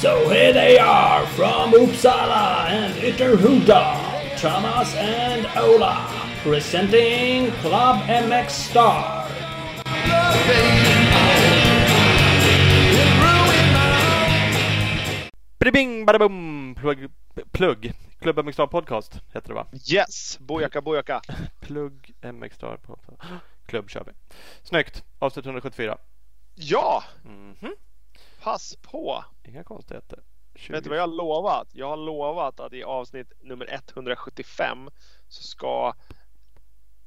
So here they are from Uppsala and Ytterhuda, Thomas and Ola, presenting Club MX Star. Bing badabum! Plugg. Plugg. Klubb MX Podcast heter det va? Yes! Bojaka, bojaka. Plugg MX Podcast. Klubb kör vi. Snyggt! Avsnitt 174. Ja! Mhm. Pass på! Inga konstigheter. 20. Vet du vad jag har lovat? Jag har lovat att i avsnitt nummer 175 så ska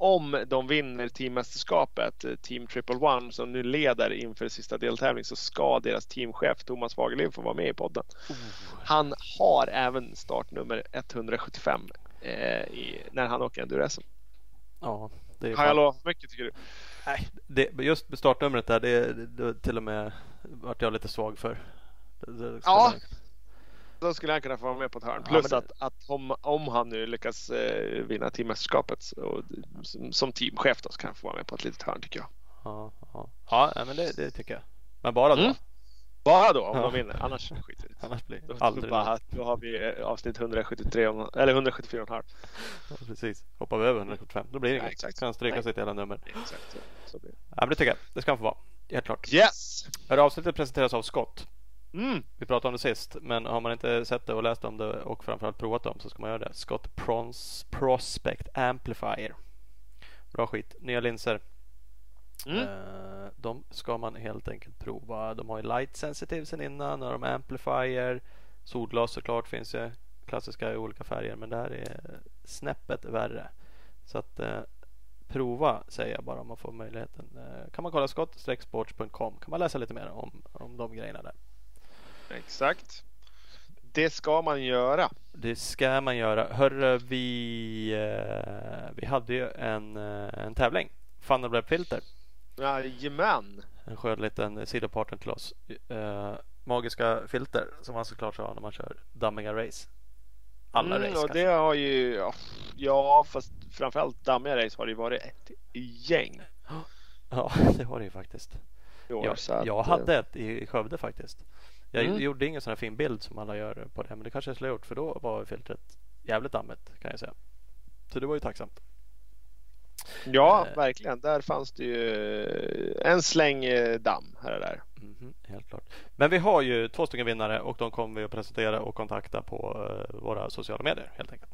om de vinner teammästerskapet, eh, Team Triple One som nu leder inför sista deltävling så ska deras teamchef Thomas Fagerlind få vara med i podden. Oh. Han har även startnummer 175 eh, i, när han åker enduro-SM. Ja, det är Har jag lovat mycket tycker du? Nej, det, just startnumret där, det, det, till och med vart jag lite svag för. Det, det Ja. Då skulle han kunna få vara med på ett hörn. Ja, Plus det- att, att om, om han nu lyckas eh, vinna teammästerskapet så- som, som teamchef då så kan han få vara med på ett litet hörn tycker jag. Ja, ja. ja men det, det tycker jag. Men bara då. Mm. Bara då om Ja. de vinner, annars skiter det. Annars blir det aldrig bara, något. då har vi eh, avsnitt 173 och- eller 174 och halv. Ja, Precis. Hoppar vi över 175 då blir det inget. exakt. Kan stryka Nej. sitt hela nummer. Exakt så, så blir det. Ja, men det tycker jag. Det ska han få vara. Helt klart. Yes! Här avsnittet presenteras av Scott. Mm. Vi pratade om det sist, men har man inte sett det och läst om det och framförallt provat dem så ska man göra det. Scott Prons Prospect Amplifier. Bra skit. Nya linser. Mm. Eh, de ska man helt enkelt prova. De har ju light sensitive sen innan och de har amplifier. Solglas såklart finns ju. Klassiska i olika färger men det här är snäppet värre. Så att eh, prova säger jag bara om man får möjligheten. Eh, kan man kolla skott-sports.com kan man läsa lite mer om, om de grejerna där. Exakt. Det ska man göra. Det ska man göra. Hörru, vi, eh, vi hade ju en, eh, en tävling. Web Filter. Jajamän! En skön liten sidopartner till oss. Eh, magiska filter som man såklart ska ha när man kör dammiga race. Alla Mm, race och kanske. det har ju, ja, fast framförallt dammiga race har det ju varit ett gäng Ja, det har det ju faktiskt. år. Jag, jag eh, hade ett i Skövde faktiskt. Jag Mm. gjorde ingen sån här fin bild som alla gör på det. Men det kanske jag skulle ha gjort för då var filtret jävligt dammigt kan jag säga. Så det var ju tacksamt. Ja, Eh. verkligen. Där fanns det ju en släng eh, damm här och där. Mhm, helt klart. Men vi har ju två stycken vinnare och de kommer vi att presentera och kontakta på eh, våra sociala medier helt enkelt.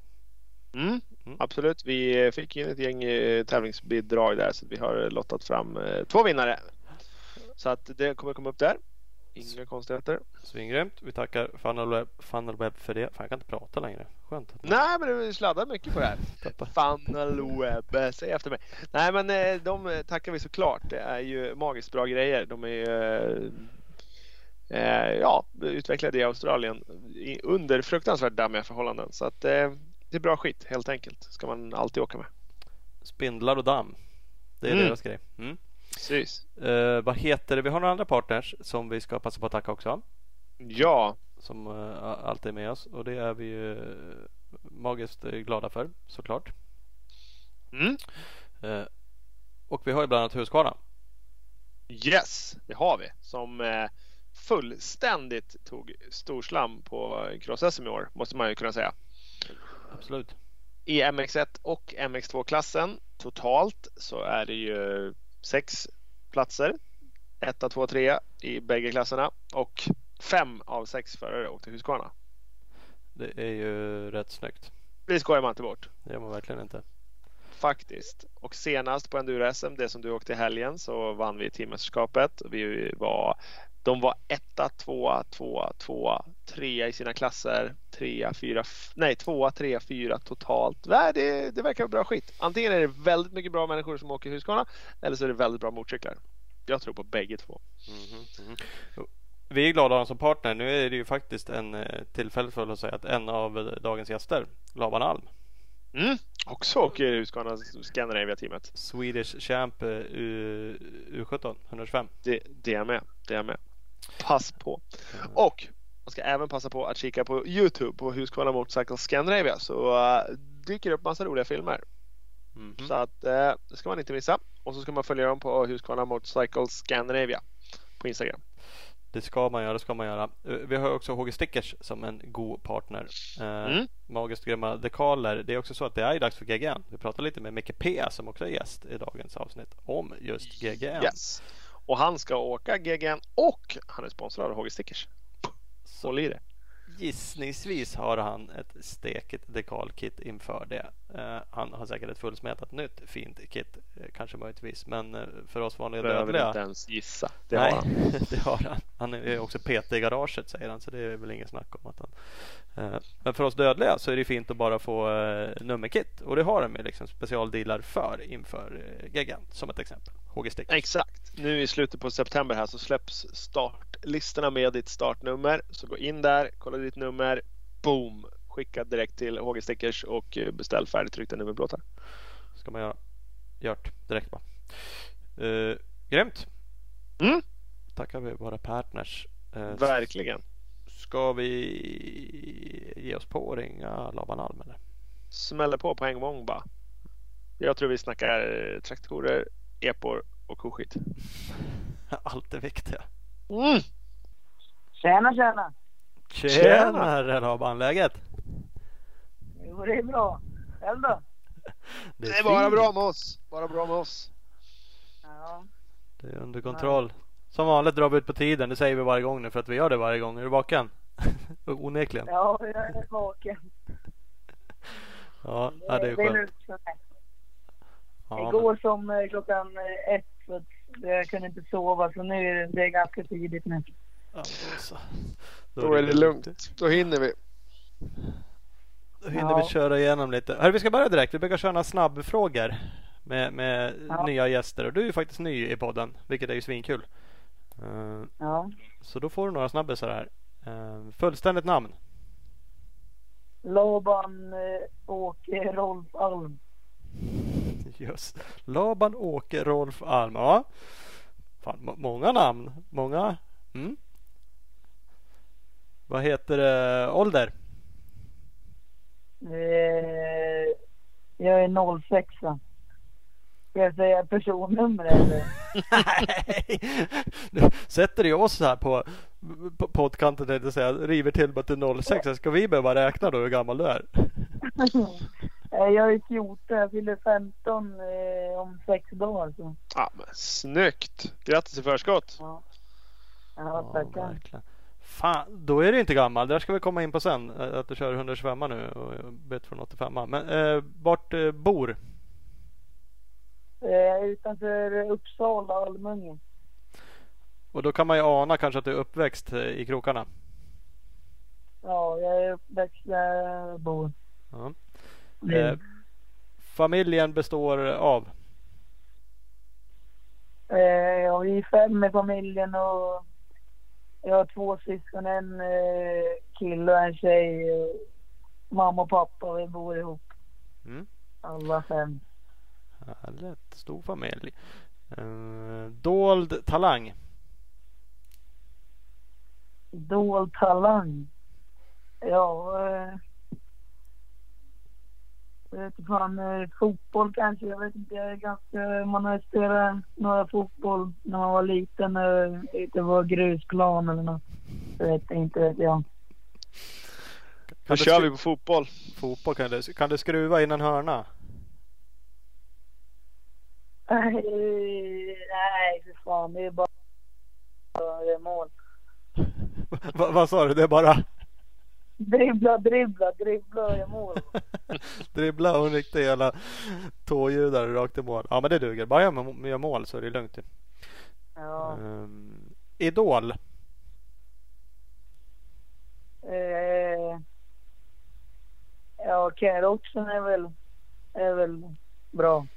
Mm, Mm. Absolut. Vi fick ju ett gäng eh, tävlingsbidrag där så vi har lottat fram två vinnare. Så att det kommer komma upp där. Inga konstigheter. Svingrymt. Vi tackar Funnelweb, Funnelweb för det. Fan, jag kan inte prata längre. Skönt. Nej, men det sladdar mycket på det här. Funnelweb, säg efter mig. Nej, men eh, de tackar vi såklart. Det är ju magiskt bra grejer. De är ju eh, eh, ja, utvecklade i Australien under fruktansvärt dammiga förhållanden. Så att eh, det är bra skit helt enkelt. Ska man alltid åka med. Spindlar och damm. Det är Mm. deras grej. Mm. Precis. Eh, vad heter det? Vi har några andra partners som vi ska passa på att tacka också. Ja, Som eh, alltid är med oss. Och det är vi ju eh, magiskt eh, glada för såklart. mm. Eh, och vi har ju bland annat Husqvarna. yes, det har vi. Som eh, fullständigt tog storslam på cross-SM i år, måste man ju kunna säga. Absolut. I MX1 och MX2-klassen totalt så är det ju sex platser. 1, 2, 3 i bägge klasserna och fem av sex förare åkte Husqvarna. Det är ju rätt snyggt. Det skojar man inte bort. Det gör man verkligen inte. Faktiskt. Och senast på Enduro-SM, det som du åkte i helgen, så vann vi teammästerskapet. Vi var, de var etta, tvåa, tvåa, tvåa, trea i sina klasser. Trea, fyra, nej tvåa, trea, fyra totalt. Nej, det, det verkar bra skit. Antingen är det väldigt mycket bra människor som åker Husqvarna eller så är det väldigt bra motorcyklar. Jag tror på bägge två. Mhm, mhm. Vi är glada att ha dem som partner. Nu är det ju faktiskt en eh, tillfälle för att säga att en av eh, dagens gäster, Laban Alm, Mm. Också åker Husqvarna Scandinavia-teamet. Swedish Champ eh, U, U17 125. Det, det är med. Det är med. Pass på. Och man ska även passa på att kika på Youtube på Husqvarna Motorcycle Scandinavia så uh, dyker det upp massa roliga filmer. Mhm. Så att eh, det ska man inte missa. Och så ska man följa dem på Husqvarna Motorcycle Scandinavia på Instagram. Det ska man göra, det ska man göra. Eh, Vi har också HG Stickers som en god partner. Eh, Mm. Magiskt grymma dekaler. Det är också så att det är dags för GGN. Vi pratar lite med Micke P som också är gäst i dagens avsnitt om just GGN. Yes. Och han ska åka GGN och han är sponsrad av HG Stickers. Så Håll i det. Gissningsvis har han ett stekigt dekalkit inför det. Eh, han har säkert ett fullsmetat nytt fint kit, eh, kanske möjligtvis. Men eh, för oss vanliga dödliga inte ens gissa. Det Nej, har han. det har han. Han är också PT i garaget säger han så det är väl ingen snack om att han. Men för oss dödliga så är det fint att bara få nummerkit och det har de ju liksom specialdealar för inför eh, som ett exempel. HG Stick. Exakt. Nu i slutet på september här så släpps startlistorna med ditt startnummer. Så gå in där, kolla ditt nummer, boom! Skicka direkt till HG Stickers och eh, beställ färdigtryckta nummerplåtar. Ska man göra. Gjort direkt bara. Uh, grymt. Mm. Tackar vi våra partners. Eh, Verkligen. ska vi ge oss på att ringa Laban Alm eller? Smäller på på en gång bara. Jag tror vi snackar traktorer, epor och koskit. Allt det viktiga. Mm. Tjena, tjena. Tjenare Laban, läget? Jo, det är bra. Själv då? Det är bara fint. bra med oss. Bara bra med oss. Ja. Det är under kontroll. Som vanligt drar vi ut på tiden. Det säger vi varje gång nu för att vi gör det varje gång. Är du vaken? Onekligen. ja, jag är vaken. Ja, ja, det är det är skönt. lugnt för mig. Ja, Igår som eh, klockan eh, ett så jag kunde inte sova så nu är det, det är ganska tidigt nu. ja, då. Då är det lugnt. Då hinner vi. Då hinner vi Ja. köra igenom lite. Hörru, vi ska börja direkt. Vi brukar köra några snabbfrågor med, med Ja. nya gäster. Och du är ju faktiskt ny i podden, vilket är ju svinkul. Eh, Ja. så då får du några snabbisar här. Uh, fullständigt namn? Laban eh, Åke Rolf Alm. Just. Laban Åke Rolf Alm. Ja. Fan, må- många namn. Många. Mm. Vad heter det? Ålder? Eh, jag är 06. Ska jag säga personnummer eller? Nej! Nu sätter du oss här på, på poddkanten tänkte jag säga. River till bara till 06. Ska vi behöva räkna då hur gammal du är? Eh, jag är 14. Jag fyller 15 eh, om sex dagar. Så. Ja, men snyggt. Grattis i förskott. Ja, ja tackar. verkligen. Fan, då är du inte gammal. Där ska vi komma in på sen. eh, Att du kör 125 nu och bytt från 85. Men eh, vart eh, bor? Eh, utanför Uppsala, Almunge. Och då kan man ju ana kanske att du är uppväxt i krokarna. Ja, jag är uppväxt där jag bor. Ja. Eh, familjen består av? Ja, vi är fem i familjen och jag har två syskon, en eh, kille och en tjej. Mamma och pappa, vi bor ihop. Mm. Alla fem. Härligt, stor familj. Eh, dold talang? Dold talang. Ja, eh, fotboll kanske. Jag vet inte, jag är ganska, man har spelat några fotboll när man var liten. eh, Det var grusplan eller något. Jag vet inte, vet jag. Då du kör vi på fotboll. Fotboll kan du, kan du skruva in en hörna? Nej, nej för fan. Det är bara det är mål. Va, vad sa du? Det är bara Dribbla, dribbla, dribbla och gör mål. dribbla och en riktig jävla tåljudare rakt i mål. Ja men det duger. Bara jag gör mål så är det lugnt. Ja. Um, Idol? Eh, ja, Ken Roxen är väl, är väl bra.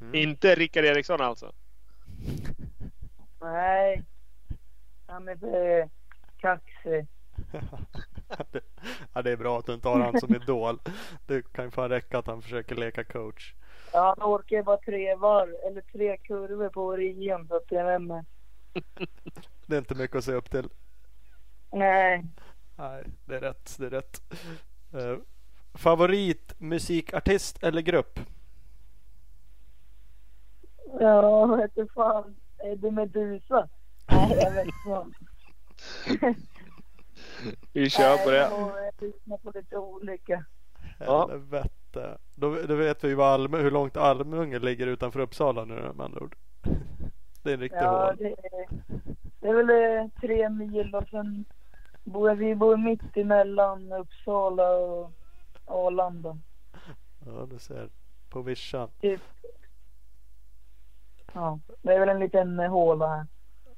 Mm. Inte Rickard Eriksson alltså. Nej, han är för kaxig. ja, det är bra att du inte har han som idol. Det kan ju fan räcka att han försöker leka coach. Ja, han orkar bara tre varv, eller tre kurvor på rian så att jag vet inte. Det är inte mycket att se upp till. Nej, Nej, det är rätt. Det är rätt. Uh, favorit musikartist eller grupp? Ja, vad fan. Är det Medusa? Nej, jag vet inte. Vi kör på det. Jag lyssnar på lite olika. Helvete. Då, då vet vi vad Alm, hur långt Almunge ligger utanför Uppsala nu med andra ord. Det är en riktig Ja, hål. det är, det är väl eh, tre mil och sen bor vi bor mitt emellan Uppsala och Arlanda. Ja, du ser. På vischan. Typ. Ja, det är väl en liten eh, håla här.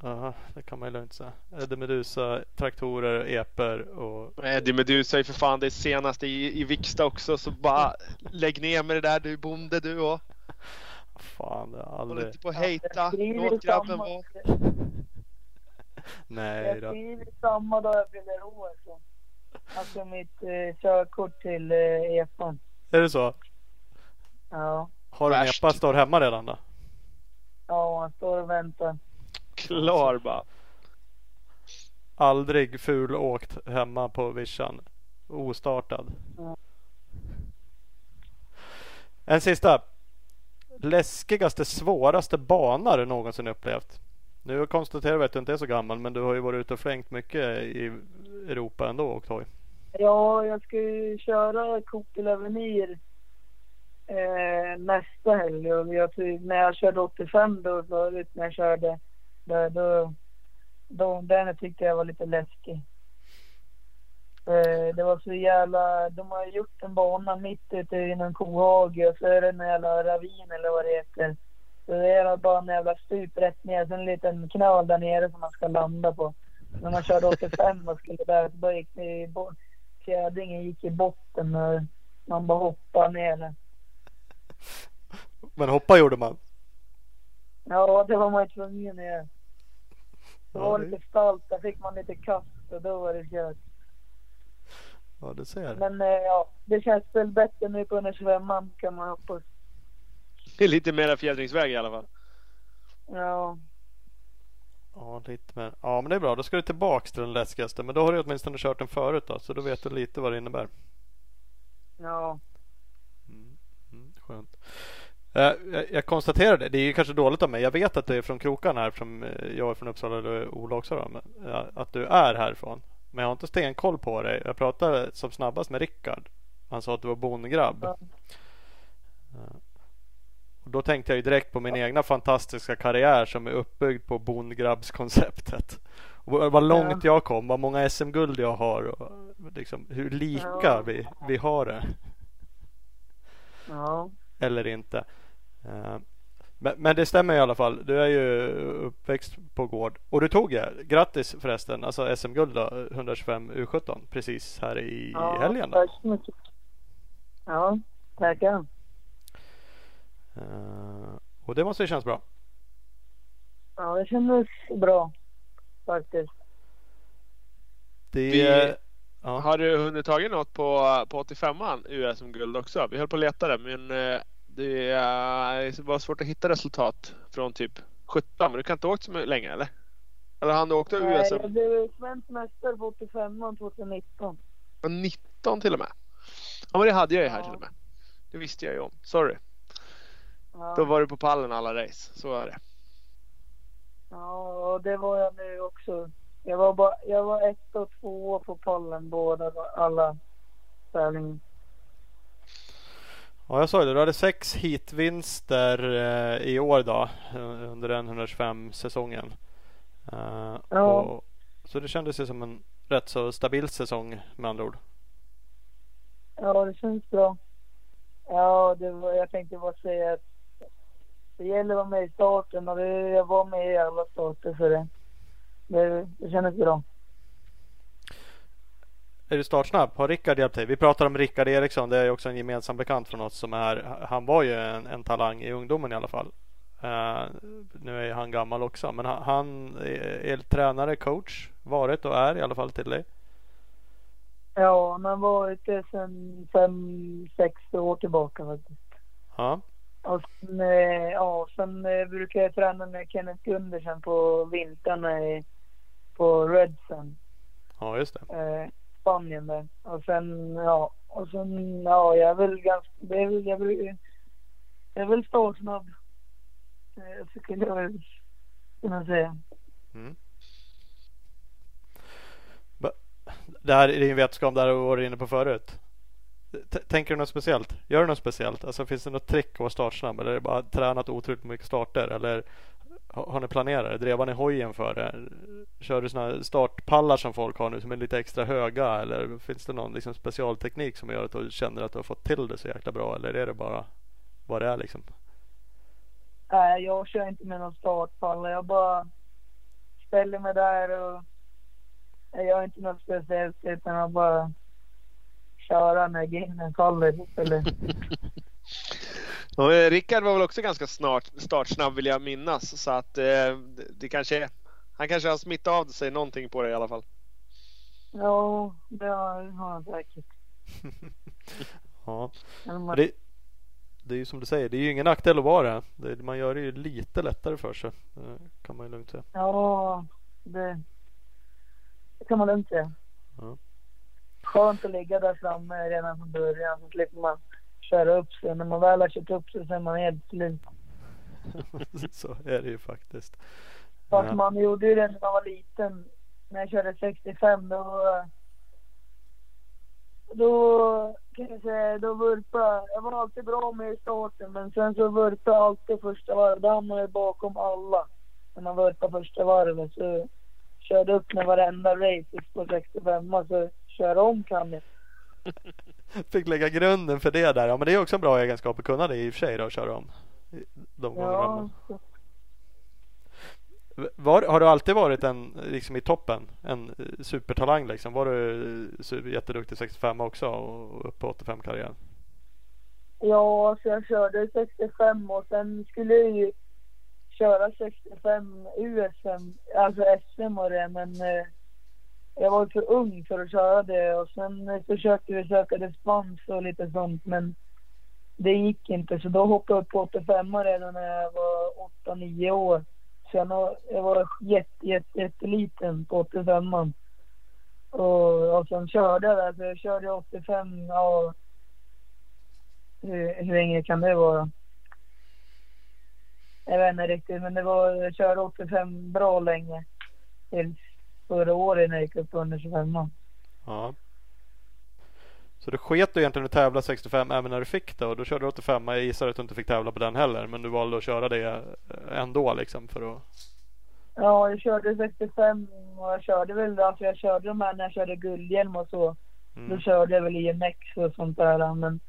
Ja, det kan man ju lugnt säga. Eddie Medusa, traktorer, eper och... Eddie Medusa är för fan det senaste i, i Viksta också så bara lägg ner med det där du bonde du och. Fan, det har Håll aldrig... inte på och hejta. Jag Låt grabben vara. Nej Jag då. skriver samma dag jag fyller år. Så. Alltså mitt eh, körkort till eh, EPAn. Är det så? Ja. Har du en epa står hemma redan då? Ja, han står och väntar. Klar bara. Aldrig ful åkt hemma på vischan. Ostartad. En sista. Läskigaste, svåraste bana du någonsin upplevt? Nu konstaterar vi att du inte är så gammal men du har ju varit ute och flängt mycket i Europa ändå och åkt hoj. Ja, jag ska ju köra Coupé Avenir eh, nästa helg. Och jag, när jag körde 85 då förut, när jag körde, då, då, då, den tyckte jag var lite läskig. Eh, det var så jävla, de har gjort en bana mitt ute i någon kohage och så är det en jävla ravin eller vad det heter. Så det är bara en jävla stup rätt ner, sen en liten knöl där nere som man ska landa på. När man körde 85 och skulle där, då gick det i fjädringen gick i botten och man bara hoppade ner. Men hoppa gjorde man. Ja, det var man ju tvungen att göra. Det Ja, var det- lite stalt, där fick man lite kast och då var det kört. Ja du ser. Men eh, ja, det känns väl bättre nu på 125 kan man hoppas. Det är lite mera fjädringsväg i alla fall. Ja, Ja, lite mer. ja men det är bra. Då ska du tillbaks till den läskigaste. Men då har du åtminstone kört den förut då. Så då vet du lite vad det innebär. ja, Mm, skönt. Eh, jag, konstaterar det. Det är ju kanske dåligt av mig. Jag vet att du är från krokan här. Som eh, jag är från Uppsala och Ola också. Då, men, ja, att du är härifrån. Men jag har inte stenkoll på dig. Jag pratade som snabbast med Rickard. Han sa att du var bondgrabb. Ja. Eh, och då tänkte jag ju direkt på min egna fantastiska karriär som är uppbyggd på bondgrabbskonceptet. Och vad långt jag kom, vad många SM-guld jag har och liksom hur lika Ja. vi, vi har det ja. eller inte. Eh, Men, men det stämmer i alla fall. Du är ju uppväxt på gård. Och du tog ja, grattis förresten, alltså SM-guld då, 125 U17 precis här i ja helgen. Då. Tack så mycket. Ja, tackar. Eh, Och det måste ju kännas bra. Ja, det kändes bra faktiskt. Det, Vi- ja. Har du hunnit tagit något på, på 85an USM-guld också? Vi höll på att leta det men eh, det eh, var svårt att hitta resultat från typ 17. Men du kan inte ha åkt så länge eller? Eller han du åkte Nej, USM jag blev svensk mästare på 85 2019. 19 till och med? Ja men det hade jag ju här Ja. till och med. Det visste jag ju om. Sorry. Ja. Då var du på pallen alla race. Så är det. Ja, och det var jag nu också. Jag var, bara, jag var ett och två på pallen båda alla tävlingar. Ja, jag sa det. Du hade sex hitvinster eh, i år då eh, under den 125 säsongen. Eh, Ja. och, så det kändes ju som en rätt så stabil säsong med andra ord. Ja, det känns bra. Ja, det var, jag tänkte bara säga att det gäller att vara med i starten och det, jag var med i alla starter så det, det, det kändes bra. Är du startsnabb? Har Rickard hjälpt dig? Vi pratar om Rickard Eriksson. Det är också en gemensam bekant från oss som är. Han var ju en, en talang i ungdomen i alla fall. Eh, nu är han gammal också. Men han, han är, är tränare, coach. Varit och är i alla fall till dig. Ja, han har varit det sedan fem, sex år tillbaka faktiskt. Ja. Och sen, eh, ja, sen eh, brukar jag träna med Kenneth Gundersen på vintrarna i, på Redsen. ja, just det. eh, Spanien där. Och sen, ja, och sen, ja, jag är väl ganska, det är väl, jag, vill, jag är väl startsnabb. eh, skulle jag väl kunna säga. Mm. Det här är din vetskap där du var inne på förut. T- Tänker du något speciellt? Gör du något speciellt? Alltså finns det något trick att vara startsnabb? Eller är det bara tränat otroligt mycket starter? Eller har ni planerat det? Drevar ni hojen för det? Kör du här startpallar som folk har nu som är lite extra höga? Eller finns det någon liksom specialteknik som gör att du känner att du har fått till det så jäkla bra? Eller är det bara vad det är liksom? Nej, jag kör inte med någon startpall. Jag bara ställer mig där och jag gör inte något speciellt utan jag bara köra när grinen faller. Eller, Och, eh, Rickard var väl också ganska snart startsnabb vill jag minnas. Så att eh, det, det kanske, han kanske har smittat av sig någonting på det i alla fall. ja, det har han säkert. Ja. Det, det är ju som du säger, det är ju ingen nackdel att vara det. det. Man gör det ju lite lättare för sig. Det kan man ju lugnt säga. ja, det, det kan man lugnt säga. Ja. Skönt att ligga där framme redan från början så slipper man köra upp sig. När man väl har kört upp sig så är man helt slut. Så är det ju faktiskt. Fast Ja. man gjorde ju det när man var liten. När jag körde 65 då... Då kan jag säga, då vurpade jag. var alltid bra med i starten men sen så vurpade jag alltid första varvet. Då hamnade jag bakom alla. När man vurpade första varvet så körde upp med varenda race på 65 så köra om kan jag. Fick lägga grunden för det där. Ja men det är också en bra egenskap att kunna det i och för sig då, att köra om. De. Ja, Var, har du alltid varit en, liksom i toppen? En supertalang liksom? Var du jätteduktig 65 också och upp på 85 karriären? Ja, så jag körde 65 och sen skulle jag ju köra 65 USM, alltså SM och det, men eh, jag var för ung för att köra det och sen försökte vi söka dispens och lite sånt men det gick inte så då hoppade jag upp på 85 redan när jag var 8-9 år. Så jag, jag var jätte, jätte, jätteliten på 85 och, och sen körde jag där, så jag körde 85 ja, hur, hur länge kan det vara? Jag vet inte riktigt, men det var, jag körde 85 bra länge. Tills förra året när jag gick upp under 25 Ja. Så du sket du egentligen att tävla 65 även när du fick det och då körde du 85. Jag gissar att du inte fick tävla på den heller men du valde att köra det eh, ändå liksom för att Ja, jag körde 65 och jag körde väl, alltså jag körde de här när jag körde guldhjälm och så. Då mm. körde jag väl IMX och sånt där. Men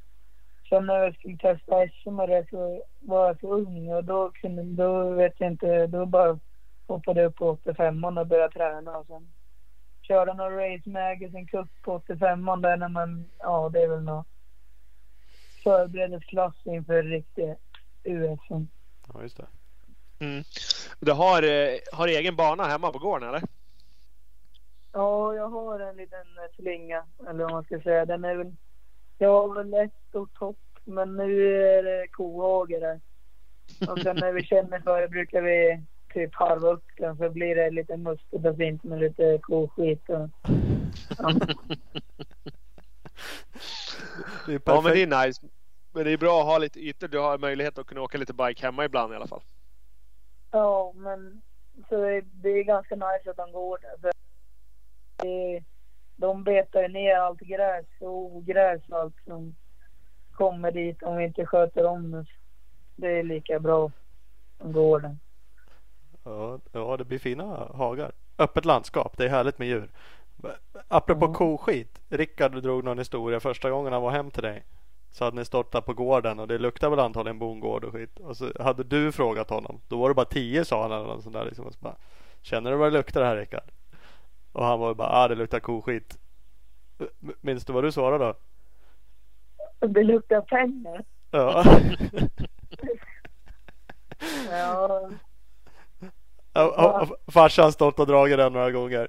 sen när jag skulle testa SM och det så var jag för ung och då kunde, då vet jag inte, då bara hoppade upp på 85 och började träna och sen körde någon Race Magazine Cup på 85 där när man, ja det är väl någon förberedelseklass inför riktig USM. Ja just det. Mm. Du har, eh, har egen bana hemma på gården eller? Ja, jag har en liten slinga, eller vad man ska säga. Den är väl, jag har väl ett stort hopp, men nu är det kohage där. Och sen när vi känner för det brukar vi typ harva upp den så blir det lite mustigt och fint med lite koskit. Och, ja. Det är Ja men det är nice. Men det är bra att ha lite ytor. Du har möjlighet att kunna åka lite bike hemma ibland i alla fall. ja, men så det, det är ganska nice att de går där. För det, de betar ju ner allt gräs och ogräs och allt som kommer dit om vi inte sköter om det. Det är lika bra som går där. Ja, ja, det blir fina hagar. Öppet landskap, det är härligt med djur. Apropå Ja. koskit. Rickard drog någon historia första gången han var hem till dig. Så hade ni stått där på gården och det luktar väl antagligen bondgård och skit. Och så hade du frågat honom. Då var det bara tio sa han eller något sånt där. Liksom. Och så bara, Känner du vad det luktar här Rickard? Och han var bara, ah det luktar koskit. Minns du vad du svarade då? Det luktar pengar. Ja. Ja, Ja, Farsan stått och dragit den några gånger.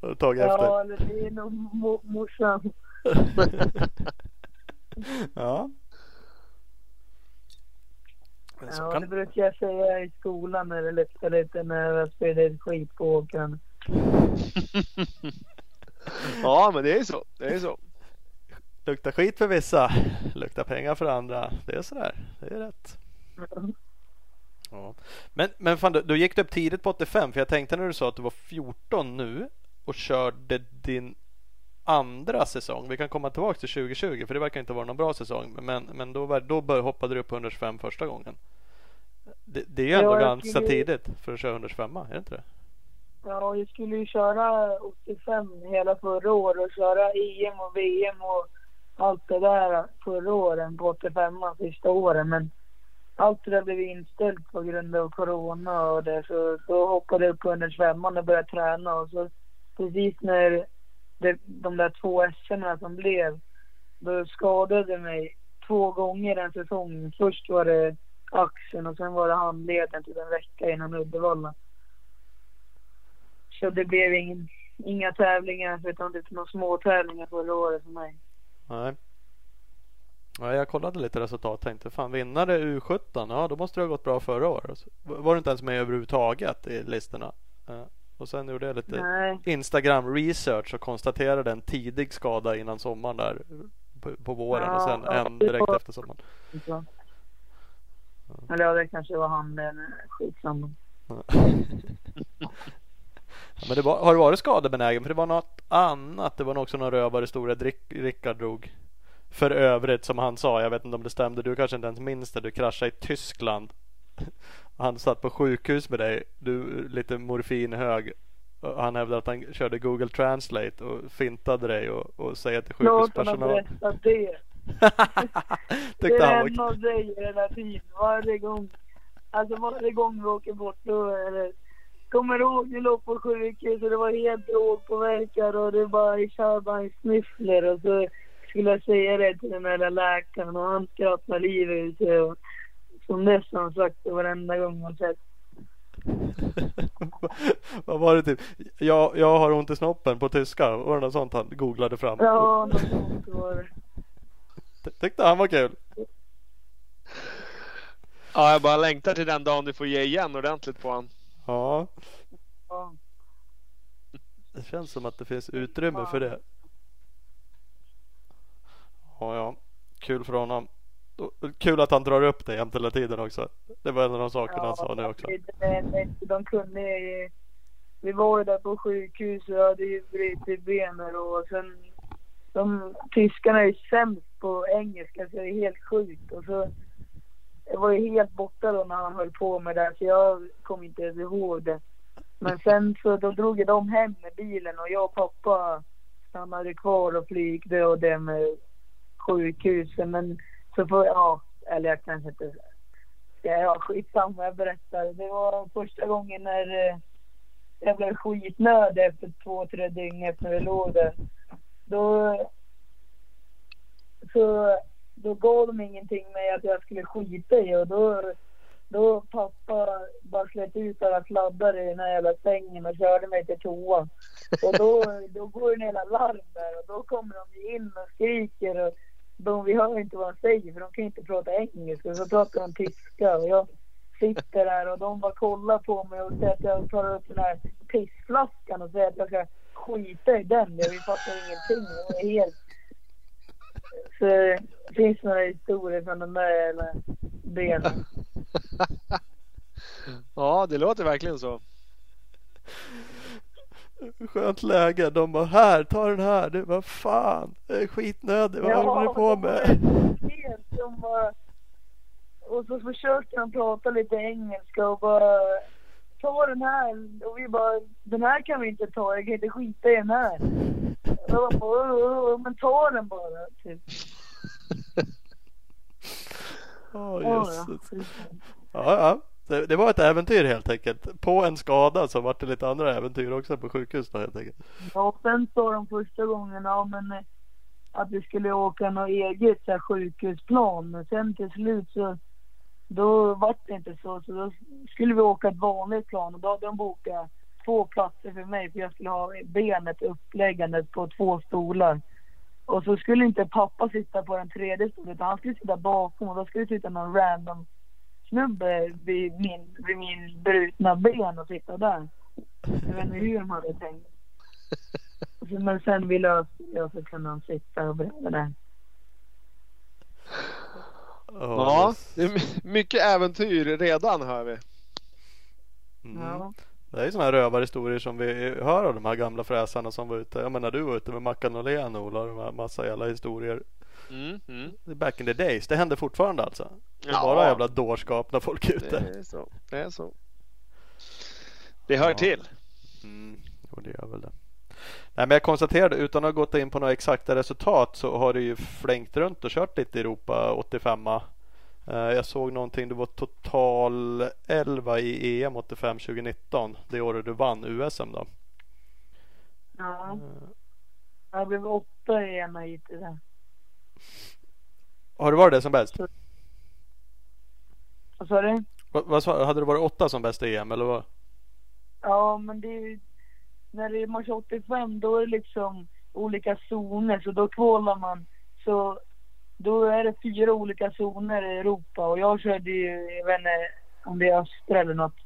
Och tagit efter. ja det är nog mo- morsan. Ja. Ja, kan... det brukar jag säga i skolan när det luktar lite när jag sprider skit på åkern. Ja men det är så. Det är så. Luktar skit för vissa, luktar pengar för andra. Det är sådär. Det är rätt. Ja. Men, men fan, du, du gick upp tidigt på 85 för jag tänkte när du sa att du var 14 nu och körde din andra säsong. Vi kan komma tillbaka till 2020 för det verkar inte vara någon bra säsong. Men, men då, då bör, hoppade du upp på 125 första gången. Det, det är ju ändå Ja, ganska skulle- tidigt för att köra 125 är det inte det? Ja, jag skulle ju köra 85 hela förra året och köra EM och VM och allt det där förra åren på 85 sista åren. Men allt det där blev inställt på grund av corona och det. Så då hoppade jag upp på 125 och började träna och så precis när det, de där två SM som blev, då skadade det mig två gånger en säsong. Först var det axeln och sen var det handleden typ en vecka innan Uddevalla. Så det blev ingen, inga tävlingar förutom typ några små tävlingar förra året för mig. Nej. Ja, jag kollade lite resultat tänkte fan vinnare U17, ja då måste det ha gått bra förra året. Var du inte ens med överhuvudtaget i listorna? Ja. Och sen gjorde jag lite Nej, Instagram research och konstaterade en tidig skada innan sommaren där på, på våren och sen Ja, en direkt var- efter sommaren. så. Eller ja, det kanske var han. men Skitsamma. Ja, men det var, har du varit skadebenägen? För det var något annat. Det var nog också någon rövare stora Rickard drog. För övrigt som han sa, jag vet inte om det stämde. Du kanske inte ens minns det. Du kraschade i Tyskland. Han satt på sjukhus med dig. Du lite morfinhög. Han hävdade att han körde Google Translate och fintade dig och, och säger till sjukhuspersonal. berättat det. Det är en av säger hela tiden. Varje gång. Alltså varje gång vi åker bort då är det. Kommer du ihåg vi låg på sjukhus och det var helt drogpåverkad och det bara jag kör bara en sniffler och så skulle jag säga det till den där läkaren och han skrattade livet ur sig. och Som dess har han sagt det varenda gång han sett. Vad var det typ? Jag, jag har ont i snoppen på tyska. Var det något sånt han googlade fram? Ja, något sånt var det. Ty- Tyckte han var kul. Ja, jag bara längtar till den dagen du får ge igen ordentligt på han. Ja, Ja. det känns som att det finns utrymme för det. Ja, ja. Kul för honom. Kul att han drar upp det jämt hela tiden också. Det var en av de sakerna han sa nu också. det- det- De kunde ju- Vi var ju där på sjukhus och hade ju brutit benet och sen de tyskarna är ju sämst på engelska så det är helt sjukt och så jag var ju helt borta då när han höll på med det så jag kom inte ens ihåg det. Men sen så då drog de hem med bilen och jag och pappa stannade kvar och flygde och det med sjukhuset men så får ja, eller jag kanske inte Ja, ja, skitsamma, jag berättar. Det var första gången när eh, jag blev skitnödig efter två, tre dygn efter vi låg där. Då, så, då gav de ingenting med att jag skulle skita i och då, då pappa bara slet ut alla sladdar i den här jävla sängen och körde mig till toa. Och då, då går det en hela larm där och då kommer de in och skriker och de, vi hör inte vad de säger för de kan inte prata engelska så pratar de tyska och jag sitter där och de bara kollar på mig och säger att jag tar upp den här pissflaskan och säger att jag ska skita i den. Jag fattar ingenting. Jag är helt... Så det finns några historier från de där jävla benen. Ja, det låter verkligen så. Skönt läge. De bara här, ta den här. Det var fan. Skitnödig. Vad håller du på med? helt- bara... Och så försökte de prata lite engelska och bara... Ta den här. Och vi bara, den här kan vi inte ta. Jag kan inte skita i den här. De bara, "Åh, åh, men ta den bara. Typ. Ja, Ja, jösses. ja. Ja, det, det var ett äventyr helt enkelt. På en skada så vart det lite andra äventyr också på sjukhus då helt enkelt. Ja, och sen sa de första gången ja, men, eh, att vi skulle åka något eget så här, sjukhusplan. Men sen till slut så då var det inte så. Så då skulle vi åka ett vanligt plan och då hade de bokat två platser för mig för jag skulle ha benet uppläggandet på två stolar. Och så skulle inte pappa sitta på den tredje stolen utan han skulle sitta bakom och då skulle det sitta någon random snubbe vid min, vid min brutna ben och sitta där. Jag vet inte hur de hade tänkt. Men sen vi löste det så kunde han sitta och berätta där. Ja, det är my- mycket äventyr redan hör vi. Mm. Ja. Det är ju sådana här rövarhistorier som vi hör av de här gamla fräsarna som var ute. Jag menar du var ute med Mackan och Ola. De här massa jävla historier. Mm, mm. Back in the days. Det hände fortfarande alltså. Det är Ja. bara jävla dårskap när folk är Det ute. är så. Det är så. Det hör Ja. till. Mm, jo, det gör väl det. Nej, men jag konstaterade utan att ha gått in på några exakta resultat så har du ju flängt runt och kört lite i Europa 85 eh, Jag såg någonting, du var total 11 i EM 85 2019. Det året du vann USM då. Ja. Eh, Jag blev åtta i ena hittills. Har du varit det som bäst? Vad sa du? Vad, vad sa, hade du varit åtta som bäst i EM eller vad? Ja, men det är ju... När det är match 85 då är det liksom olika zoner. Så då kvalar man. Så då är det fyra olika zoner i Europa. Och jag körde ju, jag vet inte om det är östra eller något.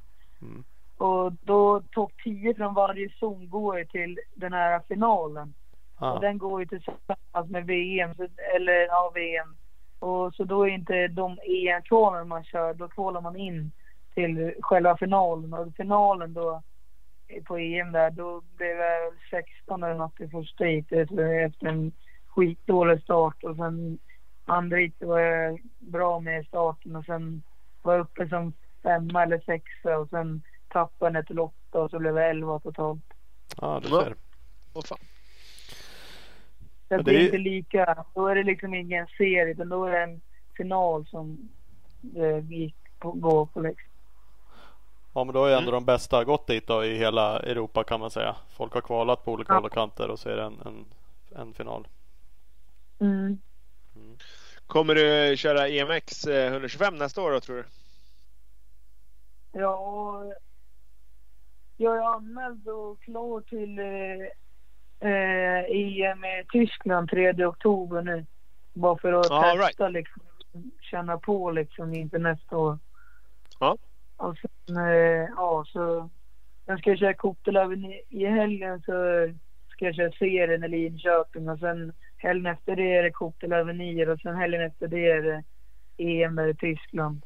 Mm. Och då topp 10 från varje zon går ju till den här finalen. Och Ah, den går ju tillsammans med VM, eller ja, VM. Och så då är inte de EM-kvalen man kör, då kvalar man in till själva finalen. Och finalen då på EM där, då blev jag 16 eller något i första heatet efter en skitdålig start. Och sen andra heatet var jag bra med i starten och sen var jag uppe som femma eller sexa och sen tappade jag ner till åtta och så blev jag elva totalt. ah, du Ja. ser. Åh fan. Så det det är ju- inte lika, då är det liksom ingen serie utan då är det en final som det gick på, gå på liksom. Ja men då är ändå Mm. de bästa gått dit då i hela Europa kan man säga. Folk har kvalat på olika Ja. håll och kanter och så är det en, en, en final. Mm. Kommer du köra EMX eh, 125 nästa år då tror du? Ja, jag är anmäld och klar till eh, EM i Tyskland 3 oktober nu. Bara för att All testa liksom, känna på liksom inför nästa år. Ja. Och sen, eh, ja så, sen ska jag köra Kottelöven i, i helgen så ska jag köra serien i Linköping och sen helgen efter det är det Kottelöven 9 och sen helgen efter det är det EM i Tyskland.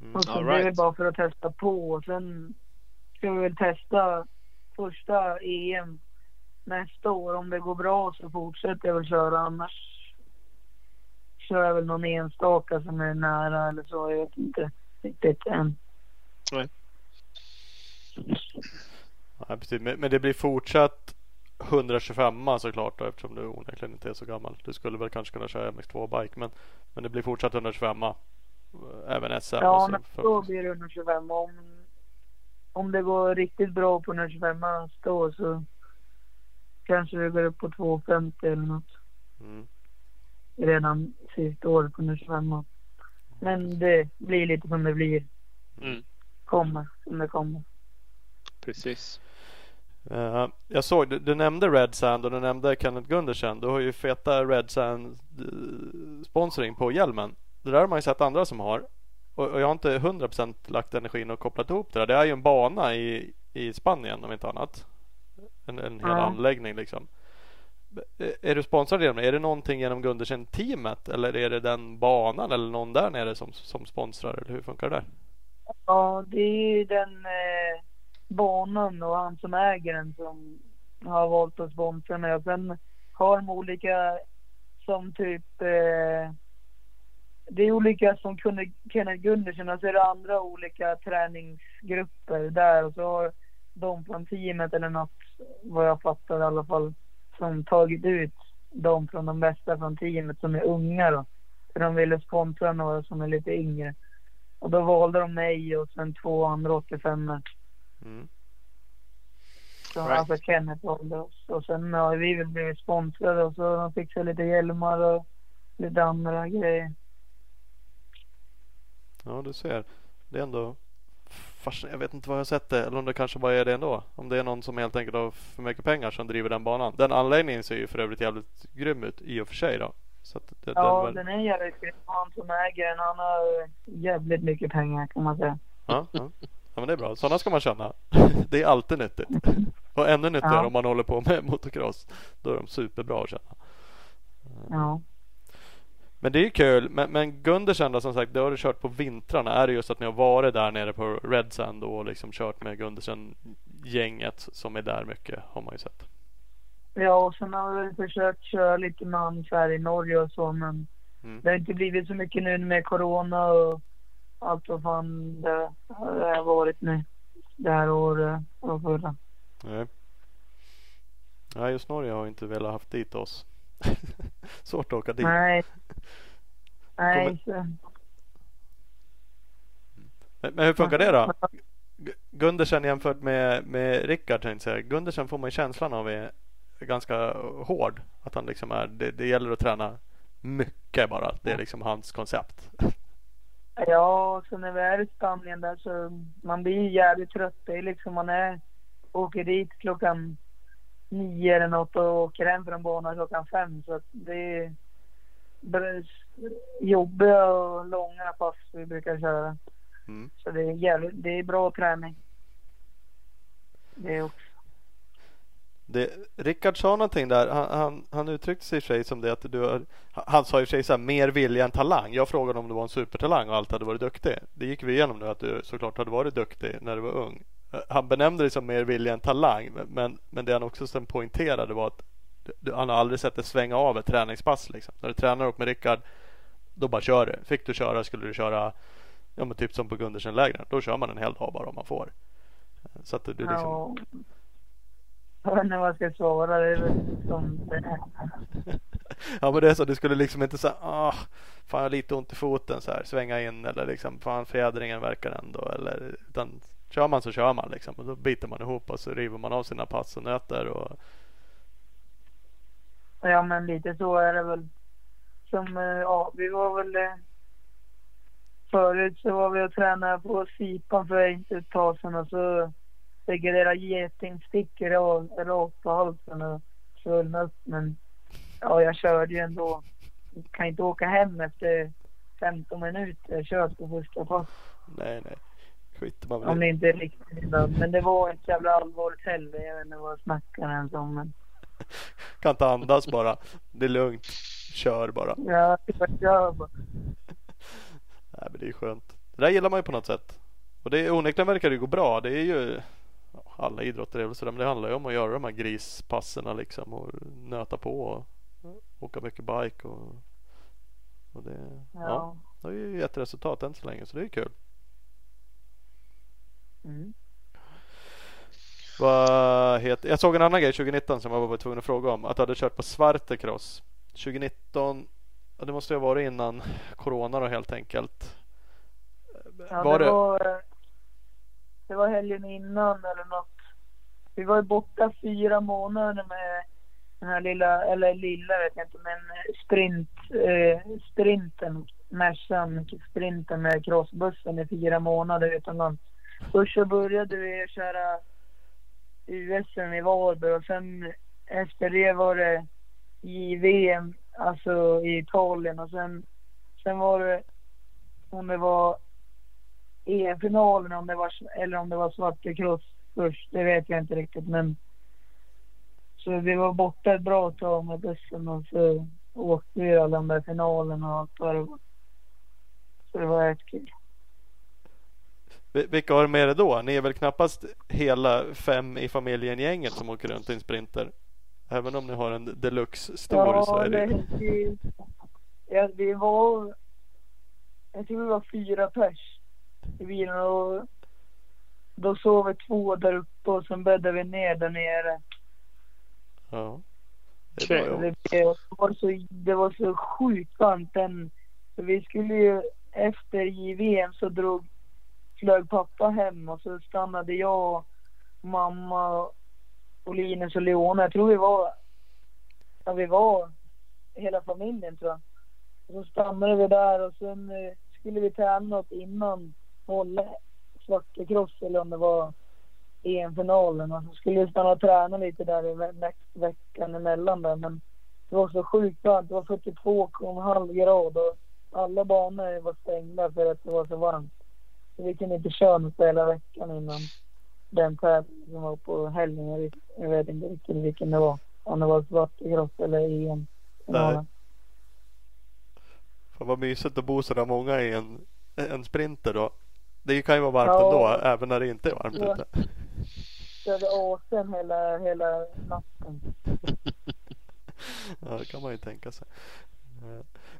Mm. Och så det är right. väl bara för att testa på. Och sen ska vi väl testa första EM nästa år. Om det går bra så fortsätter jag väl köra. Annars kör jag väl någon enstaka som är nära eller så. Jag vet inte riktigt än. Ja, precis. Men, det blir fortsatt 125 såklart då, eftersom du onekligen inte är så gammal. Du skulle väl kanske kunna köra MX2 bike men, men det blir fortsatt 125 eh, även SM. Ja, så men då blir det 125. Om, om det går riktigt bra på 125 nästa år så kanske det går upp på 250 eller något. mm. Redan sista året på 125. Men det blir lite som det blir. Mm. Kommer som det kommer. Precis. Eh, jag såg, du, du nämnde Red Sand och du nämnde Kenneth Gundersen. Du har ju feta Red Sand eh, sponsring på hjälmen. Det där har man ju sett andra som har. Och, och jag har inte 100% lagt energin och kopplat ihop det där. Det är ju en bana i, i Spanien om inte annat. En, en hel Ja. anläggning liksom. Är du sponsrad genom det? Är det någonting genom Gundersen-teamet eller är det den banan eller någon där nere som, som sponsrar? Eller hur funkar det där? Ja, det är ju den eh, banan och han som äger den som har valt att sponsra mig. Och sen har de olika som typ eh, det är olika som kunde Kenneth Gundersen och så är det andra olika träningsgrupper där och så har de från teamet eller något vad jag fattar i alla fall som tagit ut de från de bästa från teamet som är unga då. För de ville sponsra några som är lite yngre. Och då valde de mig och sen två andra 85 Mm. Så Right. alltså Kenneth valde oss. Och sen har vi väl blivit sponsrade och så de fixat lite hjälmar och lite andra grejer. Ja, du ser. Det är ändå fascinerande. Jag vet inte vad jag sett det eller om det kanske bara är det ändå. Om det är någon som helt enkelt har för mycket pengar som driver den banan. Den anläggningen ser ju för övrigt jävligt grym ut i och för sig då. Det, Ja, den, den är jävligt grym. Han som äger den, han har jävligt mycket pengar kan man säga. ja, ja. ja, men det är bra. Sådana ska man känna. det är alltid nyttigt. Och ännu nyttigare Ja. om man håller på med motocross. Då är de superbra att känna. Ja. Men det är ju kul. Men, men Gundersen då som sagt, det har du kört på vintrarna. Är det just att ni har varit där nere på Red Sand och liksom kört med Gundersen-gänget som är där mycket har man ju sett. Ja, och sen har vi försökt köra lite man så här i Norge och så, men Mm. det har inte blivit så mycket nu med corona och allt vad fan det har varit nu det här året och förra. Nej. Nej, just Norge har inte velat haft dit oss. Svårt att åka dit. Nej. Nej, Men, men hur funkar det då? Gu- Gundersen jämfört med, med Rickard tänkte jag säga. Gundersen får man ju känslan av är ganska hård. Att han liksom är, det, det gäller att träna mycket bara. Det är liksom hans koncept. Ja, så när vi är i Spanien där så man blir jävligt trött. Det är liksom man är, åker dit klockan nio eller något och åker hem från banan klockan fem. Så att det är jobbiga och långa pass vi brukar köra. Mm. Så det är jävligt, det är bra träning. Det är också. Det, Rickard sa någonting där. Han, han, han uttryckte sig i sig som det att du har, Han sa i sig så här, mer vilja än talang. Jag frågade om du var en supertalang och allt hade varit duktig. Det gick vi igenom nu att du såklart hade varit duktig när du var ung. Han benämnde dig som mer vilja än talang. men- Men, det han också sen poängterade var att han har aldrig sett dig svänga av ett träningspass. Liksom. När du tränar upp med Rickard då bara kör du. Fick du köra skulle du köra ja, men typ som på Gundersen-lägren. Då kör man en hel dag bara om man får. Så att du, du liksom, Ja. Jag vet inte vad jag ska svara. Det är väl som det är. Ja men det är så, du skulle liksom inte säga ah, fan jag har lite ont i foten så här, svänga in eller liksom fan fjädringen verkar ändå eller utan kör man så kör man liksom och då biter man ihop och så river man av sina pass och nöter och Ja, men lite så är det väl. Som, eh, ja, vi var väl... eh, Förut så var vi och tränade på Sipan för inte ett tag sedan och så fick jag deras getingstickor rakt på halsen och svullnade upp. Men ja, jag körde ju ändå. Jag kan inte åka hem efter 15 minuter. Jag kört på första pass. nej nej. Skiter man Om väl det i. inte är riktigt illa. Men det var så jävla allvarligt heller. Jag vet inte vad jag snackar ens om. Men Kan inte andas bara. Det är lugnt. Kör bara. ja, jag kör bara. Nej men det är skönt. Det där gillar man ju på något sätt. Och det är onekligen verkar det gå bra. Det är ju alla idrotter är väl sådär. Men det handlar ju om att göra de här grispassen liksom och nöta på och åka mycket bike och, och det, ja. Ja. Det har ju gett resultat än så länge så det är kul. Mm. Vad heter, jag såg en annan grej 2019 som jag var tvungen att fråga om. Att du hade kört på Svartecross. 2019, ja, det måste ju ha varit innan Corona då helt enkelt. Ja, var det, det, var, det var helgen innan eller något. Vi var ju borta fyra månader med den här lilla, eller lilla vet jag inte, men sprint, eh, sprinten, Mercan, sprinten med crossbussen i fyra månader utomlands. Först så började vi köra USM i Varberg och sen efter det var det JVM, alltså i Italien och sen, sen var det om det var EM-finalen om det var, eller om det var Svarte Cross först. Det vet jag inte riktigt men så vi var borta ett bra tag med bussen och så åkte vi alla de där finalerna och allt vad det var. Så det var rätt kul vilka har du med dig då? Ni är väl knappast hela fem i familjen gänget som åker runt i en sprinter? Även om ni har en deluxe stor så Ja, är det vi, ja, vi var, jag tror vi var fyra pers i bilen och då sov vi två där uppe och sen bäddade vi ner där nere. Ja. Det jobb. Det, det, var så, det var så sjukt varmt den. Vi skulle ju efter JVM så drog, flög pappa hem och så stannade jag, mamma och Linus och Leona. Jag tror vi var, ja vi var hela familjen tror jag. Och så stannade vi där och sen eh, skulle vi träna något innan hålla svartekross, eller om det var EM-finalen och så skulle vi stanna och träna lite där i veckan emellan där men det var så sjukt varmt. Det var 42,5 grader. och alla banor var stängda för att det var så varmt. Så vi kunde inte köra något hela veckan innan den tävlingen som var på helgen. Jag vet, inte riktigt vilken det var. Om det var Svarte Cross eller EM. Nej. Fan vad mysigt att bo sådär många i en, en sprinter då. Det kan ju vara varmt Ja. ändå även när det inte är varmt Ja. ute. Körde asen hela, hela natten. Ja det kan man ju tänka sig.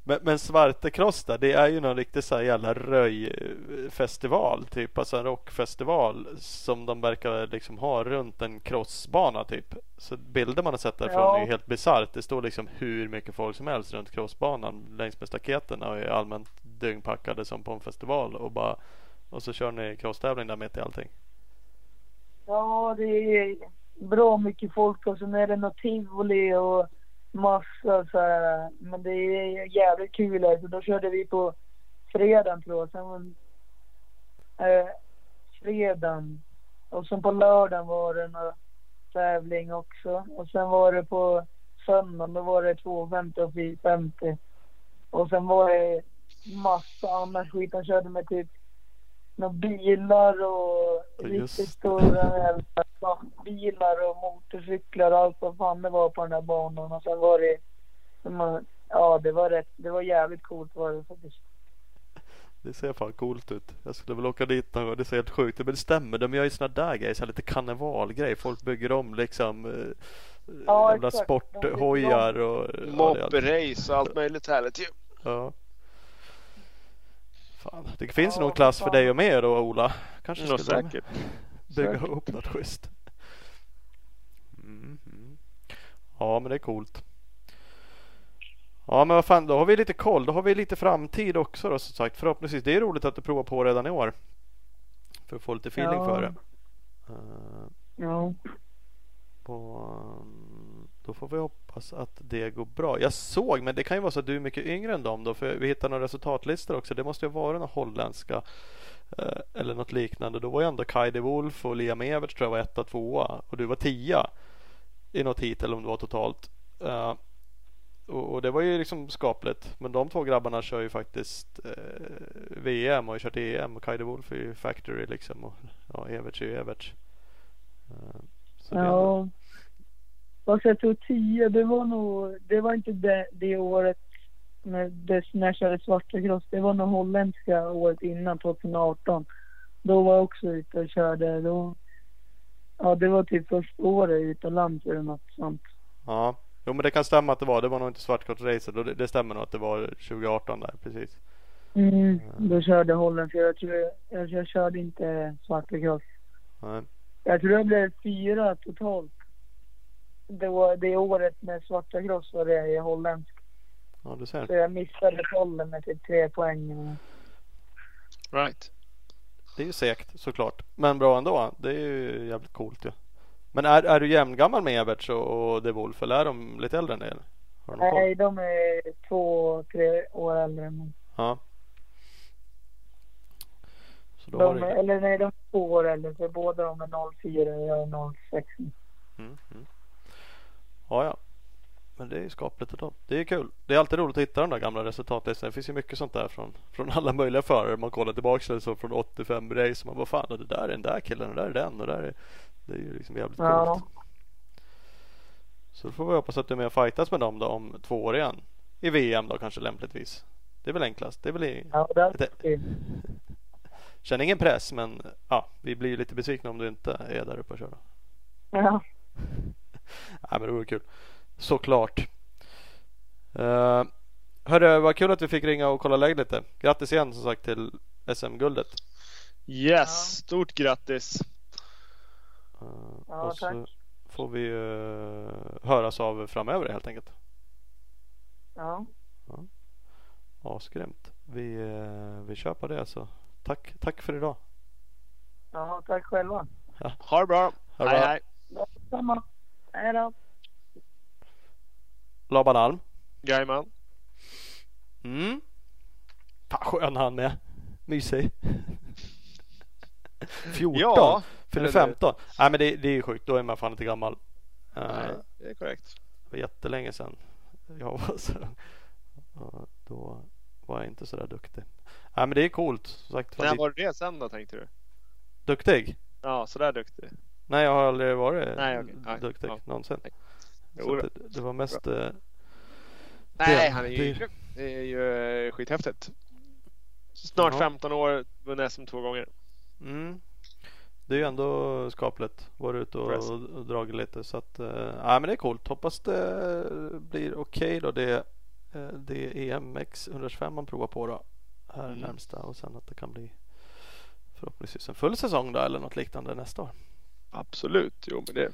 Men, men Svartekross där, det är ju någon riktig så här jävla röjfestival typ. Alltså en rockfestival som de verkar liksom ha runt en crossbana typ. Så bilder man har sett därifrån Ja. är ju helt bisarrt. Det står liksom hur mycket folk som helst runt crossbanan längs med staketen och är allmänt dyngpackade som på en festival och bara och så kör ni crosstävling där mitt i allting. Ja, det är bra mycket folk och sen är det något tivoli och massa så här. Men det är jävligt kul. Alltså. Då körde vi på fredagen tror jag. Sen eh, fredagen. Och sen på lördagen var det en tävling också. Och sen var det på söndagen. Då var det 250 och 450. Och sen var det massa annat skit. Han körde med typ några bilar och just riktigt stora jävla bilar och motorcyklar och allt vad fan det var på den här banan. Och sen var det, man, ja det var rätt, det var jävligt coolt var det faktiskt. Det ser fan coolt ut. Jag skulle väl åka dit någon gång. Det ser helt sjukt ut. Men det stämmer. De gör ju såna där grejer. Så här lite karnevalgrejer. Folk bygger om liksom eh, Ja, jävla sporthojar och. Moppe-race och allt möjligt härligt ju. Ja. Fan, det finns Ja, nog klass för för fan. dig och med då Ola. Kanske Nå, skulle säkert. bygga Säkert. upp något schysst. Mm. Ja men det är coolt. Ja men vad fan då har vi lite koll. Då har vi lite framtid också då som sagt. Förhoppningsvis. Det är roligt att du provar på redan i år. För att få lite feeling Ja. för det. Eh, Ja. och, um, då får vi hoppas att det går bra. Jag såg, men det kan ju vara så att du är mycket yngre än dem då. För vi hittade några resultatlistor också. Det måste ju vara några holländska eh, eller något liknande. Då var ju ändå Kai de Wolf och Liam Everts tror jag var etta, tvåa och du var tia i något hit eller om det var totalt. Eh, och, och det var ju liksom skapligt. Men de två grabbarna kör ju faktiskt eh, VM och har kört EM. Kai de Wolf är ju Factory liksom och ja, Everts är ju Everts. Så det är ändå- Ja. Fast jag tror 10, det var nog, det var inte det, det året när, det, när jag körde svarta cross. Det var nog holländska året innan, 2018. Då var jag också ute och körde. Då, ja, det var typ första året utomlands eller något sånt. Ja, jo men det kan stämma att det var. Det var nog inte svartkortsracet och det, det stämmer nog att det var 2018 där precis. Mm, då körde holländska. Jag tror jag, jag, jag körde inte svarta cross. Nej. Jag tror jag blev fyra totalt. Det var det året med svarta cross var det i holländsk. Ja, du ser. Så jag missade bollen med typ tre poäng. Right. Det är ju segt såklart. Men bra ändå. Det är ju jävligt coolt ju. Men är, är du jämngammal med Everts och, och De Wolf eller är de lite äldre än dig? Har du? Nej, de är två, tre år äldre än mig. Ja. Så då har De, du... är, eller nej, de är två år äldre. För båda de är 04 och jag är 06. Mm, mm. Ja, ja. Men det är ju skapligt ändå. Det är kul. Det är alltid roligt att hitta de där gamla resultatlistorna. Det finns ju mycket sånt där från, från alla möjliga förare. Man kollar tillbaka eller så från 85 race. Man bara fan, det där är den där killen och det där är den och det där är... Det är ju liksom jävligt coolt. Ja. Så då får vi hoppas att du är med och fightas med dem då om två år igen. I VM då kanske lämpligtvis. Det är väl enklast. Det är väl i... Ja, det är Det-. Känner ingen press men ja, vi blir ju lite besvikna om du inte är där uppe och kör. Då. Ja. Nej men det vore kul. Såklart. Uh, hörru, vad kul att vi fick ringa och kolla läget lite. Grattis igen som sagt till SM-guldet. Yes, Ja. stort grattis. Eh, Ja, och så tack. får vi uh, höras av framöver helt enkelt. Ja. Asgrymt. Vi, uh, vi kör på det så. Tack, tack för idag. ja, tack själva. Ha det bra. Ha det hej bra. hej. Samma. Hej då. Laban Alm. Jajamän. Mm. Fan skön han är. Mysig. 14. Ja, Fyller eller hur? 15. Nej men det, det är ju sjukt. Då är man fan inte gammal. Eh, nej, det är korrekt. Det var jättelänge sedan jag var så ja, Då var jag inte så där duktig. Nej men det är coolt. Som sagt, När det- var det sen då tänkte du? Duktig? Ja, sådär duktig. Nej jag har aldrig varit Nej. Nej. duktig Ja. någonsin. Så det, det var mest eh, Nej, Det- han är ju det-. Det är ju eh, skithäftigt. Snart Ja. 15 år, vunnit SM två gånger. Mm. Det är ju ändå skapligt. Varit ute och, Press. och, dragit lite så att. Uh, ja, men det är coolt. Hoppas det blir okej då. Det, eh, det är EMX 125 man provar på då. Här Mm. närmsta och sen att det kan bli förhoppningsvis en full säsong då eller något liknande nästa år. Absolut, jo men det,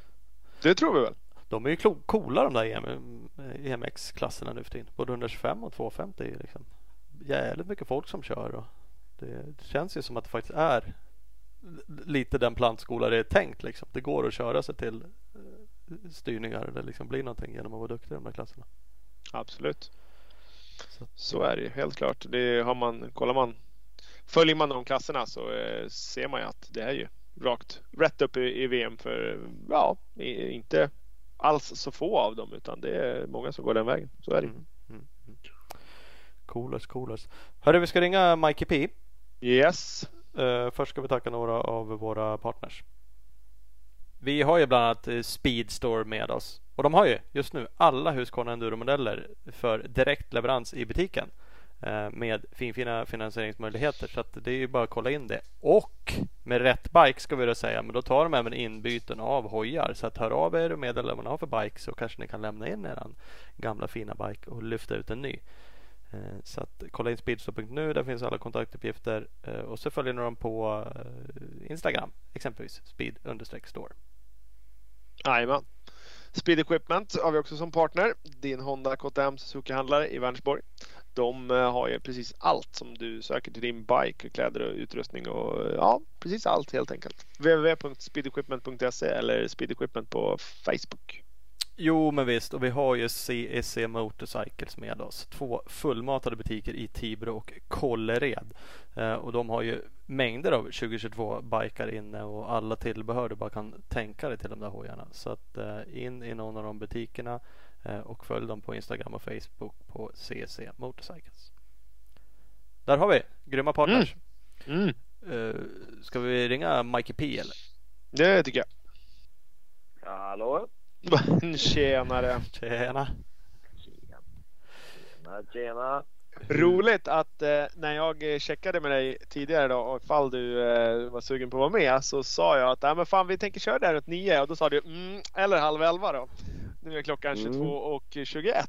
det tror vi väl. De är ju coola de där EM, EMX-klasserna nu för tiden. Både 125 och 250 är ju liksom jävligt mycket folk som kör. Och det, känns ju som att det faktiskt är lite den plantskola det är tänkt. Liksom. Det går att köra sig till eh, styrningar eller liksom bli någonting genom att vara duktig i de där klasserna. Absolut. Så Så är det ju helt klart. Det har man, kollar man, följer man de klasserna så eh, ser man ju att det är ju rakt rätt upp i, i VM för ja, i- inte alls så få av dem utan det är många som går den vägen. Så är det. Mm, mm, mm. Coolers, coolers. Hörru, vi ska ringa Mikey P. Yes. Eh, först ska vi tacka några av våra partners. Vi har ju bland annat eh, Speedstore med oss och de har ju just nu alla Husqvarna Enduro-modeller för direkt leverans i butiken Eh, med finfina finansieringsmöjligheter så att det är ju bara att kolla in det. Och med rätt bike ska vi då säga, men då tar de även inbyten av hojar så att hör av er och meddela vad ni har för bike så kanske ni kan lämna in er gamla fina bike och lyfta ut en ny. Eh, så att kolla in speedstore.nu, där finns alla kontaktuppgifter eh, och så följer ni dem på Instagram, exempelvis speed-store. Jajamän. Speed Equipment har vi också som partner. Din Honda KTM Suzuki-handlare i Vänersborg. De eh, har ju precis allt som du söker till din bike, kläder och utrustning och eh, ja, precis allt helt enkelt. www.speedequipment.se eller speedequipment på Facebook. Jo, men visst. Och vi har ju CEC Motorcycles med oss. Två fullmatade butiker i Tibro och Kållered. Eh, och de har ju mängder av 2022 bikar inne och alla tillbehör du bara kan tänka dig till de där hojarna. Så att in i någon av de butikerna och följ dem på Instagram och Facebook på CEC Motorcycles. Där har vi grymma partners. Mm. Eh, ska vi ringa Mikey P eller? Det tycker jag. Hallå? Tjenare! Tjena! Tjena, tjena. Roligt att eh, när jag eh, checkade med dig tidigare då och ifall du eh, var sugen på att vara med så sa jag att Nej, men fan vi tänker köra där runt nio och då sa du mm, eller halv elva då. Nu är klockan Mm. 22 och 21.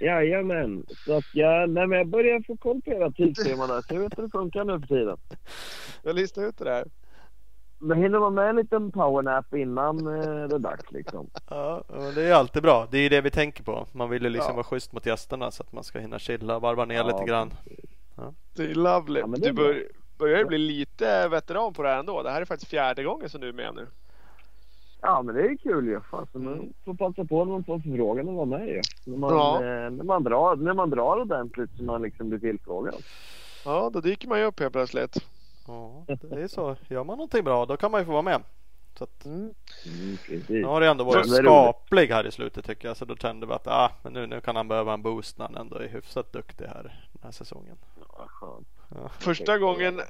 Jajamän. Så att jag, nej, men jag börjar få koll på era tidsscheman där. Så jag vet hur det funkar nu för tiden. Jag listade ut det där. Men hinner man med en liten powernap innan eh, det är dags liksom? Ja, men det är alltid bra. Det är ju det vi tänker på. Man vill ju liksom Ja. vara schysst mot gästerna så att man ska hinna chilla, varva ner Ja, lite grann. Det är lovely. Ja, det är du bör, börjar ju bli lite veteran på det här ändå. Det här är faktiskt fjärde gången som du är med nu. Ja men det är kul ju. Fan, så man Mm. får passa på när man får förfrågan att vara med ju. När man, Ja. eh, när man, drar, när man drar ordentligt så man liksom blir tillfrågad. Ja, då dyker man ju upp helt plötsligt. Ja, det är så. Gör man någonting bra då kan man ju få vara med. Så att, Mm. Mm, nu har det ändå varit skaplig här i slutet tycker jag. Så då kände vi att ah, men nu, nu kan han behöva en boost när han ändå är hyfsat duktig här den här säsongen. Ja. Första gången,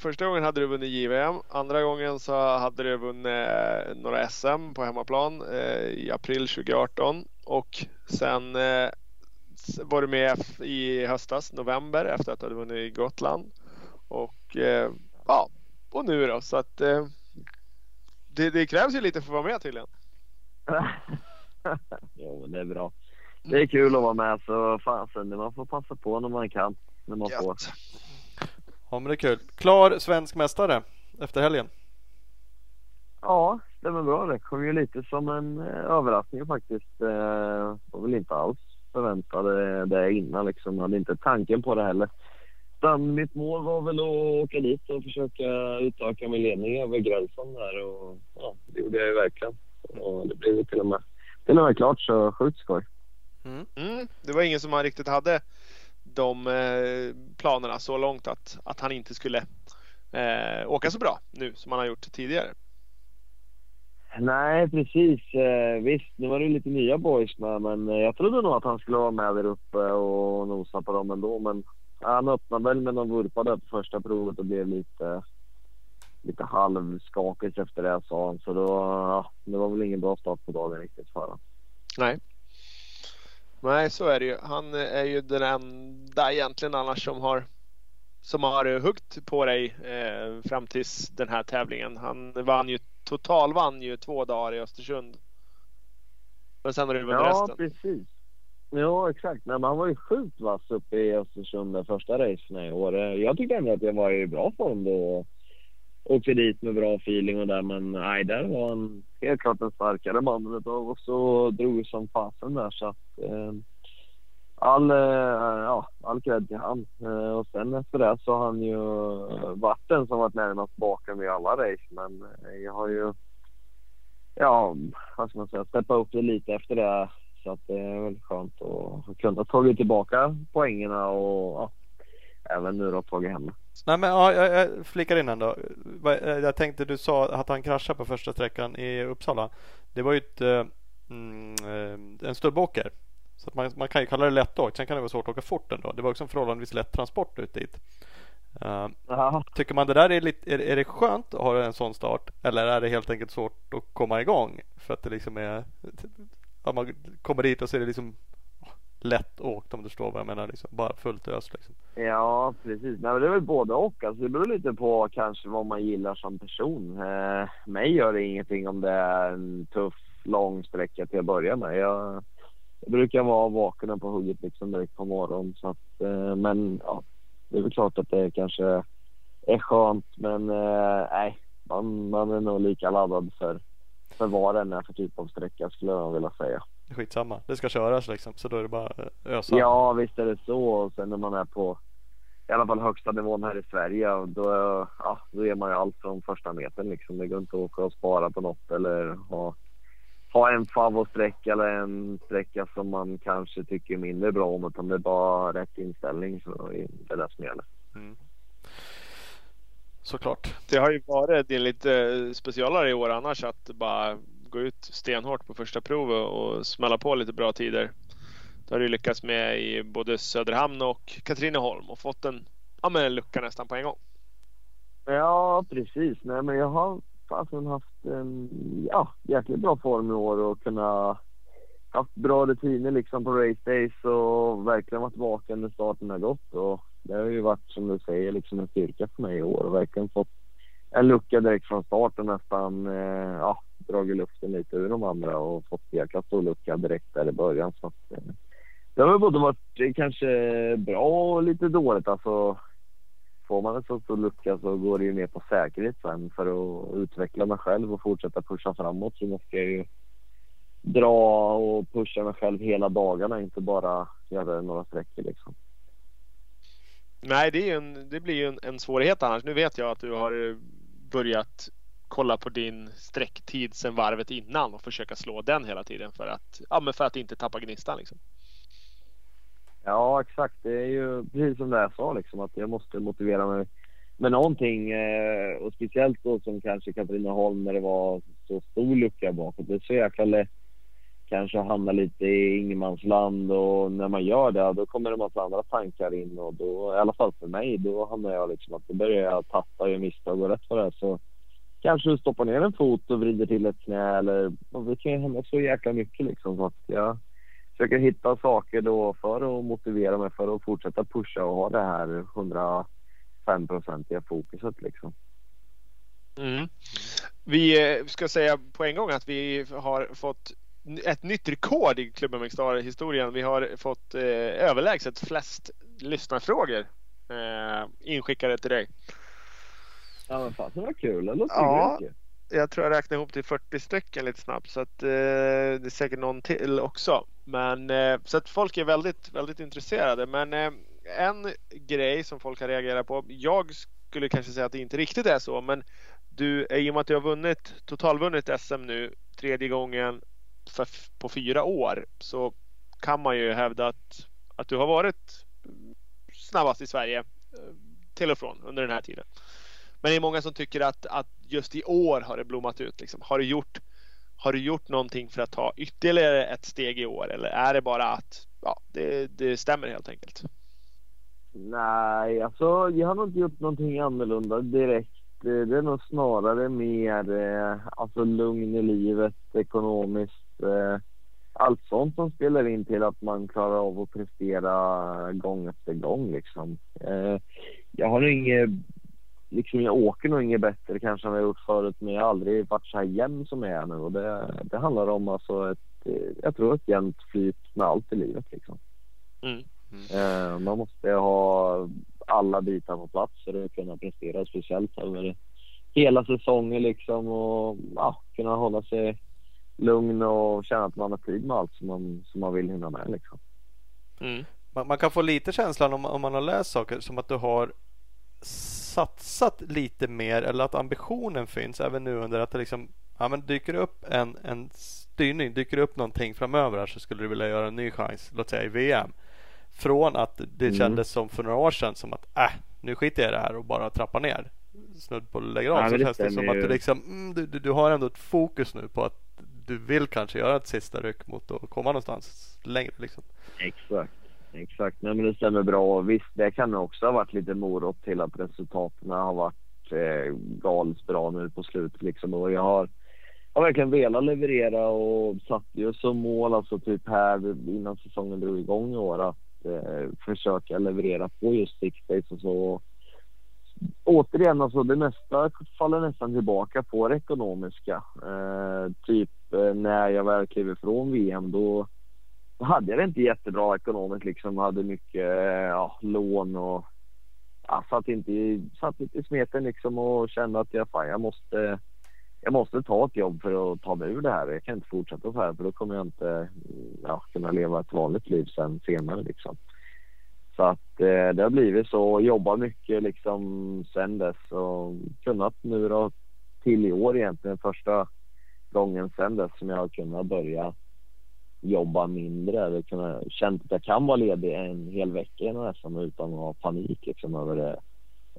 första gången hade du vunnit JVM. Andra gången så hade du vunnit eh, några SM på hemmaplan eh, i april 2018. Och sen eh, var du med i höstas, november, efter att du hade vunnit i Gotland. Och ja, och nu då. Så att det, det krävs ju lite för att vara med tydligen. jo men det är bra. Det är kul att vara med så fasen man får passa på när man kan. När man får. Ja men det är kul. Klar svensk mästare efter helgen. Ja, stämmer bra. Det kom ju lite som en eh, överraskning faktiskt. Eh, var väl inte alls förväntade det innan liksom. Hade inte tanken på det heller. Utan mitt mål var väl att åka dit och försöka utöka min ledning över gränsen där och ja, det gjorde jag ju verkligen. Och det blev ju till och med, till och med klart så sjukt skoj. Mm. Mm, det var ingen som han riktigt hade de eh, planerna så långt att, att han inte skulle eh, åka så bra nu som han har gjort tidigare. Nej, precis. Eh, visst, nu var det lite nya boys med, men jag trodde nog att han skulle vara med där uppe och nosa på dem ändå. Men han öppnade väl med någon vurpa där på första provet och blev lite, lite halvskakig efter det sa han. Så då, ja, det var väl ingen bra start på dagen riktigt för honom. Nej. Nej, så är det ju. Han är ju den enda egentligen annars som har som har huggt på dig eh, fram tills den här tävlingen. Han vann ju total vann ju två dagar i Östersund. Men sen har du vunnit Ja, resten. precis. Ja, exakt. Nej, men han var ju sjukt vass uppe i Östersund den första racen i år. Eh, Jag tyckte ändå att jag var i bra form då. Åkte dit med bra feeling och där, men nej, där var han helt klart den starkare mannen utav oss och drog som fasen där så att eh, all, eh, ja, all cred till han. Eh, och sen efter det så har han ju varit den som varit närmast bakom i alla race, men eh, jag har ju ja, vad ska man säga, steppa upp det lite efter det. Så att det är väl skönt att kunna tagit tillbaka poängerna och ja, även nu då tagit hem det. Nej men ja, jag, jag flikar in ändå. Eh, Jag tänkte du sa att han kraschade på första sträckan i Uppsala. Det var ju ett, eh, mm, eh, en stubbåker. Så att man, man kan ju kalla det lättåkt. Sen kan det vara svårt att åka fort ändå. Det var också en förhållandevis lätt transport ut dit. Ja, tycker man det där är lite, är, är det skönt att ha en sån start? Eller är det helt enkelt svårt att komma igång? För att det liksom är, att man kommer dit och så är det liksom lätt åkt om du förstår vad jag menar. Liksom. Bara fullt ös liksom. ja precis. Nej, men det är väl både och. Alltså, det beror lite på kanske vad man gillar som person. Eh, mig gör det ingenting om det är en tuff, lång sträcka till att börja med. Jag, jag brukar vara vaken och på hugget liksom direkt på morgonen. Så att, eh, men ja, det är väl klart att det kanske är skönt. Men eh, nej, man, man är nog lika laddad för, för vad det än är för typ av sträcka skulle jag vilja säga. Skitsamma. Det ska köras liksom. Så då är det bara att ösa. Ja, visst är det så. Och sen när man är på i alla fall högsta nivån här i Sverige, och då, ja, då är man ju allt från första metern. Liksom. Det går inte att åka och spara på något eller ha, ha en favoritsträcka eller en sträcka som man kanske tycker mindre bra om. Utan det är bara rätt inställning så är det det som gäller. Mm. Såklart. Det har ju varit din lite specialare i år annars att bara gå ut stenhårt på första provet och smälla på lite bra tider. Det har du lyckats med i både Söderhamn och Katrineholm och fått en, ja, men en lucka nästan på en gång. Ja, precis. Nej, men jag har fasen haft en ja, jäkligt bra form i år och kunnat haft bra rutiner liksom på race days och verkligen varit vaken när starten har gått. Och det har ju varit som du säger liksom en styrka för mig i år och verkligen fått en lucka direkt från starten nästan eh, ja, dragit luften lite ur de andra och fått jäkla stor lucka direkt där i början. Så att, eh, det har väl både varit eh, kanske bra och lite dåligt. Alltså, får man en så stor lucka så går det ju mer på säkerhet sen för att utveckla mig själv och fortsätta pusha framåt så måste jag ju dra och pusha mig själv hela dagarna, inte bara göra några sträckor liksom. Nej, det, är ju en, det blir ju en, en svårighet annars. Nu vet jag att du har börjat kolla på din sträcktid sedan varvet innan och försöka slå den hela tiden för att, ja, men för att inte tappa gnistan. Liksom. Ja, exakt. Det är ju precis som det jag sa liksom att jag måste motivera mig med någonting eh, och speciellt då som kanske Katrineholm när det var så stor lucka bakåt. Det är så jäkla lätt kanske att hamna lite i ingenmansland och när man gör det då kommer det en massa andra tankar in och då, i alla fall för mig, då hamnar jag liksom att då börjar jag tappa och misstag och rätt för det så kanske du stoppar ner en fot och vrider till ett knä eller det kan ju hända så jäkla mycket liksom så att jag försöker hitta saker då för att motivera mig för att fortsätta pusha och ha det här 105-procentiga fokuset liksom. Mm. Vi eh, ska säga på en gång att vi har fått ett nytt rekord i Klubben historien Vi har fått eh, överlägset flest lyssnarfrågor eh, inskickade till dig. Ja men fan det var kul, det låter Ja. mycket. Jag tror jag räknar ihop till 40 stycken lite snabbt så att eh, det är säkert någon till också. Men eh, så att folk är väldigt, väldigt intresserade. Men eh, en grej som folk har reagerat på. Jag skulle kanske säga att det inte riktigt är så, men du, i och med att du har vunnit, totalvunnit SM nu tredje gången för, på fyra år så kan man ju hävda att, att du har varit snabbast i Sverige eh, till och från under den här tiden. Men det är många som tycker att, att just i år har det blommat ut. Liksom. Har, du gjort, har du gjort någonting för att ta ytterligare ett steg i år eller är det bara att ja, det, det stämmer helt enkelt? Nej, alltså jag har nog inte gjort någonting annorlunda direkt. Det är nog snarare mer eh, alltså lugn i livet, ekonomiskt. Eh, allt sånt som spelar in till att man klarar av att prestera gång efter gång liksom. Eh, jag har nog inget, liksom jag åker nog inget bättre kanske än jag gjort förut men jag har aldrig varit så här jämn som jag är nu och det, det handlar om alltså ett, eh, jag tror ett jämnt flyt med allt i livet liksom. Mm. Eh, man måste ha alla bitar på plats för att kunna prestera speciellt över hela säsongen liksom och ja, kunna hålla sig lugn och känna att man har tid med allt som man, som man vill hinna med. Liksom. Mm. Man, man, kan få lite känslan om, om man har läst saker som att du har satsat lite mer eller att ambitionen finns även nu under att det liksom ja, men dyker upp en, en styrning, dyker upp någonting framöver här så skulle du vilja göra en ny chans, låt säga i VM. Från att det mm. kändes som för några år sedan som att äh, nu skiter jag i det här och bara trappar ner snudd på lägga av. Ja, så känns det som ju... att du liksom, mm, du, du, du har ändå ett fokus nu på att du vill kanske göra ett sista ryck mot att komma någonstans längre. Liksom. Exakt. Exakt, Nej, men det stämmer bra. Visst, det kan också ha varit lite morot till att resultaten har varit eh, galet bra nu på slutet. Liksom. Och jag har, har verkligen velat leverera och satt ju som mål, alltså typ här innan säsongen drog igång i år, att eh, försöka leverera på just six days och så återigen, alltså det mesta faller nästan tillbaka på det ekonomiska. Eh, typ eh, när jag väl klev ifrån VM då hade jag det inte jättebra ekonomiskt liksom. Hade mycket eh, ja, lån och ja, satt, inte i, satt inte i smeten liksom och kände att jag, fan, jag måste jag måste ta ett jobb för att ta mig ur det här. Jag kan inte fortsätta så här för då kommer jag inte mm, ja, kunna leva ett vanligt liv sen senare liksom. Så att eh, det har blivit så. Jobbat mycket liksom sen dess och kunnat nu då till i år egentligen första gången sen dess som jag har kunnat börja jobba mindre eller kunna känt att jag kan vara ledig en hel vecka i SM utan att ha panik liksom över det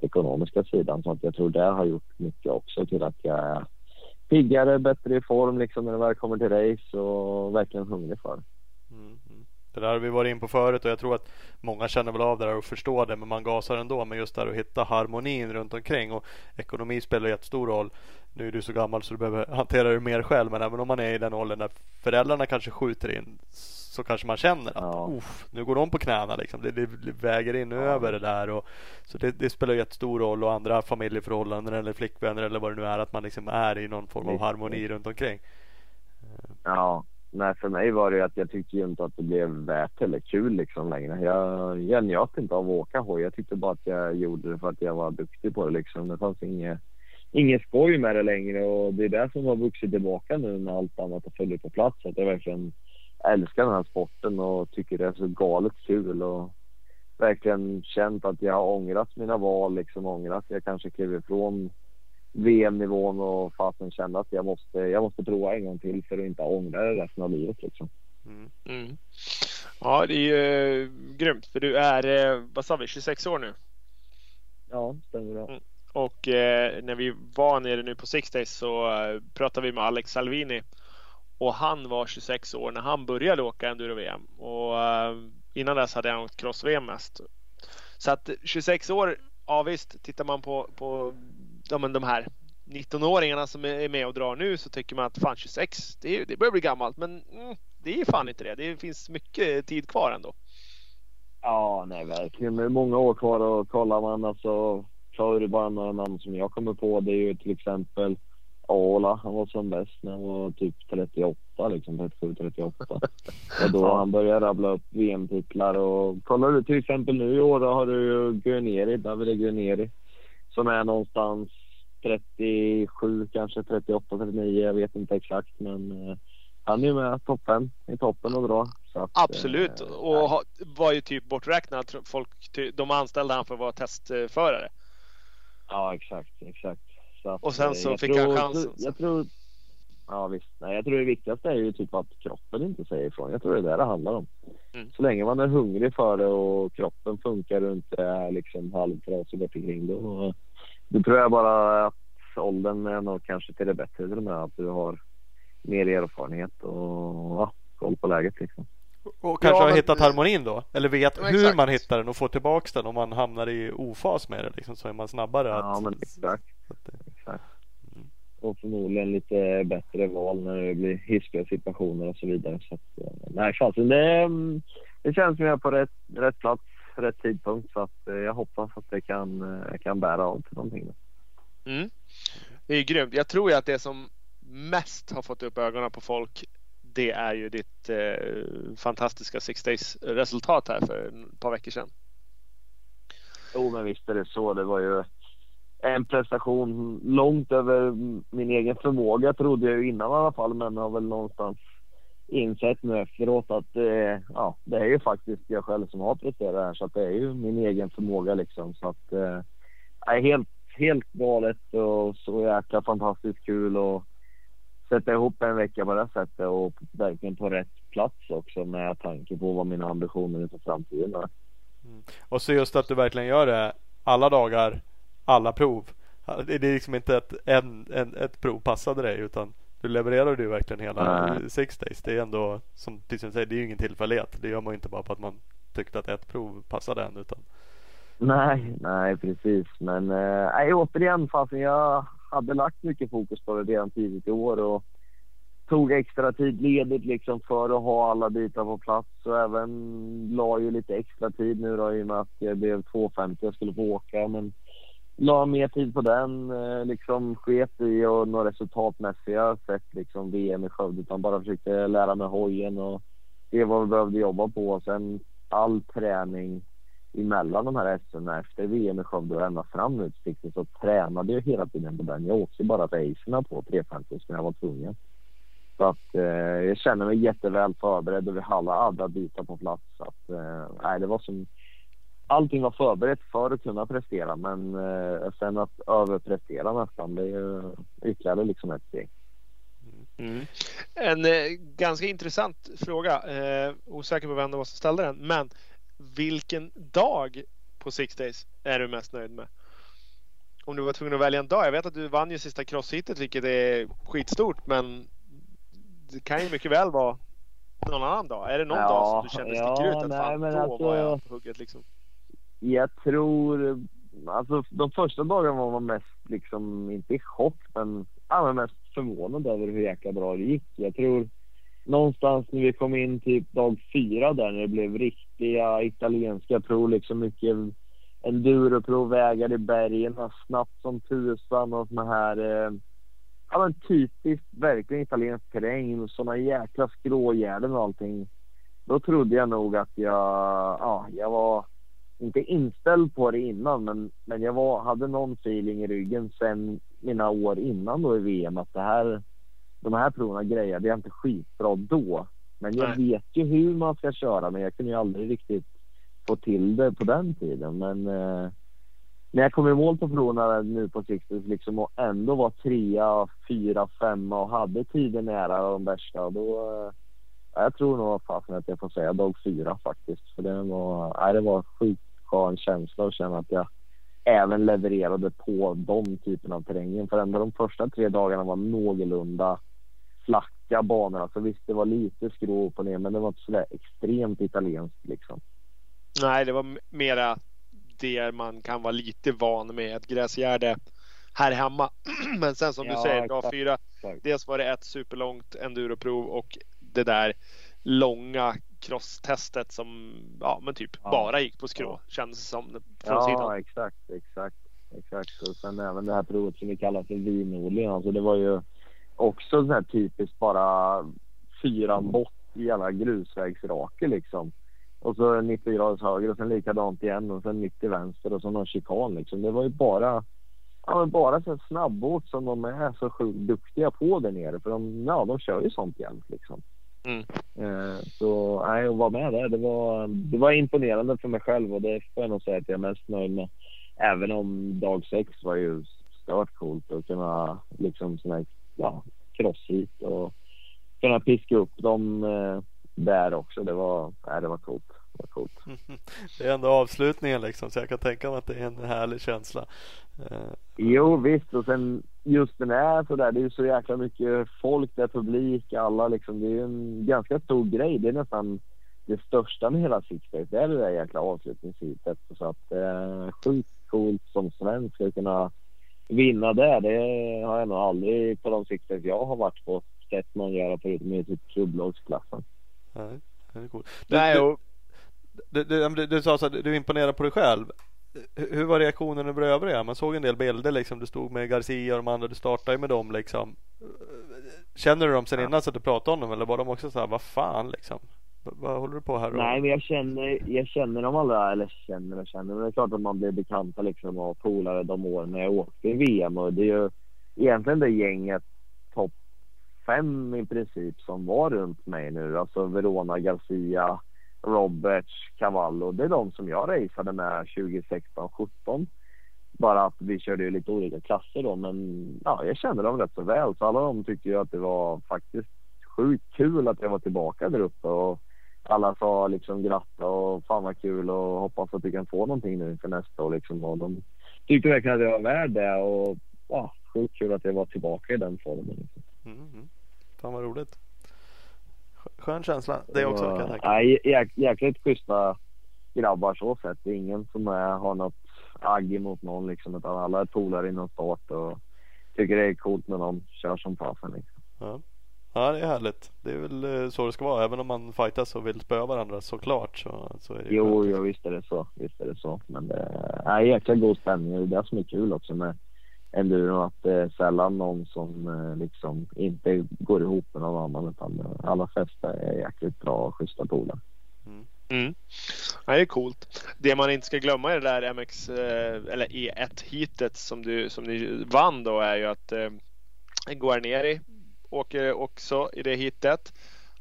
ekonomiska sidan. Så att jag tror det har gjort mycket också till att jag är piggare, bättre i form liksom när det väl kommer till race och verkligen hungrig för det. Det där har vi varit in på förut och jag tror att många känner väl av det där och förstår det men man gasar ändå. Men just där att hitta harmonin runt omkring och ekonomi spelar jättestor roll. Nu är du så gammal så du behöver hantera det mer själv men även om man är i den åldern när föräldrarna kanske skjuter in så kanske man känner att ja. nu går de på knäna liksom. Det, det, det väger in ja. över det där. Och, så det, det spelar jättestor roll och andra familjeförhållanden eller flickvänner eller vad det nu är att man liksom är i någon form av harmoni runt omkring. Ja, nej, för mig var det att jag tyckte ju inte att det blev värt eller kul liksom längre. Jag, jag njöt inte av att åka hoj. Jag tyckte bara att jag gjorde det för att jag var duktig på det liksom. Det fanns inget, inget skoj med det längre och det är det som har vuxit tillbaka nu när allt annat har följt på plats. Att jag verkligen älskar den här sporten och tycker det är så galet kul och verkligen känt att jag har ångrat mina val, liksom ångrat att jag kanske klev ifrån VM-nivån och fasen kände att jag måste, jag måste prova en gång till för att inte ångra det resten av livet. Liksom. Mm. Mm. Ja, det är ju uh, grymt för du är, uh, vad sa vi, 26 år nu? Ja, stämmer bra. Mm. Och uh, när vi var nere nu på Six Days så pratade vi med Alex Salvini och han var 26 år när han började åka enduro-VM och innan dess hade han åkt cross-VM mest. Så att 26 år, ja visst, tittar man på, på ja, men de här 19-åringarna som är med och drar nu så tycker man att fan 26, det, det börjar bli gammalt. Men mm, det är fan inte det. Det finns mycket tid kvar ändå. Ja, nej verkligen. Det är många år kvar och kollar man alltså förr bara några namn som jag kommer på. Det är ju till exempel Ola. Han var som bäst när han var typ 38, liksom 37, 38. Och då han började rabbla upp VM-titlar och kollar du till exempel nu i år då har du ju Guarneri, Davide Guarneri som är någonstans 37, kanske 38, 39. Jag vet inte exakt, men eh, han är med topp 5 i toppen och bra. Att, Absolut, eh, och ha, var ju typ borträknad. Folk, de anställde han för att vara testförare. Ja, exakt, exakt. Att, och sen så eh, fick tror, han chansen. Jag tror, ja visst. Nej, jag tror det viktigaste är ju typ att kroppen inte säger ifrån. Jag tror det är det det handlar om. Mm. Så länge man är hungrig för det och kroppen funkar och inte är liksom halvtrasig bort omkring då, då tror jag bara att åldern är nog kanske till det bättre till och med. Att du har mer erfarenhet och ja, koll på läget liksom. Och kanske ja, har hittat harmonin då? Eller vet ja, hur exakt. man hittar den och får tillbaks den om man hamnar i ofas med det liksom, så är man snabbare. Ja, att... men exakt. exakt. och förmodligen lite bättre val när det blir hiskiga situationer och så vidare. Så att, eh, nej, fasen, det, mm, det känns som jag är på rätt, rätt plats, rätt tidpunkt. Så att, eh, jag hoppas att det kan, eh, kan bära av till någonting. Mm. Det är grymt. Jag tror ju att det som mest har fått upp ögonen på folk det är ju ditt eh, fantastiska Six Days resultat här för ett par veckor sedan. Jo, men visst är det så. Det var ju en prestation långt över min egen förmåga trodde jag ju innan i alla fall, men har väl någonstans insett nu efteråt att eh, ja, det är ju faktiskt jag själv som har presterat här så att det är ju min egen förmåga liksom. Så att eh, helt, helt galet och så jäkla fantastiskt kul och sätta ihop en vecka på det sättet och verkligen på rätt plats också med tanke på vad mina ambitioner för framtiden är. Mm. Och så just att du verkligen gör det alla dagar, alla prov. Det är liksom inte ett, en, en, ett prov passade dig utan du levererar du verkligen hela Nej. six days. Det är ändå som du säger, det är ju ingen tillfällighet. Det gör man ju inte bara för att man tyckte att ett prov passade en utan Nej, nej precis. Men äh, återigen fasen jag hade lagt mycket fokus på det redan tidigt i år och tog extra tid ledigt liksom för att ha alla bitar på plats och även la ju lite extra tid nu då i och med att det blev 2.50 jag skulle få åka. Men la mer tid på den, eh, liksom sket i och några resultatmässiga sätt liksom VM i Skövde utan bara försökte lära mig hojen och det var vad vi behövde jobba på. Sen all träning emellan de här SM efter VM i Skövde och ända fram nu till så tränade jag hela tiden på den. Jag åkte bara racerna på 350 när jag var tvungen. Så att eh, jag känner mig jätteväl förberedd och vi hade alla andra bitar på plats. Så att, eh, nej, det var som... Allting var förberett för att kunna prestera men eh, sen att överprestera nästan det är ytterligare liksom ett steg. Mm. En eh, ganska intressant fråga. Eh, osäker på vem det var som ställde den. Men vilken dag på Six Days är du mest nöjd med? Om du var tvungen att välja en dag. Jag vet att du vann ju sista crosshitet vilket är skitstort men det kan ju mycket väl vara någon annan dag. Är det någon ja, dag som du känner ja, sticker ut? Att nej, fan, då alltså, var jag på hugget liksom. Jag tror... Alltså de första dagarna var man mest liksom, inte i chock men, ja, mest förvånad över hur jäkla bra det gick. Jag tror någonstans när vi kom in typ dag fyra där när det blev riktiga italienska prov, liksom mycket enduroprov, vägar i bergen, snabbt som tusan och såna här eh, ja, men typiskt verkligen italiensk terräng. och Såna jäkla skrågärden och allting. Då trodde jag nog att jag, ja, jag var inte inställd på det innan, men, men jag var, hade någon feeling i ryggen sen mina år innan då i VM att det här, de här proven grejade jag inte skitbra då. Men jag Nej. vet ju hur man ska köra, men jag kunde ju aldrig riktigt få till det på den tiden. Men eh, när jag kom i mål på proven nu på Sixtus liksom och ändå var trea, fyra, femma och hade tiden nära de värsta då eh, jag tror nog fasen att jag får säga dag fyra faktiskt. För det var, nej, det var sjukt skön känsla att känna att jag även levererade på de typerna av terrängen. För ändå de första tre dagarna var någorlunda flacka banor. Alltså visst, det var lite skrov upp och ner, men det var inte sådär extremt italienskt liksom. Nej, det var mera det man kan vara lite van med ett gräsgärde här hemma. Men sen som ja, du säger, dag fyra. Dels var det ett superlångt enduroprov och det där långa crosstestet som ja, men typ ja. bara gick på skrå ja. det som. Från ja, sidan. exakt, exakt, exakt. Och sen även det här provet som vi kallar för vinodling. Alltså det var ju också så här typiskt bara fyran bort i alla grusvägsrake liksom. Och så 90 graders höger och sen likadant igen och sen 90 vänster och så någon chikan liksom. Det var ju bara, ja, men bara så snabbåt som de är så sjukt duktiga på där nere. För de, ja, de kör ju sånt jämt liksom. Mm. Eh, så nej, att vara med där, det var, det var imponerande för mig själv och det får jag nog säga att jag är mest nöjd med. Även om dag sex var ju stört coolt att kunna liksom såna här, ja, crossfit och kunna piska upp dem eh, där också. Det var, nej, det var coolt. Det, var coolt. det är ändå avslutningen liksom så jag kan tänka mig att det är en härlig känsla. Uh, jo visst och sen just den är sådär. Det är så jäkla mycket folk där, publik, alla liksom. Det är en ganska stor grej. Det är nästan det största med hela Six Days. Det är det där jäkla avslutningsheatet. Så att eh, sjukt coolt som svensk att kunna vinna det, det har jag nog aldrig på de sikter jag har varit på sett någon göra förutom i typ klubblagsklassen. Nej, det är coolt. Nej, och, du, du, du, du sa så att du imponerar på dig själv. Hur var reaktionen över övriga? Man såg en del bilder liksom. Du stod med Garcia och de andra. Du startade ju med dem liksom. Känner du dem sen innan så att du pratade om dem eller var de också så här, vad fan liksom? Vad håller du på här och... Nej, men jag känner, jag känner dem alla, eller känner och känner, men det är klart att man blir bekanta liksom och polare de åren när jag åkte i VM och det är ju egentligen det gänget topp fem i princip som var runt mig nu. Alltså Verona, Garcia, Roberts, Cavallo. Det är de som jag raceade med 2016, 17. Bara att vi körde ju lite olika klasser då, men ja, jag kände dem rätt så väl. Så alla de tyckte ju att det var faktiskt sjukt kul att jag var tillbaka där uppe och alla sa liksom gratta och fan vad kul och hoppas att vi kan få någonting nu inför nästa år liksom. Och de tyckte verkligen att jag var värd det och ja, sjukt kul att jag var tillbaka i den formen. Liksom. Mm. mm. Fan vad roligt. Skö- Skön känsla. Det också kan jag tänka. Jäk, jäkligt schyssta grabbar så sett. Det är ingen som är, har något agg emot någon liksom utan alla är polare inom start och tycker det är coolt när de kör som fasen liksom. Ja. ja, det är härligt. Det är väl eh, så det ska vara. Även om man fightas och vill spöa varandra såklart så, så är det Jo, skönt. jo, visst är det så. Visst är det så. Men det är jäkla god stämning och det är det som är kul också med enduro. Att det är sällan någon som eh, liksom inte går ihop med någon annan utan alla fester är jäkligt bra och schyssta polare. mm. ja, det är coolt. Det man inte ska glömma i det där MX eh, eller E1 heatet som du som ni vann då är ju att eh, Guarneri åker också i det heatet.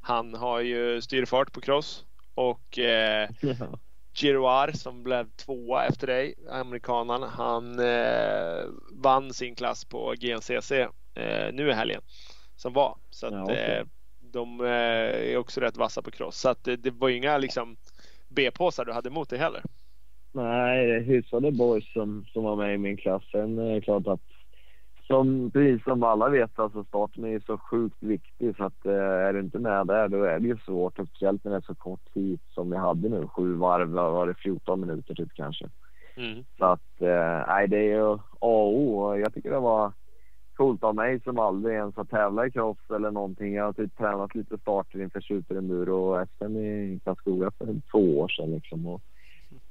Han har ju styrfart på cross och eh, Giroir som blev tvåa efter dig, amerikanen, han eh, vann sin klass på GNCC eh, nu i helgen som var. Så att Ja, eh, de eh, är också rätt vassa på cross. Så att det, det var ju inga liksom B-påsar du hade emot dig heller. Nej, hyfsade boys som, som var med i min klass. Sen är det klart att som, precis som alla vet, alltså starten är ju så sjukt viktig så att eh, är du inte med där då är det ju svårt. Och Speciellt när det är så kort tid som vi hade nu. Sju varv, var det 14 minuter typ kanske. Mm. Så att eh, nej, det är ju A och O. Jag tycker det var coolt av mig som aldrig ens har tävlat i cross eller någonting. Jag har typ tränat lite starter inför superenduro och SM i Karlskoga för två år sedan liksom. Och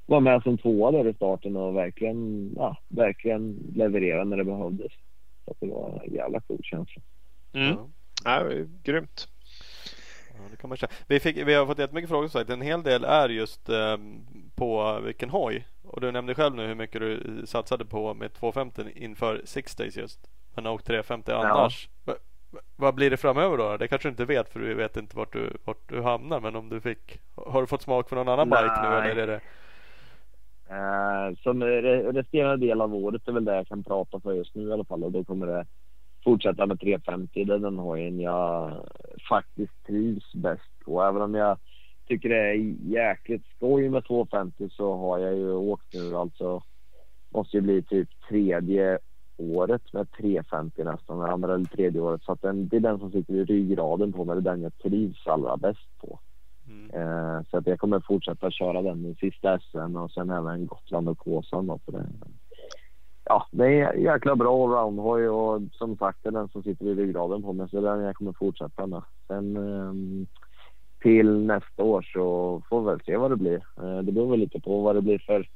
var med som tvåa där i starten och verkligen, ja, verkligen leverera när det behövdes. Så att det var en jävla cool känsla. Mm. Ja. Ja, det är grymt. Ja, det kan man säga. Vi, fick, vi har fått jättemycket frågor som sagt. En hel del är just ehm, på vilken hoj. Och du nämnde själv nu hur mycket du satsade på med 250 inför Six Days just. Men har åkt 350 annars. Va, vad blir det framöver då? Det kanske du inte vet för du vet inte vart du, vart du hamnar. Men om du fick. Har du fått smak för någon annan Nej. bike nu eller är det? Eh, som resterande del av året är väl det jag kan prata för just nu i alla fall och då kommer det fortsätta med 350. Det är den hojen jag faktiskt trivs bäst på. Även om jag tycker det är jäkligt skoj med 250 så har jag ju åkt nu alltså måste ju bli typ tredje året med 350 nästan, andra eller tredje året. Så att den, det är den som sitter i ryggraden på mig. Det är den jag trivs allra bäst på. Mm. Eh, så att jag kommer fortsätta köra den i sista SM och sen även Gotland och Kåsan då. För det, ja, det är en jäkla bra allroundhoj och som sagt det är den som sitter i ryggraden på mig. Så det är den jag kommer fortsätta med. Sen ehm, till nästa år så får vi väl se vad det blir. Eh, det beror väl lite på vad det blir för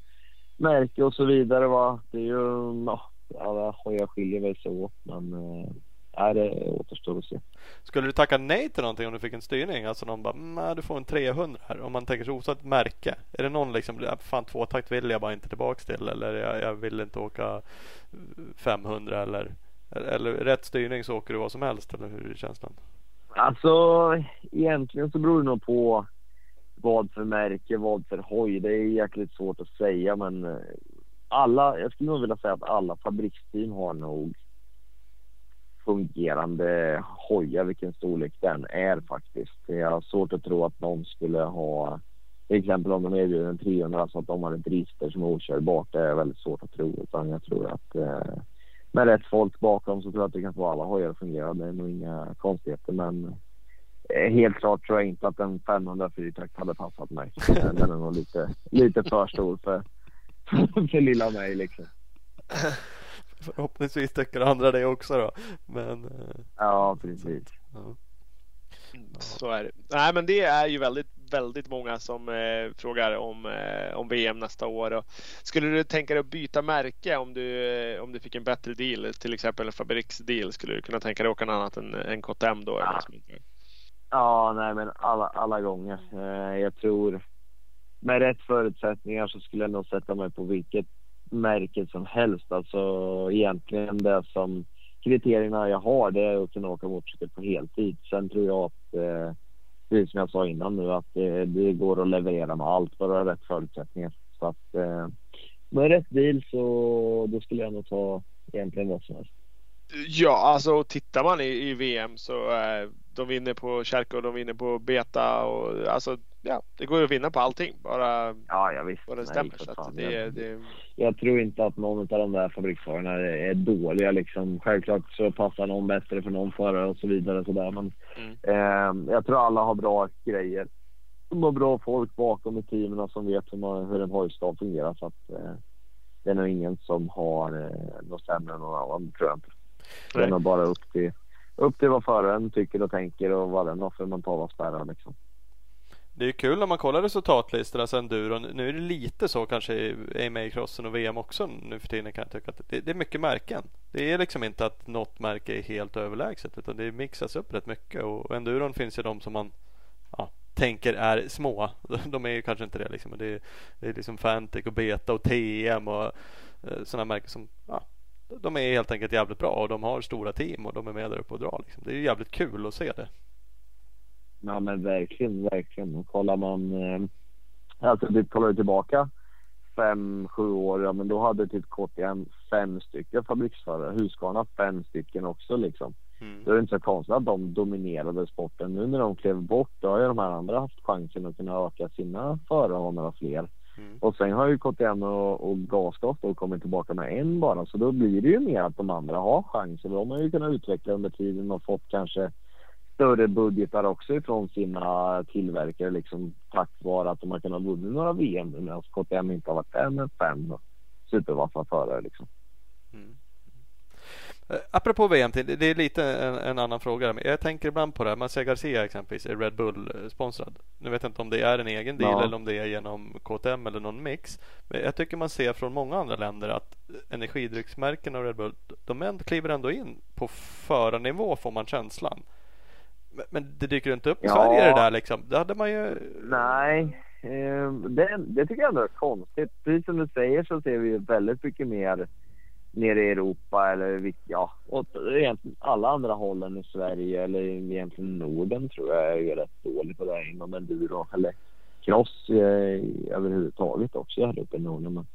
märke och så vidare. Va? Det är ju, ja, alla hojar skiljer väl sig åt men eh, nej, det återstår att se. Skulle du tacka nej till någonting om du fick en styrning? Alltså någon bara, "Mm, nej, du får en 300 här. Om man tänker sig oavsett märke. Är det någon liksom, "Ja, fan tvåtakt vill jag bara inte tillbaks till. Eller jag, jag vill inte åka eh, 500 eller, eller rätt styrning så åker du vad som helst. Eller hur är känslan? Alltså egentligen så beror det nog på vad för märke, vad för hoj. Det är jäkligt svårt att säga men eh, alla, jag skulle nog vilja säga att alla fabriksteam har nog fungerande hojar vilken storlek den är faktiskt. Jag har svårt att tro att någon skulle ha till exempel om de erbjuder en 300 så att de har ett register som är okörbart. Det är väldigt svårt att tro utan jag tror att eh, med rätt folk bakom så tror jag att vi kan få alla hojar att fungera. Det är nog inga konstigheter men eh, helt klart tror jag inte att en 500 fyrtakt hade passat mig. Den är nog lite, lite för stor för, för lilla mig liksom. Förhoppningsvis tycker andra det också då. Men, eh, Ja, precis. ja. Så är det. Nej, men det är ju väldigt, väldigt många som eh, frågar om, eh, om VM nästa år. Och skulle du tänka dig att byta märke om du, eh, om du fick en bättre deal, till exempel en fabriksdeal? Skulle du kunna tänka dig att åka något annat än, än KTM då? Ja. Ja, nej men alla, alla gånger. Eh, jag tror med rätt förutsättningar så skulle jag nog sätta mig på vilket märke som helst. Alltså egentligen det som kriterierna jag har det är att kunna åka motorcykel på heltid. Sen tror jag att, eh, precis som jag sa innan nu, att det, det går att leverera med allt, bara rätt förutsättningar. Så att eh, med rätt bil så då skulle jag nog ta egentligen vad som helst. Ja, alltså tittar man i, i VM så eh, de vinner på Kärko och de vinner på Beta och alltså ja, det går ju att vinna på allting bara, Ja, jag visst. bara det Nej, stämmer. för Så fan. att det, det, jag tror inte att någon av de där fabriksförarna är, dåliga. Liksom. Självklart så passar någon bättre för någon förare och så vidare. Så där. Men Mm. eh, jag tror alla har bra grejer. De har bra folk bakom i teamen som vet hur, en hoj ska fungera. Så att, eh, det är nog ingen som har eh, något sämre än någon annan, tror jag inte. Det är Nej. nog bara upp till, upp till vad föraren tycker och tänker och vad den har för mentala spärrar. Liksom. Det är ju kul när man kollar resultatlistorna sen enduron. Nu är det lite så kanske i AMA-crossen och VM också nu för tiden kan jag tycka att det, det är mycket märken. Det är liksom inte att något märke är helt överlägset utan det mixas upp rätt mycket och enduron finns ju de som man ja, tänker är små. De är ju kanske inte det liksom. Det är, det är liksom Fantic och Beta och TM och eh, sådana märken som ja, de är helt enkelt jävligt bra och de har stora team och de är med där uppe och drar. Liksom. Det är ju jävligt kul att se det. Ja men verkligen, verkligen. Kollar man, eh, alltså typ kollar du tillbaka fem, sju år, ja men då hade typ KTM fem stycken fabriksförare. Husqvarna fem stycken också liksom. Mm. Då är det inte så konstigt att de dominerade sporten. Nu när de klev bort, då har ju de här andra haft chansen att kunna öka sina förare och ha några fler. Mm. Och sen har ju KTM och, och Gasgas då kommit tillbaka med en bara. Så då blir det ju mer att de andra har chansen. De har ju kunnat utveckla under tiden och fått kanske större budgetar också ifrån sina tillverkare liksom tack vare att de har kunnat vinna några VM nu medan KTM inte har varit där med fem supervassa förare liksom. Mm. Eh, Apropå VM, det är lite en, en annan fråga. Men jag tänker ibland på det här. Man ser Garcia exempelvis är Red Bull eh, sponsrad. Nu vet jag inte om det är en egen deal Ja. eller om det är genom KTM eller någon mix. Men jag tycker man ser från många andra länder att energidrycksmärken och Red Bull, de kliver ändå in på förarnivå får man känslan. Men, det dyker inte upp i Ja. Sverige det där liksom. Det hade man ju. Nej, eh, det, det tycker jag ändå är konstigt. Precis som du säger så ser vi väldigt mycket mer nere i Europa eller ja, åt egentligen alla andra hållen i Sverige eller egentligen Norden tror jag är rätt dålig på det här inom enduro eller cross eh, överhuvudtaget också här uppe i Norden. Men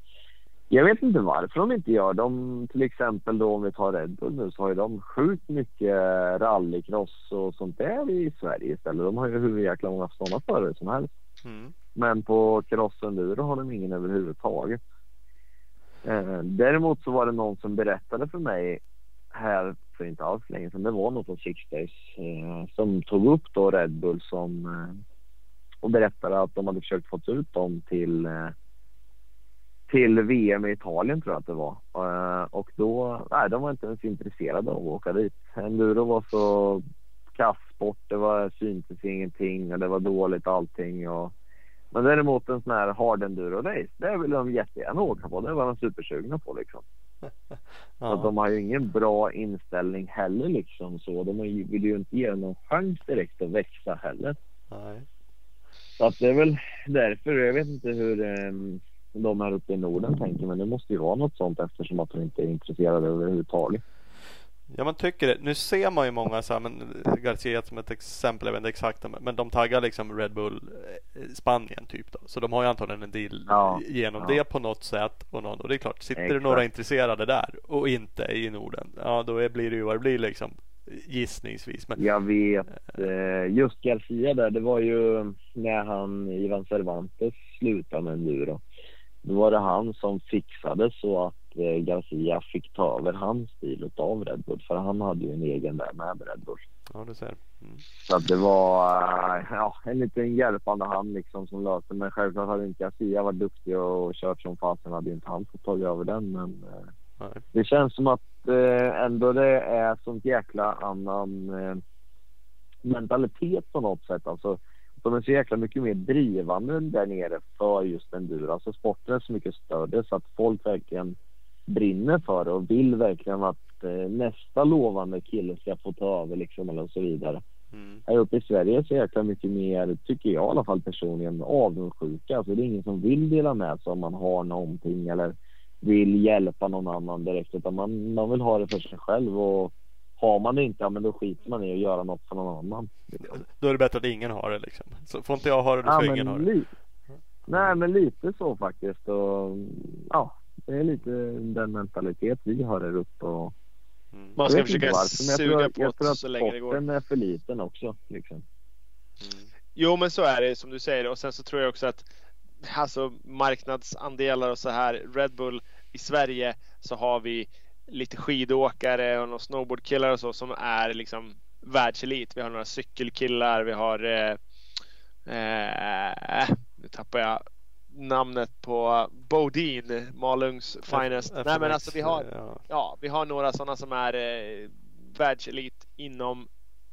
jag vet inte varför de inte gör. De, till exempel då om vi tar Red Bull nu så har ju de sjukt mycket rallycross och sånt där i Sverige istället. De har ju hur jäkla många sådana förare som helst. Mm. Men på cross enduro har de ingen överhuvudtaget. Eh, däremot så var det någon som berättade för mig här för inte alls länge sedan, det var nog på Six Days, eh, som tog upp då Red Bull som eh, och berättade att de hade försökt få ut dem till eh, till VM i Italien tror jag att det var. Eh, och då, nej de var inte ens intresserade av att åka dit. Enduro var så kasssport, det var syntes ingenting och det var dåligt allting och men däremot en sån här hard enduro race, det vill de jättegärna åka på. Det var de supersugna på liksom. Så att Ja. de har ju ingen bra inställning heller liksom så. De vill ju inte ge någon chans direkt att växa heller. Nej. Så att det är väl därför. Jag vet inte hur eh, de här uppe i Norden tänker men det måste ju vara något sånt eftersom att de inte är intresserade överhuvudtaget. Ja man tycker det. Nu ser man ju många så här, men Garcia som ett exempel, jag vet inte exakt men- de taggar liksom Red Bull eh, Spanien typ då. Så de har ju antagligen en deal Ja, genom ja. det på något sätt. Och, någon, och det är klart, sitter det Exakt. några intresserade där och inte i Norden, ja då blir det ju vad det blir liksom gissningsvis. Men Jag vet eh, just Garcia där, det var ju när han, Ivan Cervantes slutade med enduro. Då var det han som fixade så att eh, Garcia fick ta över hans stil av Red Bull. För han hade ju en egen där med Red Bull. ja du ser. Mm. Så att det var eh, ja, en liten hjälpande hand liksom som löste Men självklart hade inte Garcia varit duktig och kört som fasen hade inte han fått ta över den. Men eh, Nej. Det känns som att eh, ändå det är sånt jäkla annan eh, mentalitet på något sätt. Alltså, de är så jäkla mycket mer drivande där nere för just enduro. Alltså sporten är så mycket större så att folk verkligen brinner för det och vill verkligen att eh, nästa lovande kille ska få ta över liksom eller så vidare. Mm. Här uppe i Sverige är så jäkla mycket mer, tycker jag i alla fall personligen, avundsjuka. Alltså det är ingen som vill dela med sig om man har någonting eller vill hjälpa någon annan direkt utan man, man vill ha det för sig själv och har man det inte, ja men då skiter man i att göra något för någon annan. Då är det bättre att ingen har det liksom. Så får inte jag ha det, då Ja, ska ingen ha det. li- Nej men lite så faktiskt och ja, det är lite den mentalitet vi har här uppe och Mm. Man ska försöka varför, men jag suga tror, på jag tror det att så länge det går. är för liten också liksom. Mm. Jo, men så är det som du säger och sen så tror jag också att alltså marknadsandelar och så här. Red Bull i Sverige så har vi lite skidåkare och några snowboardkillar och så som är liksom världselit. Vi har några cykelkillar. Vi har eh, eh, nu tappar jag namnet på Bodin, Malungs finest. F- Nej, men alltså vi har ja. ja, vi har några sådana som är eh, världselit inom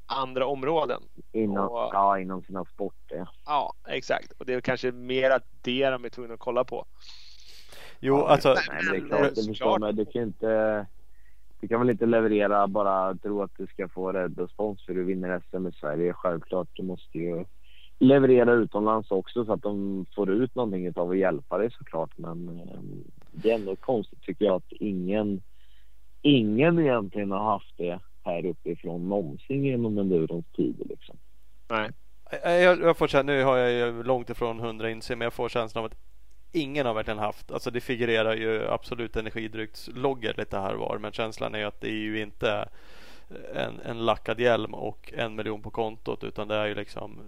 andra områden. Inom, Och- ja, inom sina sporter. Ja, exakt. Och det är kanske mer att det de är tvungna att kolla på. Jo, Ja, alltså. Nej, men det är klart, du förstår mig. Du kan inte... Du kan väl inte leverera bara tro att du ska få rädd respons för du vinner SM i Sverige. Självklart, du måste ju leverera utomlands också så att de får ut någonting av att hjälpa dig såklart. Men eh, det är ändå konstigt tycker jag att ingen, ingen egentligen har haft det här uppifrån någonsin genom endurons tid liksom. Nej. Jag, jag får känna, nu har jag ju långt ifrån 100 inse men jag får känslan av att ingen har verkligen haft, alltså det figurerar ju absolut energidrycksloggor lite här och var men känslan är ju att det är ju inte en, en lackad hjälm och en miljon på kontot utan det är ju liksom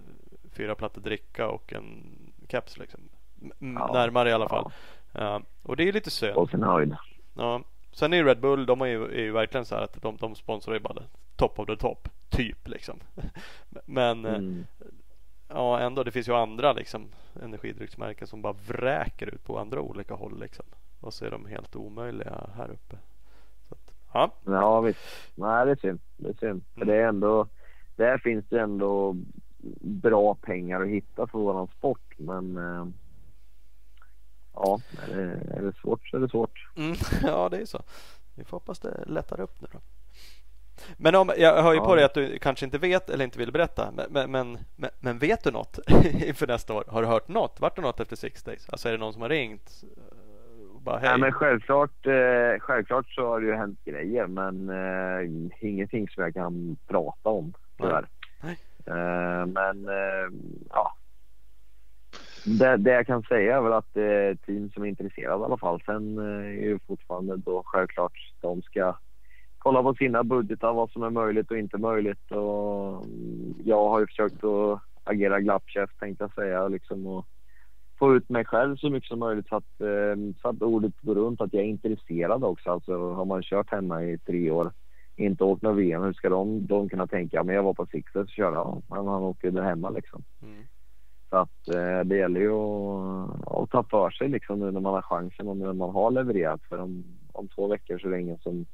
fyra plattor dricka och en keps liksom. M- Ja, Närmare i alla fall. Ja, och det är lite synd. Sin höjd. Ja. Sen är ju Red Bull, de är ju, är ju verkligen så här att de, de sponsrar ju bara top of the top. Typ liksom. Men eh, Mm. Ja ändå, det finns ju andra liksom energidrycksmärken som bara vräker ut på andra olika håll liksom. Och så är de helt omöjliga här uppe. Att, ja. Ja visst. Nej det är synd. Det är synd. För Mm. det är ändå, där finns det ändå bra pengar att hitta för våran sport. Men eh, ja, är det, är det svårt så är det svårt. Mm, ja, det är så. Vi får hoppas det lättar upp nu då. Men om, jag hör ju Ja. på dig att du kanske inte vet eller inte vill berätta. Men, men, men, men, vet du något inför nästa år? Har du hört något? Vart det något efter Six Days? Alltså är det någon som har ringt? eh, bara hej? Nej men självklart, eh, självklart så har det ju hänt grejer men eh, ingenting som jag kan prata om tyvärr. Nej. Eh, men eh, ja. Det, det jag kan säga är väl att det är ett team som är intresserade i alla fall. Sen eh, är ju fortfarande då självklart de ska kolla på sina budgetar, vad som är möjligt och inte möjligt. Och mm, jag har ju försökt att agera glappkäft tänkte jag säga liksom och få ut mig själv så mycket som möjligt så att, eh, så att ordet går runt, att jag är intresserad också. Alltså har man kört hemma i tre år, inte åkt någon VM, hur ska de, de kunna tänka, men jag var på Sixers och körde, ja, men han åker där hemma liksom. Mm. Så att eh, det gäller ju att, att ta för sig liksom nu när man har chansen och när man har levererat. För om, om två veckor så är det ingen som...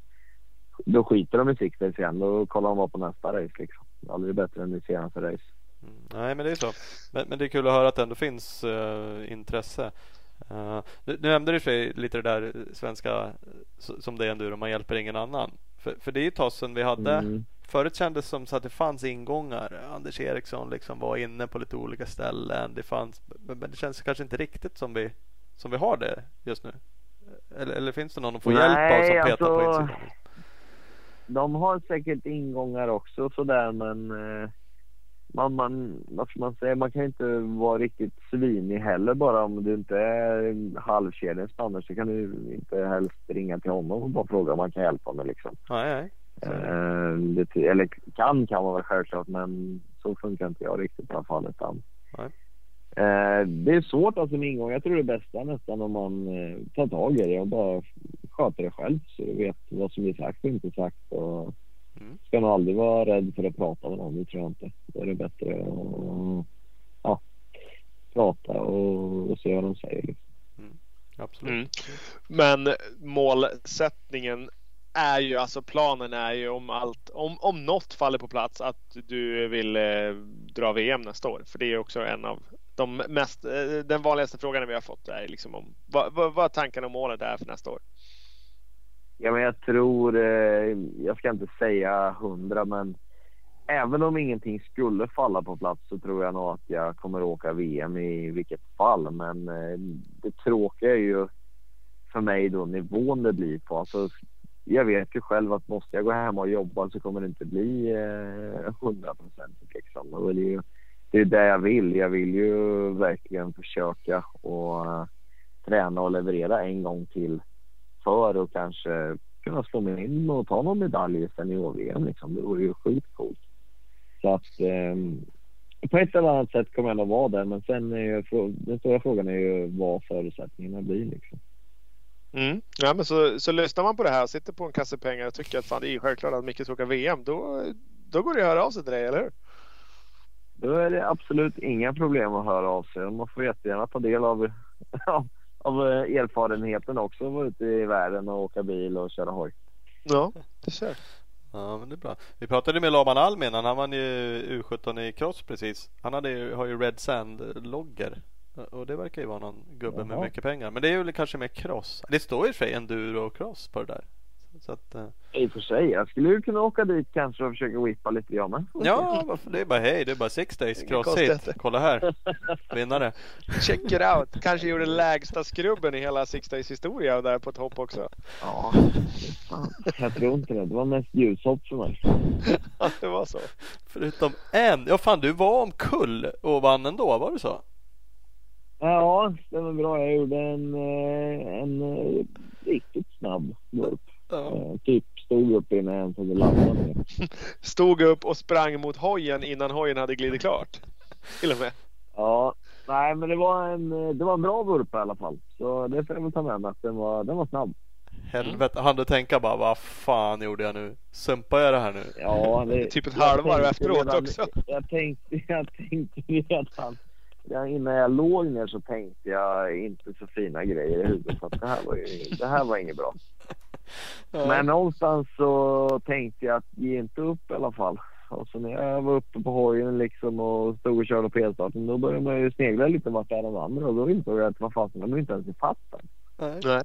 Då skiter de i Sixers igen. Då kollar de bara på nästa race liksom. Det aldrig bättre än i senaste race. Mm. Nej men det är så. Men, men det är kul att höra att det ändå finns eh, intresse. Uh, nu, nu nämnde du sig lite det där svenska eh, som det är enduro, man hjälper ingen annan. För, för det är ju ett tag sedan vi hade Mm. Förut kändes det som så att det fanns ingångar. Anders Eriksson liksom var inne på lite olika ställen. Det fanns, men det känns kanske inte riktigt som vi, som vi har det just nu. Eller, eller finns det någon att få Nej, hjälp av som petar på alltså- insidan? De har säkert ingångar också sådär men eh, man, man, vad ska man säga, man kan inte vara riktigt svinig heller bara om du inte är halvkedjens Anders så kan du inte helst ringa till honom och bara fråga om man kan hjälpa mig liksom. Nej, nej. Eh, det, eller kan kan man väl självklart men så funkar inte jag riktigt i alla fall. Utan, eh, det är svårt alltså med ingång. Jag tror det är bästa nästan om man eh, tar tag i det och bara sköter det själv så du vet vad som är sagt och inte sagt. Och Mm. ska nog aldrig vara rädd för att prata med någon, det tror jag inte. Då är det bättre att ja, prata och, och se vad de säger. Liksom. Absolut. Mm. Men målsättningen är ju, alltså planen är ju om allt, om, om något faller på plats att du vill eh, dra VM nästa år. För det är också en av de mest, eh, den vanligaste frågan vi har fått är liksom om vad, vad, vad tankarna och målet är för nästa år. Ja, men jag tror, eh, jag ska inte säga hundra, men även om ingenting skulle falla på plats så tror jag nog att jag kommer åka VM i vilket fall. Men eh, det tråkiga är ju för mig då nivån det blir på. Alltså, jag vet ju själv att måste jag gå hem och jobba så kommer det inte bli eh, hundra procent. liksom. Och det är ju det, är det jag vill. Jag vill ju verkligen försöka och eh, träna och leverera en gång till för att kanske kunna slå mig in och ta någon medalj i senior-VM. Liksom. Det vore ju sjukt coolt. Så att eh, på ett eller annat sätt kommer jag nog vara där. Men sen är ju, den stora frågan är ju vad förutsättningarna blir. Liksom. Mm. Ja, men så, så lyssnar man på det här och sitter på en kasse pengar och tycker att fan, det är självklart att Micke ska åka VM. Då, då går det att höra av sig till dig, eller hur? Då är det absolut inga problem att höra av sig. Man får jättegärna ta del av, av eh, erfarenheten också. Vara ute i världen och åka bil och köra hoj. Ja, det kör. Ja men det är bra. Vi pratade med Laban Alm innan. Han vann ju U17 i cross precis. Han hade ju, har ju Red Sand-loggor. Och det verkar ju vara någon gubbe Jaha. med mycket pengar. Men det är väl kanske mer cross. Det står ju för sig enduro och cross på det där. Så att, uh... I och för sig. Jag skulle ju kunna åka dit kanske och försöka whippa lite grann med. Ja, det är bara hej. Det är bara six days cross-hit. Kolla här. Vinnare. Check it out. Kanske gjorde lägsta skrubben i hela six days historia där på ett hopp också. Ja, jag tror inte det. Det var mest ljushopp för mig. ja, det var så. Förutom en. Ja, fan du var omkull och vann ändå. Var det så? Ja, det var bra. Jag gjorde en, eh, en, en eh, riktigt snabb burp. Ja. Typ stod upp innan jag ens hade landat ner. Stod upp och sprang mot hojen innan hojen hade glidit klart. Till och med. Ja, nej men det var en, det var en bra vurpa i alla fall. Så det får jag väl ta med mig att den var, den var snabb. Helvete, hann du tänka bara vad fan gjorde jag nu? Sumpar jag det här nu? Ja, det, typ ett halvvarv efteråt redan, också. Jag tänkte, jag tänkte redan innan jag låg ner så tänkte jag inte så fina grejer i huvudet. Så det, här var ju, det här var inget bra. Men någonstans så tänkte jag att ge inte upp i alla fall. Och så när jag var uppe på hojen liksom och stod och körde på elstarten då började man ju snegla lite vart är de andra och då insåg jag att vad fasen, de är inte ens ifatt. Nej.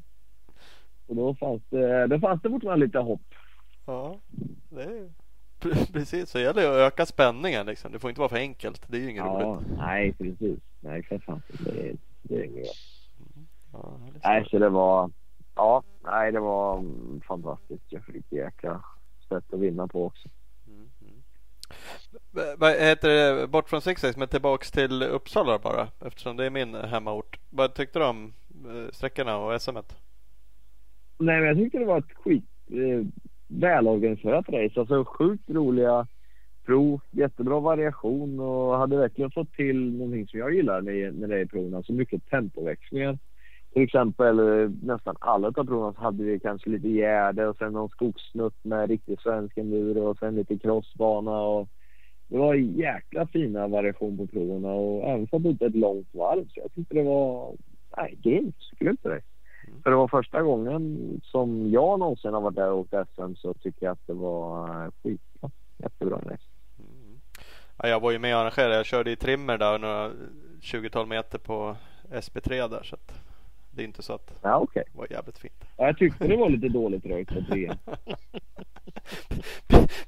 Och då fanns det, då fanns det fortfarande lite hopp. Ja, det är Precis, så gäller det att öka spänningen liksom. Det får inte vara för enkelt. Det är ju inget ja, roligt. Nej, precis. Nej, för fan. Det är, det är inget ja, Nej, så det var... Ja, nej, det var fantastiskt. Jag fick jäkla sätt att vinna på också. Mm, mm. Vad heter det, bort från Six men tillbaks till Uppsala bara eftersom det är min hemmaort. Vad tyckte du om eh, sträckorna och SM? -et? Nej, men jag tyckte det var ett skit eh, välorganiserat race. Alltså sjukt roliga prov, jättebra variation och hade verkligen fått till någonting som jag gillar när, när det är proven. Alltså mycket tempoväxlingar. Till exempel nästan alla av proven så hade vi kanske lite gärde och sen någon skogssnutt med riktig svensk enduro och sen lite crossbana och det var jäkla fina variation på proven och även fått ut ett långt varv så jag tyckte det var nej, grymt. Grymt race. För det var första gången som jag någonsin har varit där och åkt SM så tycker jag att det var skitbra. Jättebra race. Mm. Ja, jag var ju med och arrangerade. Jag körde i trimmer där några 20-tal meter på SB3 där så att det är inte så att ja, okay. det var jävligt fint. Ja, jag tyckte det var lite dåligt röjt på tre.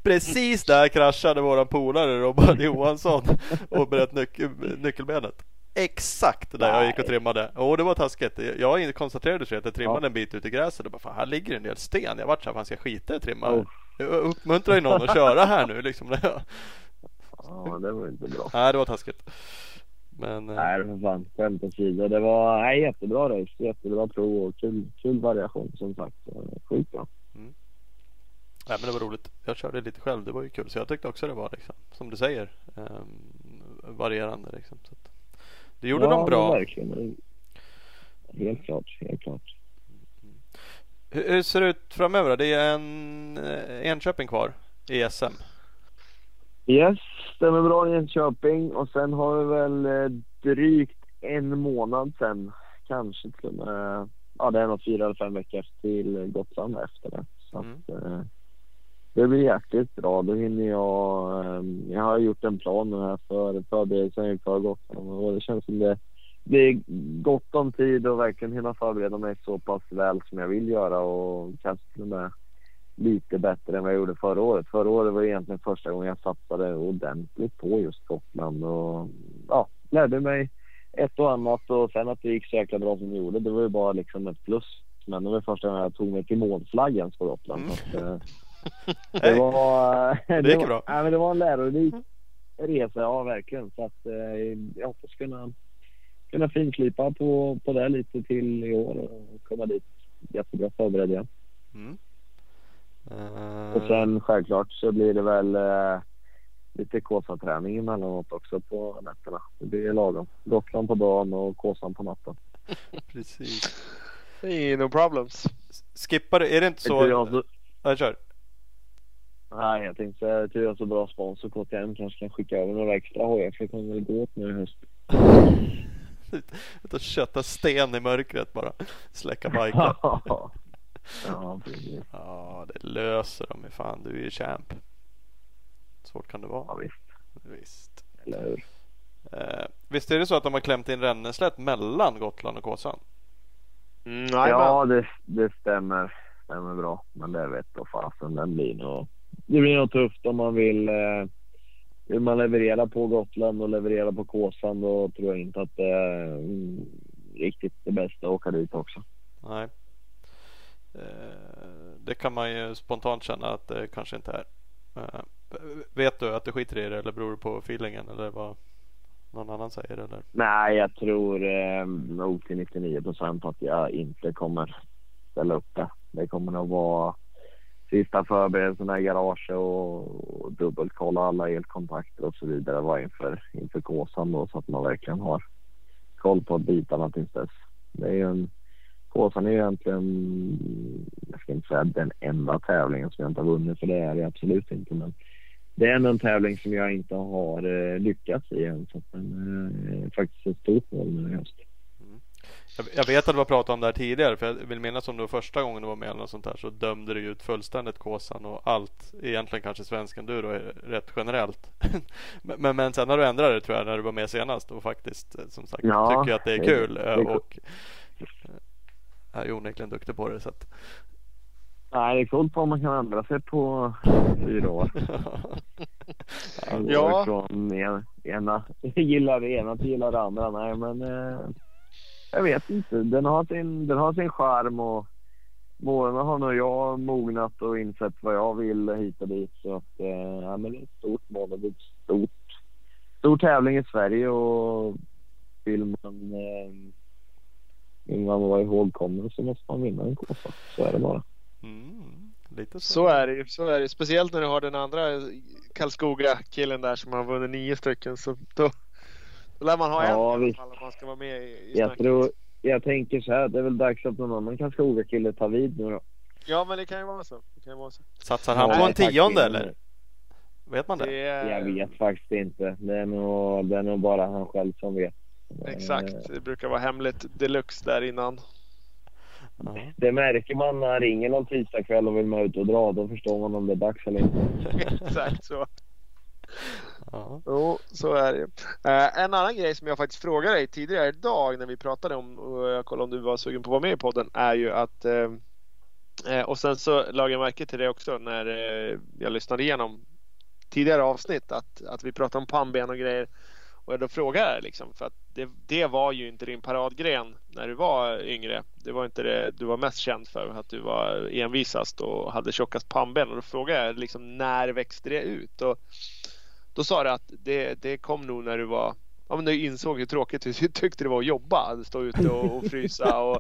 Precis där kraschade våran polare Robert Johansson och bröt nyc nyckelbenet. Exakt där Nej. jag gick och trimmade. Och det var taskigt. Jag konstaterade sig att jag trimmade ja. en bit ut i gräset och bara fan, här ligger en del sten. Jag vart så här, fan ska jag skita i att trimma? Oh. Jag uppmuntrar ju någon att köra här nu liksom. ja, det var inte bra. Nej, det var taskigt. Men, eh, nej, för fan. Skämt åsido. Det var nej, jättebra race. Jättebra prov och kul, kul variation som sagt. Sjukt bra. Mm. Nej, men det var roligt. Jag körde lite själv. Det var ju kul. Så jag tyckte också det var liksom, som du säger, um, varierande. Liksom. Så att, det gjorde ja, de bra. verkligen. Helt klart, helt klart. Hur, hur ser det ut framöver? Det är en eh, Enköping kvar i SM. Yes, stämmer bra i Enköping och sen har vi väl eh, drygt en månad sen kanske till och med, ja det är nog fyra eller fem veckor till Gotland efter det. Så Mm. att, eh, det blir jäkligt bra. Då hinner jag, eh, jag har gjort en plan nu här för förberedelsen inför Gotland och det känns som det blir gott om tid och verkligen hinna förbereda mig så pass väl som jag vill göra och kanske till och med lite bättre än vad jag gjorde förra året. Förra året var egentligen första gången jag satsade ordentligt på just Gotland och ja, lärde mig ett och annat och sen att det gick så jäkla bra som det gjorde, det var ju bara liksom ett plus. Men det var första gången jag tog mig till målflaggan på Gotland. Mm. Så att, eh, det var... Det gick var, bra. Nej, men det var en lärorik resa, ja verkligen. Så att eh, jag hoppas kunna, kunna finslipa på, på det lite till i år och komma dit jättebra förberedd igen. Mm. Eh, Och sen självklart så blir det väl eh, lite Kåsa-träning emellanåt också på nätterna. Det blir lagom. Gotland på dagen och Kåsan på natten. Precis. Det är no problems. Skippar du, är det inte Så... Jag så, Ja, kör. Nej, jag tänkte säga att jag har så bra sponsor. KTM kanske kan skicka över några extra hojar för det kommer väl gå åt nu i höst. Ut och kötta sten i mörkret bara. Släcka biken. ja, precis. Ja, det löser de ju fan. Du är ju champ. Svårt kan det Ja, vara. visst. Visst. Eller hur? Eh, visst är det så att de har klämt in ränneslätt mellan Gotland och Kåsan? Mm, Ja, det, det stämmer. stämmer bra. Men det vet då fasen. Den blir nog... Det blir nog tufft om man vill... Eh, vill man leverera på Gotland och leverera på Kåsan då tror jag inte att det är mm, riktigt det bästa att åka dit också. Nej. Eh, det kan man ju spontant känna att det kanske inte är. Eh, vet du att du skiter i det eller beror det på feelingen eller vad någon annan säger eller? Nej, jag tror eh, nog till 99 procent att jag inte kommer ställa upp det. Det kommer nog vara sista förberedelserna i garaget och, och dubbelkolla alla elkontakter och så vidare var inför, inför Kåsan då så att man verkligen har koll på bitarna tills dess. Det är ju en, Kåsan är ju egentligen, jag ska inte säga den enda tävlingen som jag inte har vunnit för det är det absolut inte men det är ändå en tävling som jag inte har eh, lyckats i än. Så att den eh, är faktiskt ett stort mål nu i höst. Jag, jag vet att du har pratat om det här tidigare för jag vill minnas om det var första gången du var med eller något sånt där så dömde du ut fullständigt Kåsan och allt egentligen kanske svensk enduro är rätt generellt. men, men, men sen har du ändrat det tror jag när du var med senast och faktiskt eh, som sagt Ja, tycker att det är kul eh, det är och eh, är ju onekligen duktig på det så att Nej, det är coolt vad man kan ändra sig på fyra år. Ja. från en, ena, gillar det ena till gillar det andra. Nej, men eh, jag vet inte. Den har sin, den har sin charm och målen har nog jag mognat och insett vad jag vill hit och dit. Så att, eh, ja, men det är ett stort mål och ett stort, stor tävling i Sverige och vill man, eh, vill man vara ihågkommen så måste man vinna en kåsa. Så är det bara. mm, lite så. Så är det ju. Så är det. Speciellt när du har den andra Karlskoga-killen där som har vunnit nio stycken. Så då, då lär man ha Ja, en i visst. alla fall om man ska vara med i, i Jag snacket. tror, jag tänker så här, det är väl dags att någon annan Karlskoga-kille tar vid nu då. Ja, men det kan ju vara så. Det kan ju vara så. Satsar han på en tionde eller? Vet man det? Det är, Jag vet faktiskt inte. Det är nog, det är nog bara han själv som vet. Exakt. Eh, Det brukar vara hemligt deluxe där innan. Ja. Det märker man när han ringer någon tisdagkväll och vill man ut och dra. Då förstår man om det är dags eller inte. Exakt så. Ja. Jo, så är det. Eh, en annan grej som jag faktiskt frågade dig tidigare idag när vi pratade om och jag kollade om du var sugen på att vara med i podden är ju att eh, eh och sen så lade jag märke till det också när eh, jag lyssnade igenom tidigare avsnitt att, att vi pratade om pannben och grejer. Och då frågade jag liksom för att det, det var ju inte din paradgren när du var yngre. Det var inte det du var mest känd för att du var envisast och hade tjockast pannben. Och då frågade jag liksom när växte det ut? Och då sa du att det, det kom nog när du var Ja men du insåg hur tråkigt du tyckte det var att jobba. Stå ute och, och frysa och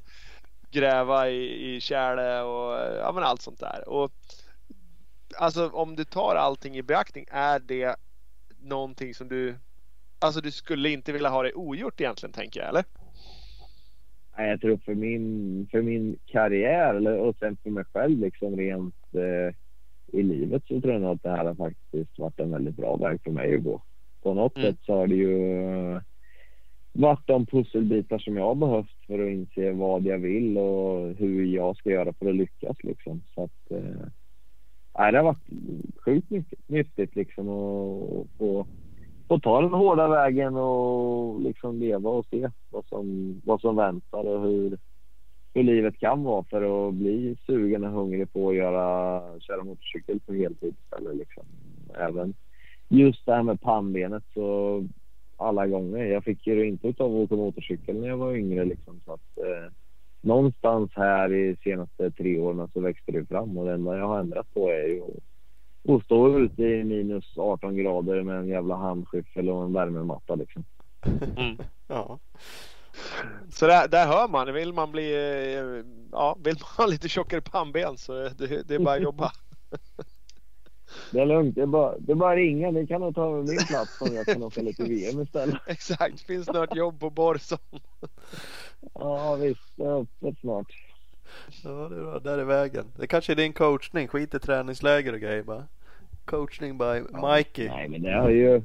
gräva i, i kärle och ja men allt sånt där. Och Alltså om du tar allting i beaktning, är det någonting som du Alltså du skulle inte vilja ha det ogjort egentligen tänker jag eller? Nej, jag tror för min, för min karriär och sen för mig själv liksom rent eh, i livet så tror jag att det här har faktiskt varit en väldigt bra väg för mig att gå. På något Mm. sätt så har det ju varit de pusselbitar som jag har behövt för att inse vad jag vill och hur jag ska göra för att lyckas liksom. Så att, eh, det har varit sjukt nyttigt liksom att få, få ta den hårda vägen och liksom leva och se vad som, vad som väntar och hur, hur livet kan vara för att bli sugen och hungrig på att göra, köra motorcykel på heltid istället liksom. Även just det här med pannbenet så alla gånger. Jag fick ju inte utav att åka motorcykel när jag var yngre liksom så att eh, någonstans här i senaste tre åren så växte det fram och det enda jag har ändrat på är ju att stå ute i minus 18 grader med en jävla handskyffel och en värmematta liksom. Mm. Ja. Så där, där hör man, vill man bli, eh, ja, vill man ha lite tjockare pannben så det, det är bara att jobba. Det är lugnt, det är bara, det är bara ringa. Ni kan nog ta över min plats om jag kan åka lite VM istället. Exakt, finns snart jobb på Borson. Ja visst, det är öppet snart. Ja, det är bra. Där är vägen. Det kanske är din coachning. Skit i träningsläger och grejer bara. Coachning by Mikey. Nej men det har ju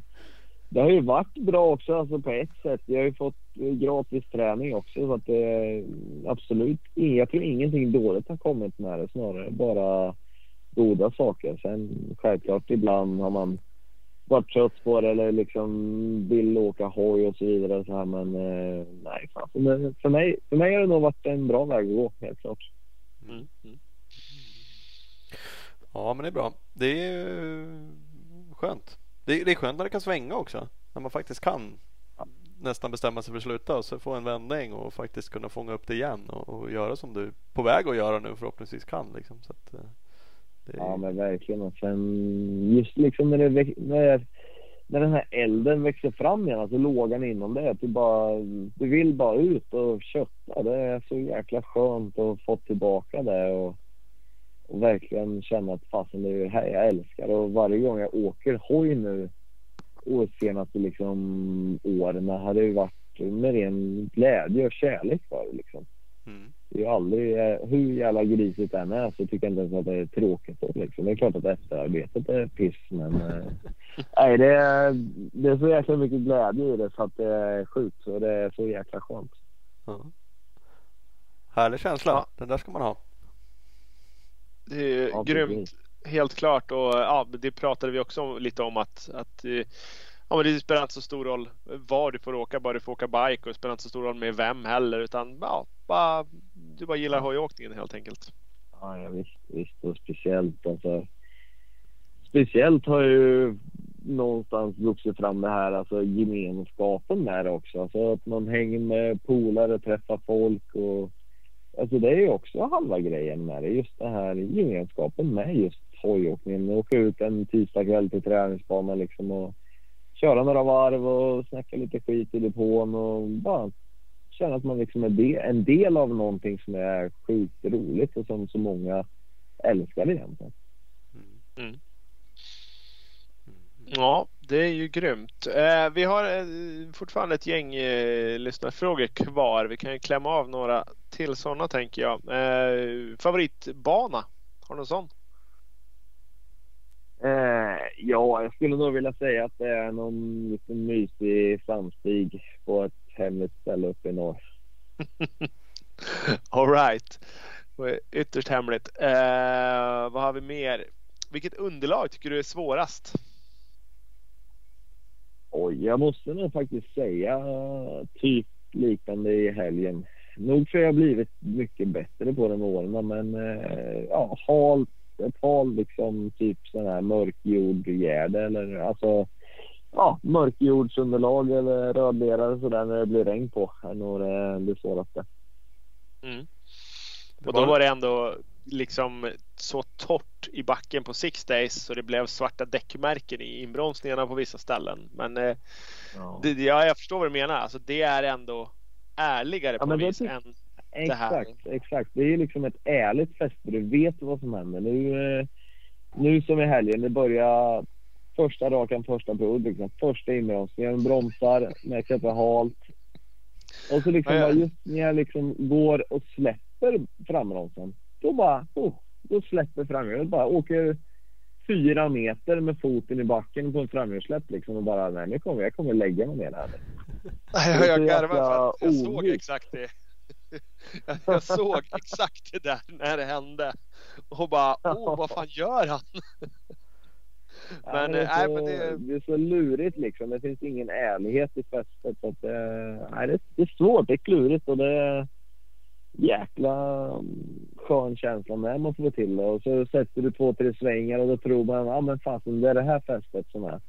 det har ju varit bra också alltså på ett sätt. Jag har ju fått Eh, gratis träning också så att det är absolut jag tror ingenting dåligt har kommit med det snarare bara goda saker. Sen självklart ibland har man varit trött på det eller liksom vill åka hoj och så vidare så här men eh, nej fan. För mig, för mig, för mig har det nog varit en bra väg att gå helt klart. Mm. Mm. Ja, men det är bra. Det är eh, skönt. Det är, det är skönt när det kan svänga också. När man faktiskt kan nästan bestämma sig för att sluta och så få en vändning och faktiskt kunna fånga upp det igen och, och göra som du är på väg att göra nu förhoppningsvis kan. Liksom. Så att, eh, det. Ja men verkligen och sen just liksom när det, när, när den här elden växer fram igen, alltså lågan inom det. Att du bara, du vill bara ut och kötta. Det är så jäkla skönt att få tillbaka det och, och verkligen känna att fasen det är det här jag älskar. Och varje gång jag åker hoj nu och senaste liksom åren har det ju varit med ren glädje och kärlek för det liksom. Mm. Det är aldrig, eh, hur jävla grisigt det än är så tycker jag inte ens att det är tråkigt. Då, liksom. Det är klart att efterarbetet är piss men eh, nej, det, är, det är så jäkla mycket glädje i det så att det är sjukt och det är så jäkla skönt. Ja. Härlig känsla. Ja. Den där ska man ha. Det är Ja, grymt. precis. Helt klart och ja, det pratade vi också lite om att, att eh, ja, men det spelar inte så stor roll var du får åka, bara du får åka bike och det spelar inte så stor roll med vem heller utan ja, bara, du bara gillar hojåkningen helt enkelt. Ja, ja visst, visst och speciellt alltså. Speciellt har ju någonstans vuxit fram det här alltså gemenskapen där också. Alltså att man hänger med polare, träffar folk och alltså det är ju också halva grejen med det. Just det här gemenskapen med just hojåkningen. Åka ut en tisdagkväll till träningsbanan liksom och köra några varv och snacka lite skit i depån och bara känna att man liksom är en del av någonting som är sjukt roligt och som så många älskar egentligen. Mm. Mm. mm. Ja, det är ju grymt. Eh, vi har eh, fortfarande ett gäng eh, lyssnarfrågor kvar. Vi kan ju klämma av några till sådana tänker jag. Eh, favoritbana? Har du någon sån? Eh, ja, jag skulle nog vilja säga att det är någon liten mysig samstig på ett hemligt ställe uppe i norr. All right. Ytterst hemligt. Eh, vad har vi mer? Vilket underlag tycker du är svårast? Oj, jag måste nog faktiskt säga typ liknande i helgen. Nog för jag blivit mycket bättre på de åren, men eh, ja, halt, ett hal liksom typ sån här mörkjordgärde eller alltså ja, mörkjordsunderlag eller rödlerare sådär när det blir regn på är nog det, det svåraste. Mm. Och då var- det ändå liksom så torrt i backen på Six Days så det blev svarta däckmärken i inbromsningarna på vissa ställen. Men eh, Ja. det, ja, jag förstår vad du menar. Alltså, det är ändå ärligare Ja, på men något det vis än det här. Exakt, exakt. Det är ju liksom ett ärligt fäste. Du vet vad som händer. Nu, eh, nu som i helgen, det börjar första rakan, första provet. Liksom. Första inbromsningen, bromsar, märker att det är halt. Och så liksom Ja, ja. just när jag liksom går och släpper frambromsen, då bara, oh, då släpper framhjulet. Bara åker fyra meter med foten i backen på en framhjulssläpp liksom och bara, nej nu kommer jag kommer lägga mig ner här. Jag, jag garvar för att jag såg exakt det. Jag, såg exakt det där när det hände. Och bara, oh vad fan gör han? Ja, Men, det, är nej, så, men det- det är så lurigt liksom. Det finns ingen ärlighet i fästet. Så att, eh, nej, det, det är svårt, det är klurigt och det är jäkla mm, skön känsla när man får till det. Och så sätter du två, tre svängar och då tror man ja men fasen det är det här fästet som är.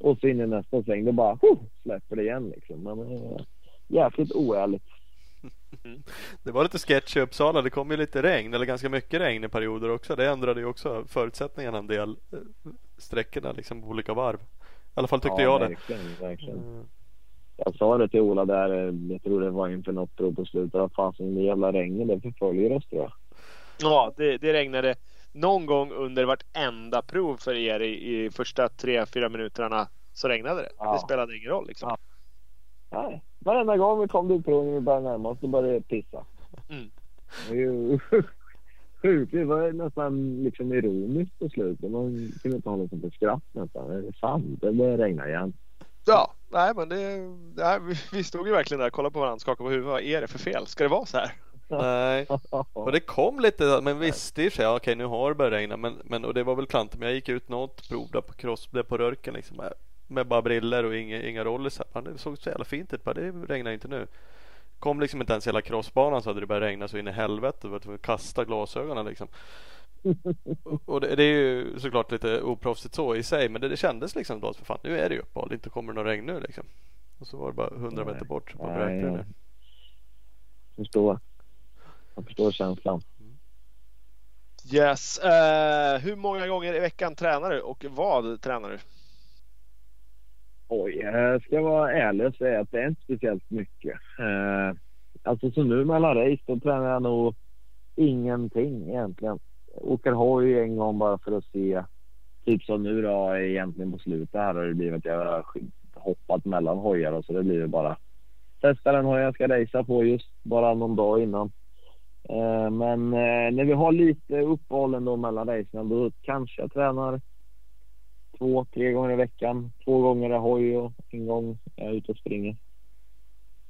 Och så in i nästa sväng då bara huh, släpper det igen liksom. Men, eh, jäkligt oärligt. Det var lite sketch i Uppsala. Det kom ju lite regn eller ganska mycket regn i perioder också. Det ändrade ju också förutsättningarna en del. eh, Sträckorna liksom på olika varv. I alla fall tyckte ja, jag det. Verkligen, verkligen. Mm. Jag sa det till Ola där, eh, jag tror det var inför något prov på slutet, att fasen det jävla regnet det förföljer oss tror jag. Ja, det, det regnade någon gång under vartenda prov för er i, i första tre, fyra minuterna så regnade det. Ja. Det spelade ingen roll liksom. Ja. Nej, varenda gång vi kom till utprovningen vi började närma oss, då började det pissa. Mm. Det är ju sjukt. Det var nästan liksom ironiskt på slutet. Man kunde inte hålla sig för skratt nästan. Det är sant, det började regna igen. Ja, nej men det, nej, vi, vi stod ju verkligen där och kollade på varandra och skakade på huvudet. Vad är det för fel? Ska det vara så här? Nej. Och det kom lite, men visste i och för sig, ja, okej nu har det börjat regna. Men, men, och det var väl klantigt. Men jag gick ut något prov där på cross, där på Rörken liksom. Med bara briller och inga, inga rollisar. Det såg så jävla fint ut. Bara, det regnar inte nu. Kom liksom inte ens hela crossbanan så hade det börjat regna så in i helvete. Jag var tvungen att kasta glasögonen liksom. Och det, det är ju såklart lite oproffsigt så i sig. Men det, det kändes liksom då att för fan nu är det ju uppehåll. Inte kommer det någon regn nu liksom. Och så var det bara 100 meter Nej. bort. Så bara Nej, ja. ner. Förstår. Jag förstår känslan. Yes. Eh, hur många gånger i veckan tränar du och vad tränar du? Oj, eh, jag ska vara ärlig och säga att det är inte speciellt mycket. Eh, alltså så nu mellan race då tränar jag nog ingenting egentligen. Åker hoj en gång bara för att se. Typ som nu då egentligen på slutet här har det blivit att jag har hoppat mellan hojar och så det blir bara testa den hoj jag ska racea på just bara någon dag innan. Eh, men när vi har lite uppehåll ändå mellan racen, då kanske jag tränar två, tre gånger i veckan. Två gånger är hoj och en gång är jag ute och springer.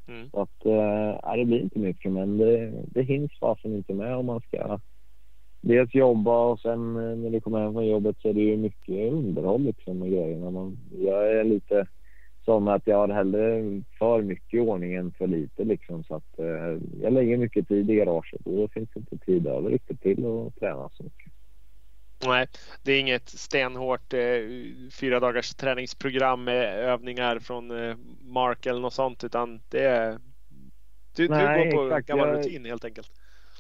Mm. Så att, eh, det blir inte mycket men det, det hinns fasen inte med om man ska dels jobba och sen eh, när du kommer hem från jobbet så är det ju mycket underhåll liksom grejerna. Man, jag är lite som att jag har hellre för mycket i ordning än för lite liksom så att eh, jag lägger mycket tid i garaget och då finns det inte tid över riktigt till att träna så mycket. Nej, det är inget stenhårt eh, fyra dagars träningsprogram med övningar från eh, Mark eller något sånt utan det är du, Nej, du går på exakt. gammal Jag- rutin helt enkelt.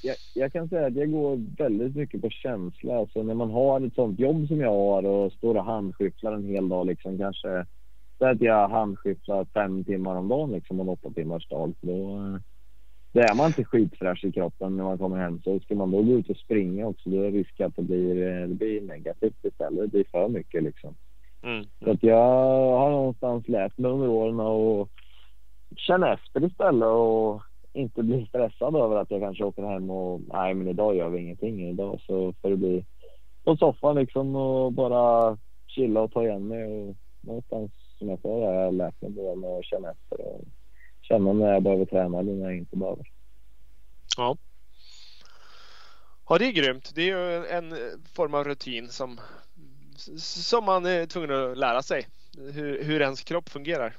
jag, jag kan säga att jag går väldigt mycket på känsla. Alltså när man har ett sånt jobb som jag har och står och handskyfflar en hel dag liksom kanske. Så att jag handskyfflar fem timmar om dagen liksom en åtta timmars dag. Då, då är man inte skitfräsch i kroppen när man kommer hem. Så ska man då gå ut och springa också då är det risk att det blir, eh, det blir negativt istället. Det blir för mycket liksom. Mm. Så att jag har någonstans lärt mig under åren att känna efter istället och inte bli stressad över att jag kanske åker hem och nej men idag gör vi ingenting. Idag så får det bli på soffan liksom och bara chilla och ta igen mig. Och någonstans som jag sa har jag lärt mig att känna efter och känna när jag behöver träna eller när jag inte behöver. Ja. ja, det är grymt. Det är ju en form av rutin som, som man är tvungen att lära sig. Hur, hur ens kropp fungerar.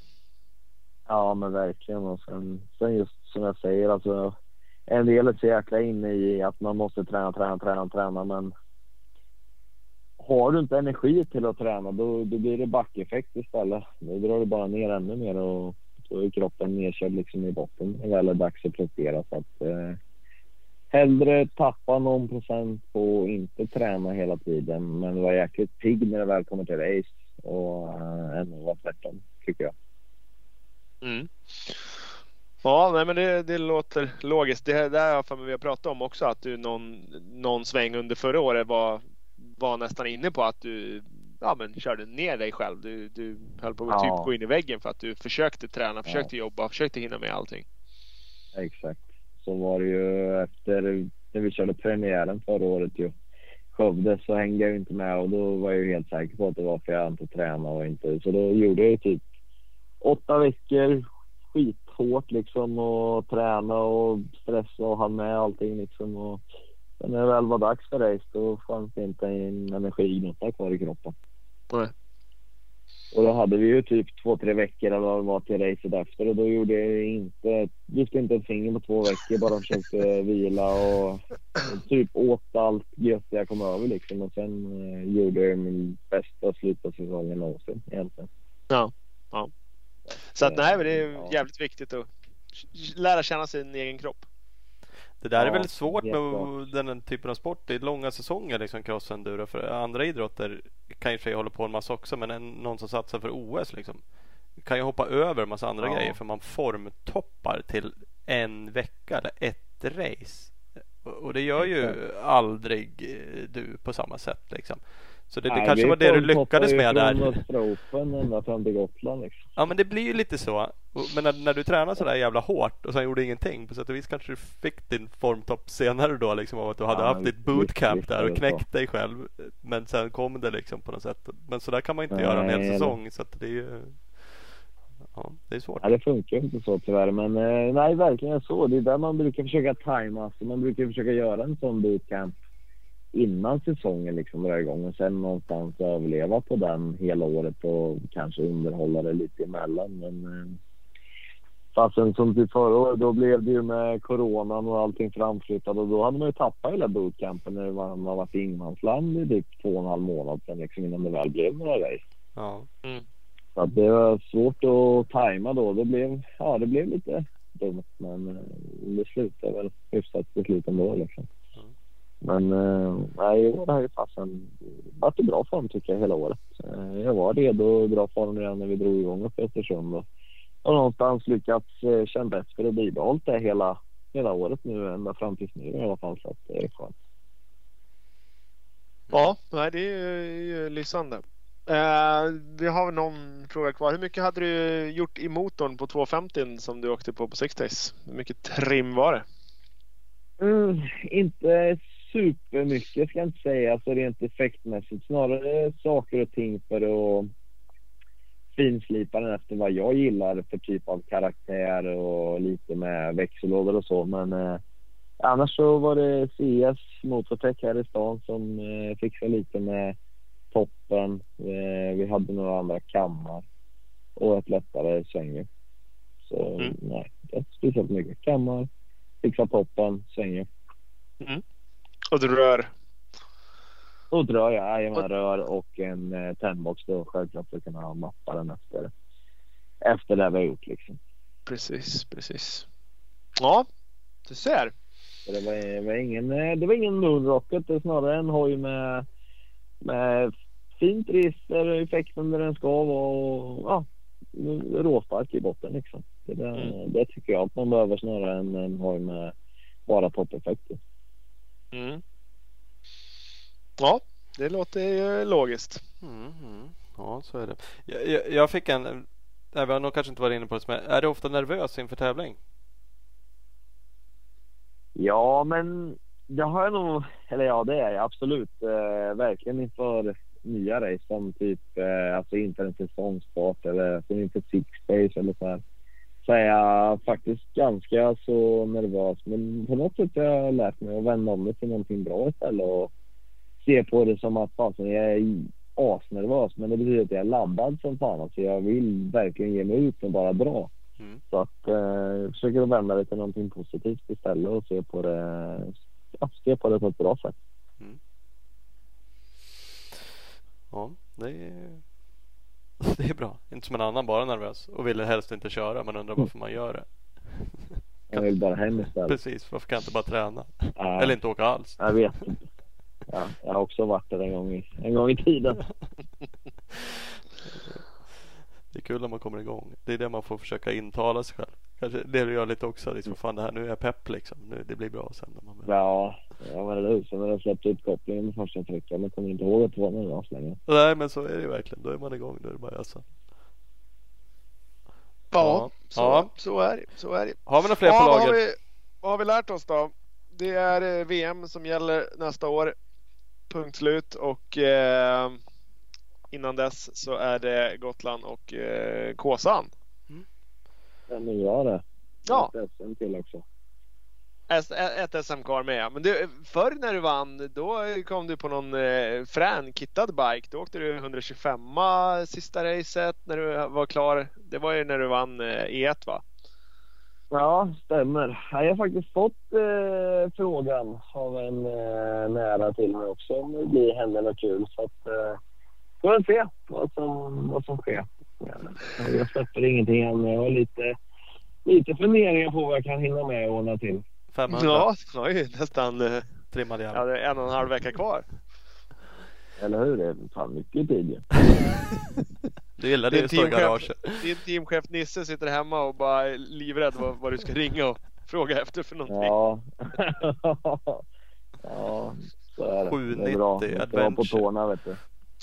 Ja men verkligen och sen, sen just som jag säger alltså en del är så jäkla inne i att man måste träna, träna, träna, träna men har du inte energi till att träna då, då blir det backeffekt istället. Då drar du bara ner ännu mer och då är kroppen nedkörd liksom i botten när det väl är dags att prestera. Så att, eh, hellre tappa någon procent på att inte träna hela tiden men vara jäkligt pigg när det väl kommer till race och eh, än att vara tvärtom tycker jag. Mm. Ja, nej, men det, det låter logiskt. Det där har för vi har pratat om också att du någon, någon sväng under förra året var, var nästan inne på att du ja, men körde ner dig själv. Du, du höll på att Ja. typ gå in i väggen för att du försökte träna, försökte jobba, försökte hinna med allting. Exakt. Så var det ju efter när vi körde premiären förra året ju. Skövde så hängde jag inte med och då var jag ju helt säker på att det var för jag inte tränade och inte. Så då gjorde jag ju typ åtta veckor, skithårt liksom och träna och stressa och ha med allting liksom. Och sen när det väl var dags för race då fanns det inte en energignutta kvar i kroppen. Nej. Och då hade vi ju typ två, tre veckor eller vad det var till racet efter och då gjorde jag inte, lyfte inte ett finger på två veckor. Bara försökte vila och, och typ åt allt gött jag kom över liksom. Och sen eh, gjorde jag min bästa slut på säsongen någonsin egentligen. Ja. ja. Så att nej, men det är Ja. jävligt viktigt att lära känna sin egen kropp. Det där är Ja, väldigt svårt med jätteklart. den typen av sport. Det är långa säsonger liksom cross enduro. För andra idrotter kan ju för sig hålla på en massa också. Men en, någon som satsar för OS liksom kan ju hoppa över en massa andra Ja. grejer. För man formtoppar till en vecka eller ett race. Och, det gör ju aldrig eh, du på samma sätt liksom. Så det, det Nej, kanske vi var det du lyckades med där. Från Östra Open ända fram till Gotland liksom. Ja men det blir ju lite så. Men när, när du tränar sådär jävla hårt och sen gjorde ingenting. På sätt och vis kanske du fick din formtopp senare då liksom av att du hade Ja, haft ditt bootcamp visst där är och knäckt dig själv. Men sen kom det liksom på något sätt. Men så där kan man inte göra en hel Nej, säsong. Så att det är ju... Ja, det är svårt. Nej, det funkar inte så tyvärr. Men eh, nej, verkligen så. Det är där man brukar försöka tajma. Så man brukar försöka göra en sån bootcamp innan säsongen liksom drar igång och sen någonstans överleva på den hela året och kanske underhålla det lite emellan. Men eh, fastän som till förra året, då blev det ju med coronan och allting framflyttat och då hade man ju tappat hela bootcampen när man har varit i ingenmansland i typ två och en halv månad sen liksom innan det väl blev några race. Ja. Så att det var svårt att tajma då. Det blev, ja, det blev lite dumt men eh, det slutade väl hyfsat till slut ändå liksom. Men eh, nej, i år har ju fasen varit i bra form tycker jag hela året. Eh, Jag var redo i bra form redan när vi drog igång upp i Östersund och har någonstans lyckats eh, känna bättre och bibehållit det hela, hela året nu ända fram tills nu i alla fall. Så att det är skönt. Ja, nej, det är ju lysande. Eh, vi har någon fråga kvar. Hur mycket hade du gjort i motorn på 250 som du åkte på på Six Days? Hur mycket trim var det? Mm, inte supermycket ska jag inte säga, alltså rent effektmässigt. Snarare saker och ting för att finslipa den efter vad jag gillar för typ av karaktär och lite med växellådor och så. Men eh, annars så var det CS Motortech här i stan som eh, fixade lite med toppen. Eh, vi hade några andra kammar och ett lättare svänger. Så Mm. nej, inte speciellt mycket. Kammar, fixa toppen, svänger. Och du rör? Och drar jag, jajamän, rör och en eh, tändbox då självklart för att kunna mappa den efter, efter det vi har gjort liksom. Precis, precis. Ja, du ser. Det var, det var ingen, eh, det var ingen moonrocket, det är snarare en hoj med, med fint register, effekten där den ska vara och ja, råstark i botten liksom. Det, där, Mm. det tycker jag att man behöver snarare än en hoj med bara toppeffekter. Mm. Ja, det låter ju logiskt. Mm. Ja, så är det. Jag, jag, jag fick en... Nej, vi har nog kanske inte varit inne på det. Men är du ofta nervös inför tävling? Ja, men det har jag nog, eller ja det är jag absolut. Eh, verkligen inför nya race som typ, eh, alltså inför en säsongstart eller som inför Six Days eller så här. Jag faktiskt ganska så nervös. Men på något sätt har jag lärt mig att vända om det till någonting bra istället och se på det som att fasen jag är asnervös men det betyder att jag är laddad som fan. Alltså jag vill verkligen ge mig ut och bara dra. Mm. Så att eh, jag försöker att vända det till någonting positivt istället och se på det, ja, se på det på ett bra sätt. Ja, det är, det är bra. Inte som en annan, bara nervös och vill helst inte köra men undrar varför man gör det. Jag vill bara hem istället. Precis, varför kan jag inte bara träna? Ja, Eller inte åka alls? Jag vet inte. Ja, jag har också varit där en gång i, en gång i tiden. Det är kul när man kommer igång. Det är det man får försöka intala sig själv. Kanske det du gör lite också. Liksom, fan det här, nu är jag pepp liksom. Nu, det blir bra sen. När man Ja, ja men eller hur. Sen när jag släppte ut kopplingen med första trycket. Men kommer inte ihåg att det var någon längre. Nej men så är det ju verkligen. Då är man igång. Då är det bara ösa. Ja, Ja. så, Ja. så är det. Så är det. Har vi några fler Ja, på vad, har lager? vi, vad har vi lärt oss då? Det är eh, VM som gäller nästa år. Punkt slut. Och eh, innan dess så är det Gotland och eh, Kåsan. stämmer bra det. Ja. SM till också. Ett SM kvar med. Men du, förr när du vann, då kom du på någon eh, frän kittad bike. Då åkte du 125 sista racet när du var klar. Det var ju när du vann eh, E1 va? Ja, stämmer. Jag har faktiskt fått eh, frågan av en eh, nära till mig också om det blir händer något kul. Så att, eh, får väl se vad som, vad som sker. Jag släpper ingenting än. Jag har lite, lite funderingar på vad jag kan hinna med och ordna till. 500 Ja, det var ju nästan eh, trimmad ja, jävel. det är en och en halv vecka kvar. Eller hur? Det är fan mycket tid. Du att stå i garaget. din teamchef Nisse sitter hemma och bara är livrädd vad, vad du ska ringa och fråga efter för någonting. Ja. ja, så är det. 790 det är bra. Ska vara på Adventure. tårna vet du.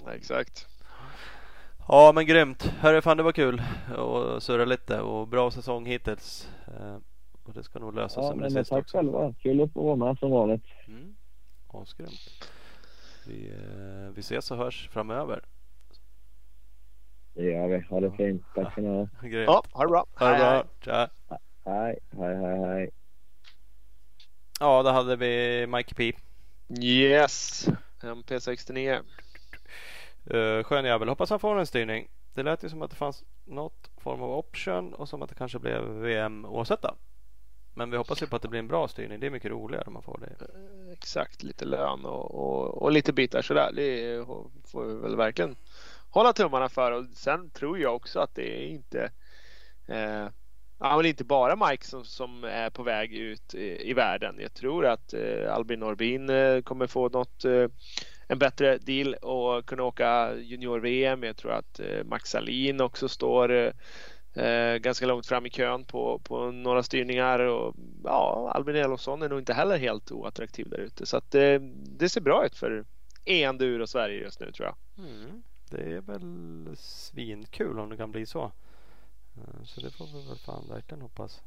Ja, exakt. Ja men grymt. Hörru fan det var kul att surra lite och bra säsong hittills. Eh, Och det ska nog lösa Ja, sig med men det sista tack också. själva. Kul att få vara med som vanligt. Mm. Asgrymt. Vi, eh, vi ses och hörs framöver. Det gör vi. Ha det fint. Tack ska ni ha. Grymt. Ja, ha det bra. Ha det Hej, hej. bra. Tja. Hej, hej, hej, hej. Ja, då hade vi Mikey P. Yes, MP69. Uh, skön jävel. Hoppas han får en styrning. Det lät ju som att det fanns något form av option och som att det kanske blev VM oavsett då. Men vi hoppas ju på att det blir en bra styrning. Det är mycket roligare om man får det. Eh, exakt, lite lön och, och, och lite bitar sådär. Det får vi väl verkligen hålla tummarna för. Och sen tror jag också att det är inte eh, Ja, men inte bara Mike som, som är på väg ut i, i världen. Jag tror att eh, Albin Norbin eh, kommer få något, eh, en bättre deal och kunna åka junior-VM. Jag tror att eh, Max Salin också står eh, eh, ganska långt fram i kön på, på några styrningar. Och, ja, Albin Elofsson är nog inte heller helt oattraktiv där ute. Så att, eh, det ser bra ut för e-enduro Sverige just nu tror jag. Mm. Det är väl svinkul om det kan bli så. Eh, Så det får vi väl fan verkligen hoppas.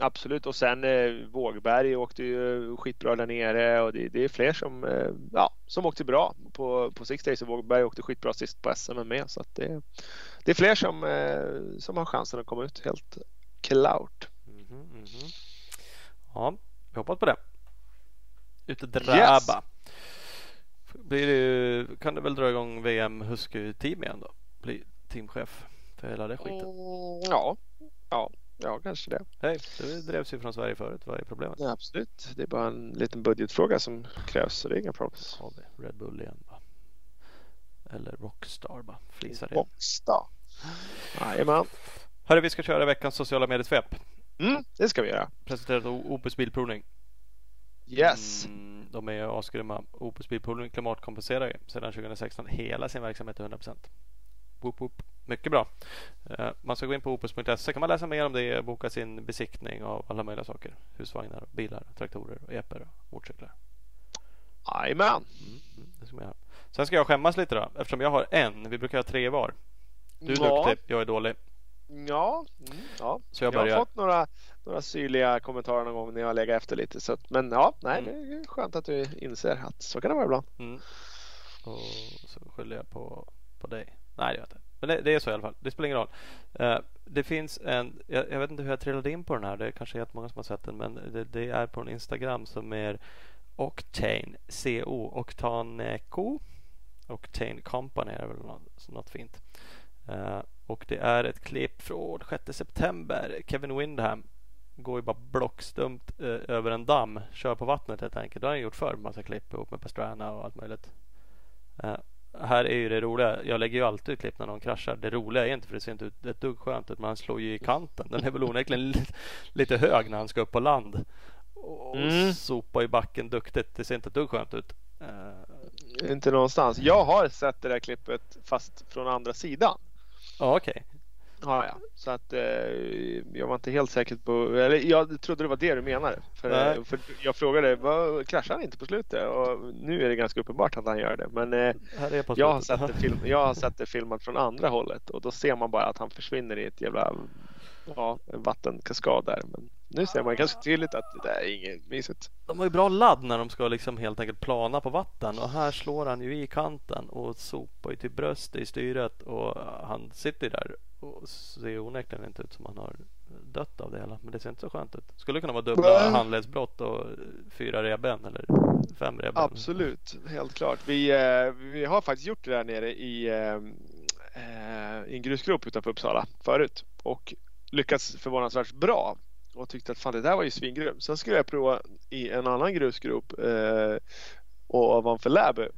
Absolut och sen eh, Vågberg åkte ju skitbra där nere och det, det är fler som, eh, ja, som åkte bra på, på Six Days och Vågberg åkte skitbra sist på SM med så att det, det är fler som, eh, som har chansen att komma ut helt klart. Mhm, mhm. Ja, vi hoppas på det. Ute dräba. Yes. Blir det, kan det väl dra igång VM Husky team igen då? Bli teamchef för hela det skiten. Mm, ja, ja, ja, kanske det. Hej, det drevs ju från Sverige förut. Vad är problemet? Ja, absolut. Det är bara en liten budgetfråga som krävs så det är inga problem. Red Bull igen va? Eller Rockstar bara. Flisar det. Jajamän. Hörru, vi ska köra veckans sociala mediesvep. Mm, det ska vi göra. Presenterat av Opus Bilprovning. Yes. Mm, de är asgrymma. Opus Bilprovning klimatkompenserar ju sedan 2016 hela sin verksamhet till 100%. Woop woop. Mycket bra. Eh, Man ska gå in på opus.se kan man läsa mer om det och boka sin besiktning av alla möjliga saker. Husvagnar, bilar, traktorer, epor och motorcyklar. Jajamän. Mm, mm. Sen ska jag skämmas lite då eftersom jag har en. Vi brukar ha tre var. Du är Ja. duktig, jag är dålig. Ja, mm, ja. Så jag Jag, börjar. har fått några, några syrliga kommentarer någon gång när jag legat efter lite. Så att, men ja, nej, Mm. det är skönt att du inser att så kan det vara ibland. Mm. Och så skyller jag på, på dig. Nej, det gör jag inte. Men det, det är så i alla fall. Det spelar ingen roll. Eh, det finns en, jag, jag vet inte hur jag trillade in på den här. Det är kanske jättemånga som har sett den. Men det, det är på en Instagram som är Octane, CO, Octaneco. Octane Company är väl något, något fint. Eh, och det är ett klipp från 6 september. Kevin Windham går ju bara blockstumt eh, över en damm. Kör på vattnet helt enkelt. Det har han gjort förr. Massa klipp ihop med Pastrana och allt möjligt. Eh, här är ju det roliga. Jag lägger ju alltid ut klipp när någon kraschar. Det roliga är inte för det ser inte ut ett dugg skönt ut. Men han slår ju i kanten. Den är väl onekligen li- lite hög när han ska upp på land. Och Mm. sopa i backen duktigt. Det ser inte ett dugg skönt ut. Eh, Inte någonstans. Jag har sett det där klippet fast från andra sidan. Ja okej. Ja, ja. Så att eh, jag var inte helt säker på, eller jag trodde det var det du menade. För, Nej. för jag frågade, vad, kraschar han inte på slutet? Och nu är det ganska uppenbart att han gör det. Men eh, jag, har sett det film, jag har sett det filmat från andra hållet och då ser man bara att han försvinner i ett jävla ja, en vattenkaskad där. Men nu ser man ganska tydligt att det där är inget mysigt. De har ju bra ladd när de ska liksom helt enkelt plana på vatten och här slår han ju i kanten och sopar ju till bröstet i styret och han sitter där och ser onekligen inte ut som han har dött av det hela. Men det ser inte så skönt ut. Skulle kunna vara dubbla handledsbrott och fyra revben eller fem revben. Absolut, helt klart. Vi, eh, vi har faktiskt gjort det där nere i, eh, eh, i en grusgrop utanför Uppsala förut och lyckats förvånansvärt bra och tyckte att fan det där var ju svingrymt. Sen skulle jag prova i en annan grusgrop eh, ovanför Läby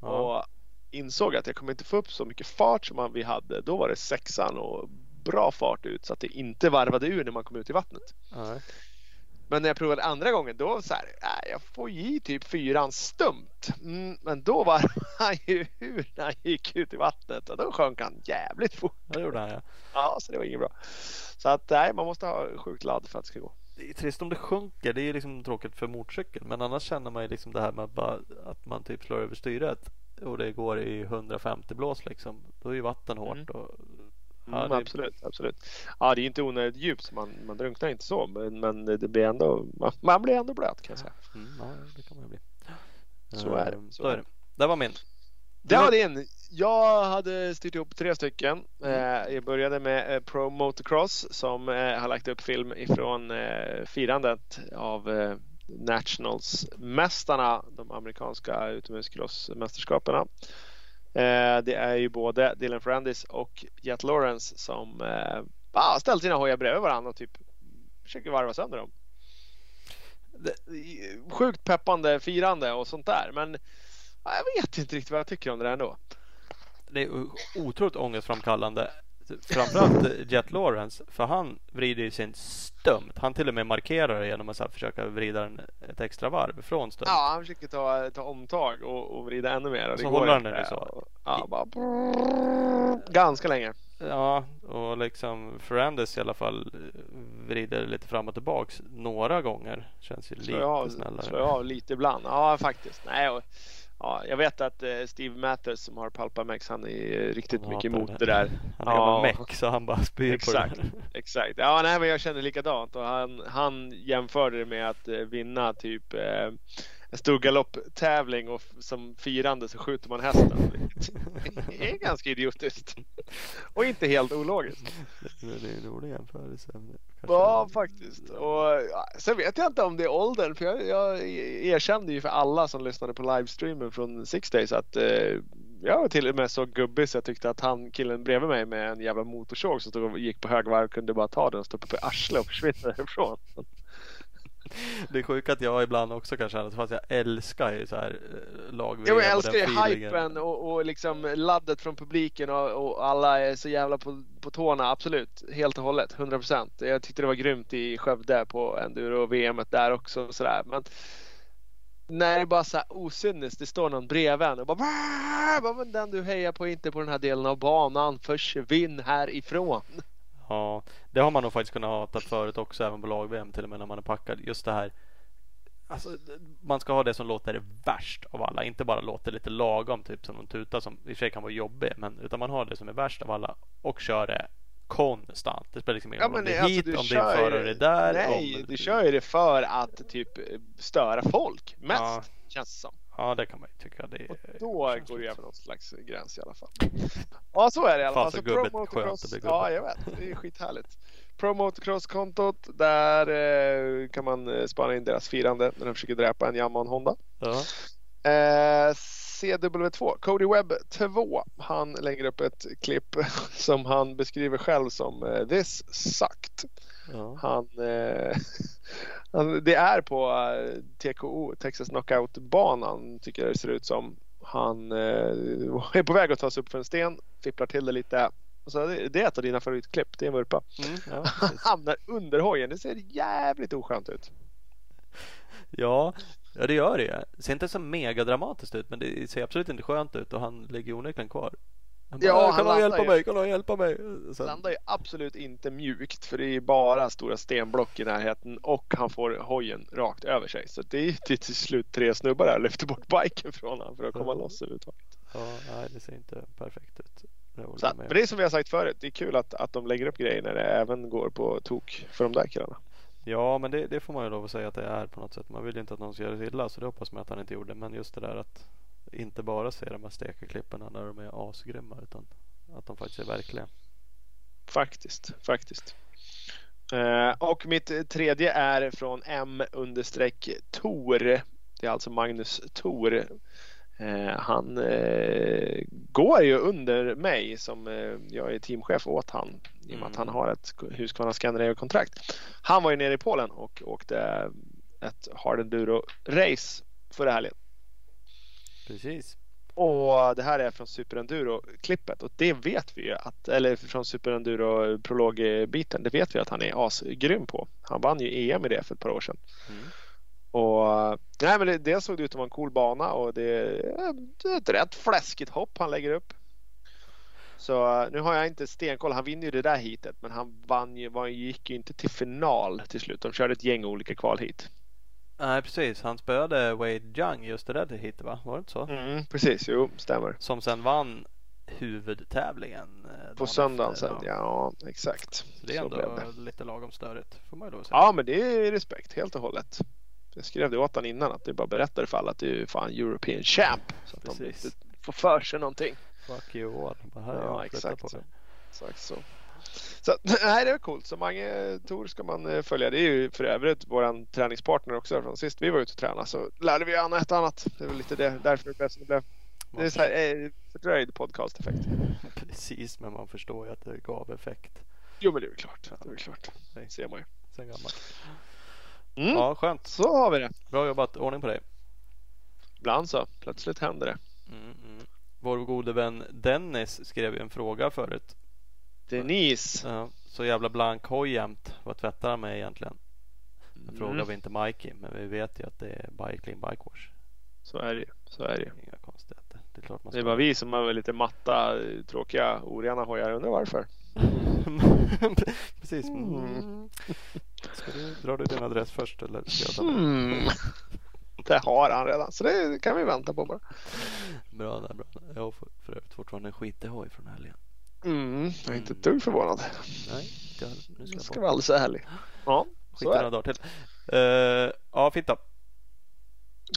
Ja. och insåg att jag kommer inte få upp så mycket fart som vi hade. Då var det sexan och bra fart ut så att det inte varvade ur när man kom ut i vattnet. Nej. Men när jag provade andra gången då så här, äh, jag får i typ fyran stumt. Mm, men då var han ju ur när han gick ut i vattnet och då sjönk han jävligt fort. Det gjorde han ja. Ja, så det var inget bra. Så att nej, man måste ha sjukt ladd för att det ska gå. Det är trist om det sjunker. Det är liksom tråkigt för motorcykeln. Men annars känner man ju liksom det här med att, bara, att man typ slår över styret och det går i 150 blås liksom. Då är ju vatten hårt. Mm. Och, ja, det, Absolut, absolut. Ja, det är inte onödigt djupt man, man drunknar inte så, men, men det blir ändå, man, blir ändå blöt kan jag säga. mm, ja, det kan man bli. Så är det, Ehm, så är det. Det var min. Det var din. Jag hade styrt ihop tre stycken. Eh, jag började med eh, Pro Motocross som eh, har lagt upp film ifrån firandet av Nationals-mästarna, de amerikanska utomhuscrossmästerskaperna. Eh, det är ju både Dylan Ferrandis och Jet Lawrence som eh, bara ställt sina hojar bredvid varandra och typ försöker varva sönder dem. Det, sjukt peppande firande och sånt där men ah, jag vet inte riktigt vad jag tycker om det där ändå. Det är otroligt ångestframkallande. Framförallt Jet Lawrence. För han vrider ju sin stumt. Han till och med markerar genom att så här, försöka vrida den ett extra varv från stumt. Ja, han försöker ta, ta omtag och, och vrida ännu mer. Så håller han den ju så. Och- Ja, bara ganska länge. Ja, och liksom Ferrandis i alla fall vrider lite fram och tillbaks några gånger. Känns ju Slår lite jag av, snällare. slår jag av lite ibland. Ja, faktiskt. Nej, och, ja, jag vet att eh, Steve Matters som har Palpamex, han är riktigt Han mycket emot det där. Han är Ja. meck så han bara spyr Exakt. på det. Exakt. Ja, nej, men jag känner likadant och han, han jämförde det med att eh, vinna typ eh, en stor galopptävling och som firande så skjuter man hästen. Det är ganska idiotiskt. Och inte helt ologiskt. Det är en rolig jämförelse. Ja, faktiskt. Och ja, sen vet jag inte om det är åldern, för jag, jag erkände ju för alla som lyssnade på livestreamen från Six Days att eh, jag var till och med så gubbig så jag tyckte att han killen bredvid mig med en jävla motorsåg som stod och gick på högvarv kunde bara ta den och stoppa på arslet och försvinna därifrån. Det är sjukt att jag ibland också kan känna fast jag älskar ju så här eh, lag jag älskar ju hypen och, och liksom laddet från publiken och, och alla är så jävla på, på tårna. Absolut, helt och hållet, 100%. Jag tyckte det var grymt i Skövde på enduro-VM där också. och Sådär. Men när det bara så här osynligt, det står någon bredvid en och bara, bara men den du hejar på är inte på den här delen av banan, försvinn härifrån. Ja, det har man nog faktiskt kunnat hata förut också även på lag-VM till och med när man är packad. Just det här. Alltså, man ska ha det som låter värst av alla. Inte bara låter lite lagom typ som någon tuta som i och för sig kan vara jobbig. Men utan man har det som är värst av alla och kör det konstant. Det spelar liksom ingen Ja, roll om men det är alltså, hit, du om förare är där. Nej, om... du kör ju det för att typ störa folk mest, Ja. känns det som. Ja, det kan man ju tycka. Det Och då går det lite- över någon slags gräns i alla fall. Ja, så är det i alla fall. så Så gubbigt Pro Motocross, ja jag vet, det är skithärligt. Pro Motocross-kontot, där eh, kan man eh, spana in deras firande när de försöker dräpa en Yamaha Honda. Ja. Eh, CW2, Cody Webb 2, han lägger upp ett klipp som han beskriver själv som eh, This sucked. Ja. Han, eh, han, det är på eh, TKO, Texas Knockout-banan tycker jag det ser ut som. Han eh, är på väg att ta sig upp för en sten, fipplar till det lite. Och så det, är ett av dina favoritklipp, det är en vurpa. Mm, ja, Han hamnar under hojen, det ser jävligt oskönt ut. Ja, ja det gör det. Det ser inte så mega dramatiskt ut men det ser absolut inte skönt ut och han ligger onekligen kvar. Han bara, Ja, "Äh, han kan någon hjälpa ju. mig? Kan någon hjälpa mig? Sen, Landar ju absolut inte mjukt för det är bara stora stenblock i närheten och han får hojen rakt över sig. Så det är till till slut tre snubbar där lyfter bort biken från honom för att komma Mm. loss överhuvudtaget. ja, nej, det ser inte perfekt ut. Det Så, men det är som vi har sagt förut, det är kul att, att de lägger upp grejer när det även går på tok för de där killarna. Ja, men det, det får man ju lov att säga att det är på något sätt. Man vill ju inte att någon ska göra sig illa så det hoppas man att han inte gjorde. Men just det där att inte bara se de här stekarklippen när de är asgrymma utan att de faktiskt är verkliga. Faktiskt, faktiskt. Eh, och mitt tredje är från M understreck Tor. Det är alltså Magnus Tor. Eh, han eh, går ju under mig som jag är teamchef åt han i och med att han har ett Husqvarna Scandinavia-kontrakt. Han var ju nere i Polen och åkte ett hard enduro-race förra helgen. Precis. Och det här är från Super Enduro-klippet och det vet vi ju att, eller från Super Enduro prologbiten, det vet vi att han är asgrym på. Han vann ju EM i det för ett par år sedan. Mm. Och nej, men det, det såg det ut att vara en cool bana och det är ett rätt fläskigt hopp han lägger upp. Så nu har jag inte stenkoll. Han vinner ju det där hitet men han vann ju, var, gick ju inte till final till slut. De körde ett gäng olika kvalhit. Nej precis, han spöade Wade Young just det där hitet va? Var det inte så? Mm, precis, jo stämmer. Som sen vann huvudtävlingen. eh, På söndagen sen, ja exakt. Så det är Så ändå det. lite lagom störigt får man ju lov att säga. Ja men det är respekt helt och hållet. Jag skrev det åt honom innan att det bara berättar för alla att det är fan European Champ. Så att de Precis. inte får för sig någonting. Fuck you all. Bara här är Ja, exakt på dig. Exakt så. Så nej, det är coolt. Så Mange Tor ska man eh, följa. Det är ju för övrigt våran träningspartner också från sist vi var ute och tränade så lärde vi Anna ett annat. Det är väl lite det, därför det blev som det blev. Det är så här, eh, fördröjd podcast-effekt. Precis, men man förstår ju att det gav effekt. Jo men det är väl klart. Det är klart. Det ser man ju. Sen gammalt. Mm. Ja, skönt. Så har vi det. Bra jobbat. Ordning på dig. Ibland så. Plötsligt händer det. Mm, mm. Vår gode vän Dennis skrev ju en fråga förut. Denise. Ja, så jävla blank hoj jämt. Vad tvättar han med egentligen? Frågar Mm. vi inte Mikey, men vi vet ju att det är Bike Clean Bike Wash. Så är det. Så är det. Inga konstigheter. Det är klart man Det är ska. bara vi som har lite matta, tråkiga, orena hojar. Undrar varför? Precis. Mm. Ska du dra du din adress först eller ska jag den? Hmm. Det har han redan, så det kan vi vänta på bara. Bra där, bra. Jag har för, för övrigt fortfarande en skitig hoj från helgen. Mm, jag är inte ett dugg förvånad. Nej, ska, nu ska jag ska vara alldeles ärlig. Ja, så är några det. dagar till. Uh, ja, fint då.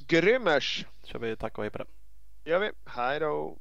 Grymmers kör vi tack och hej på det. gör vi. Hej då.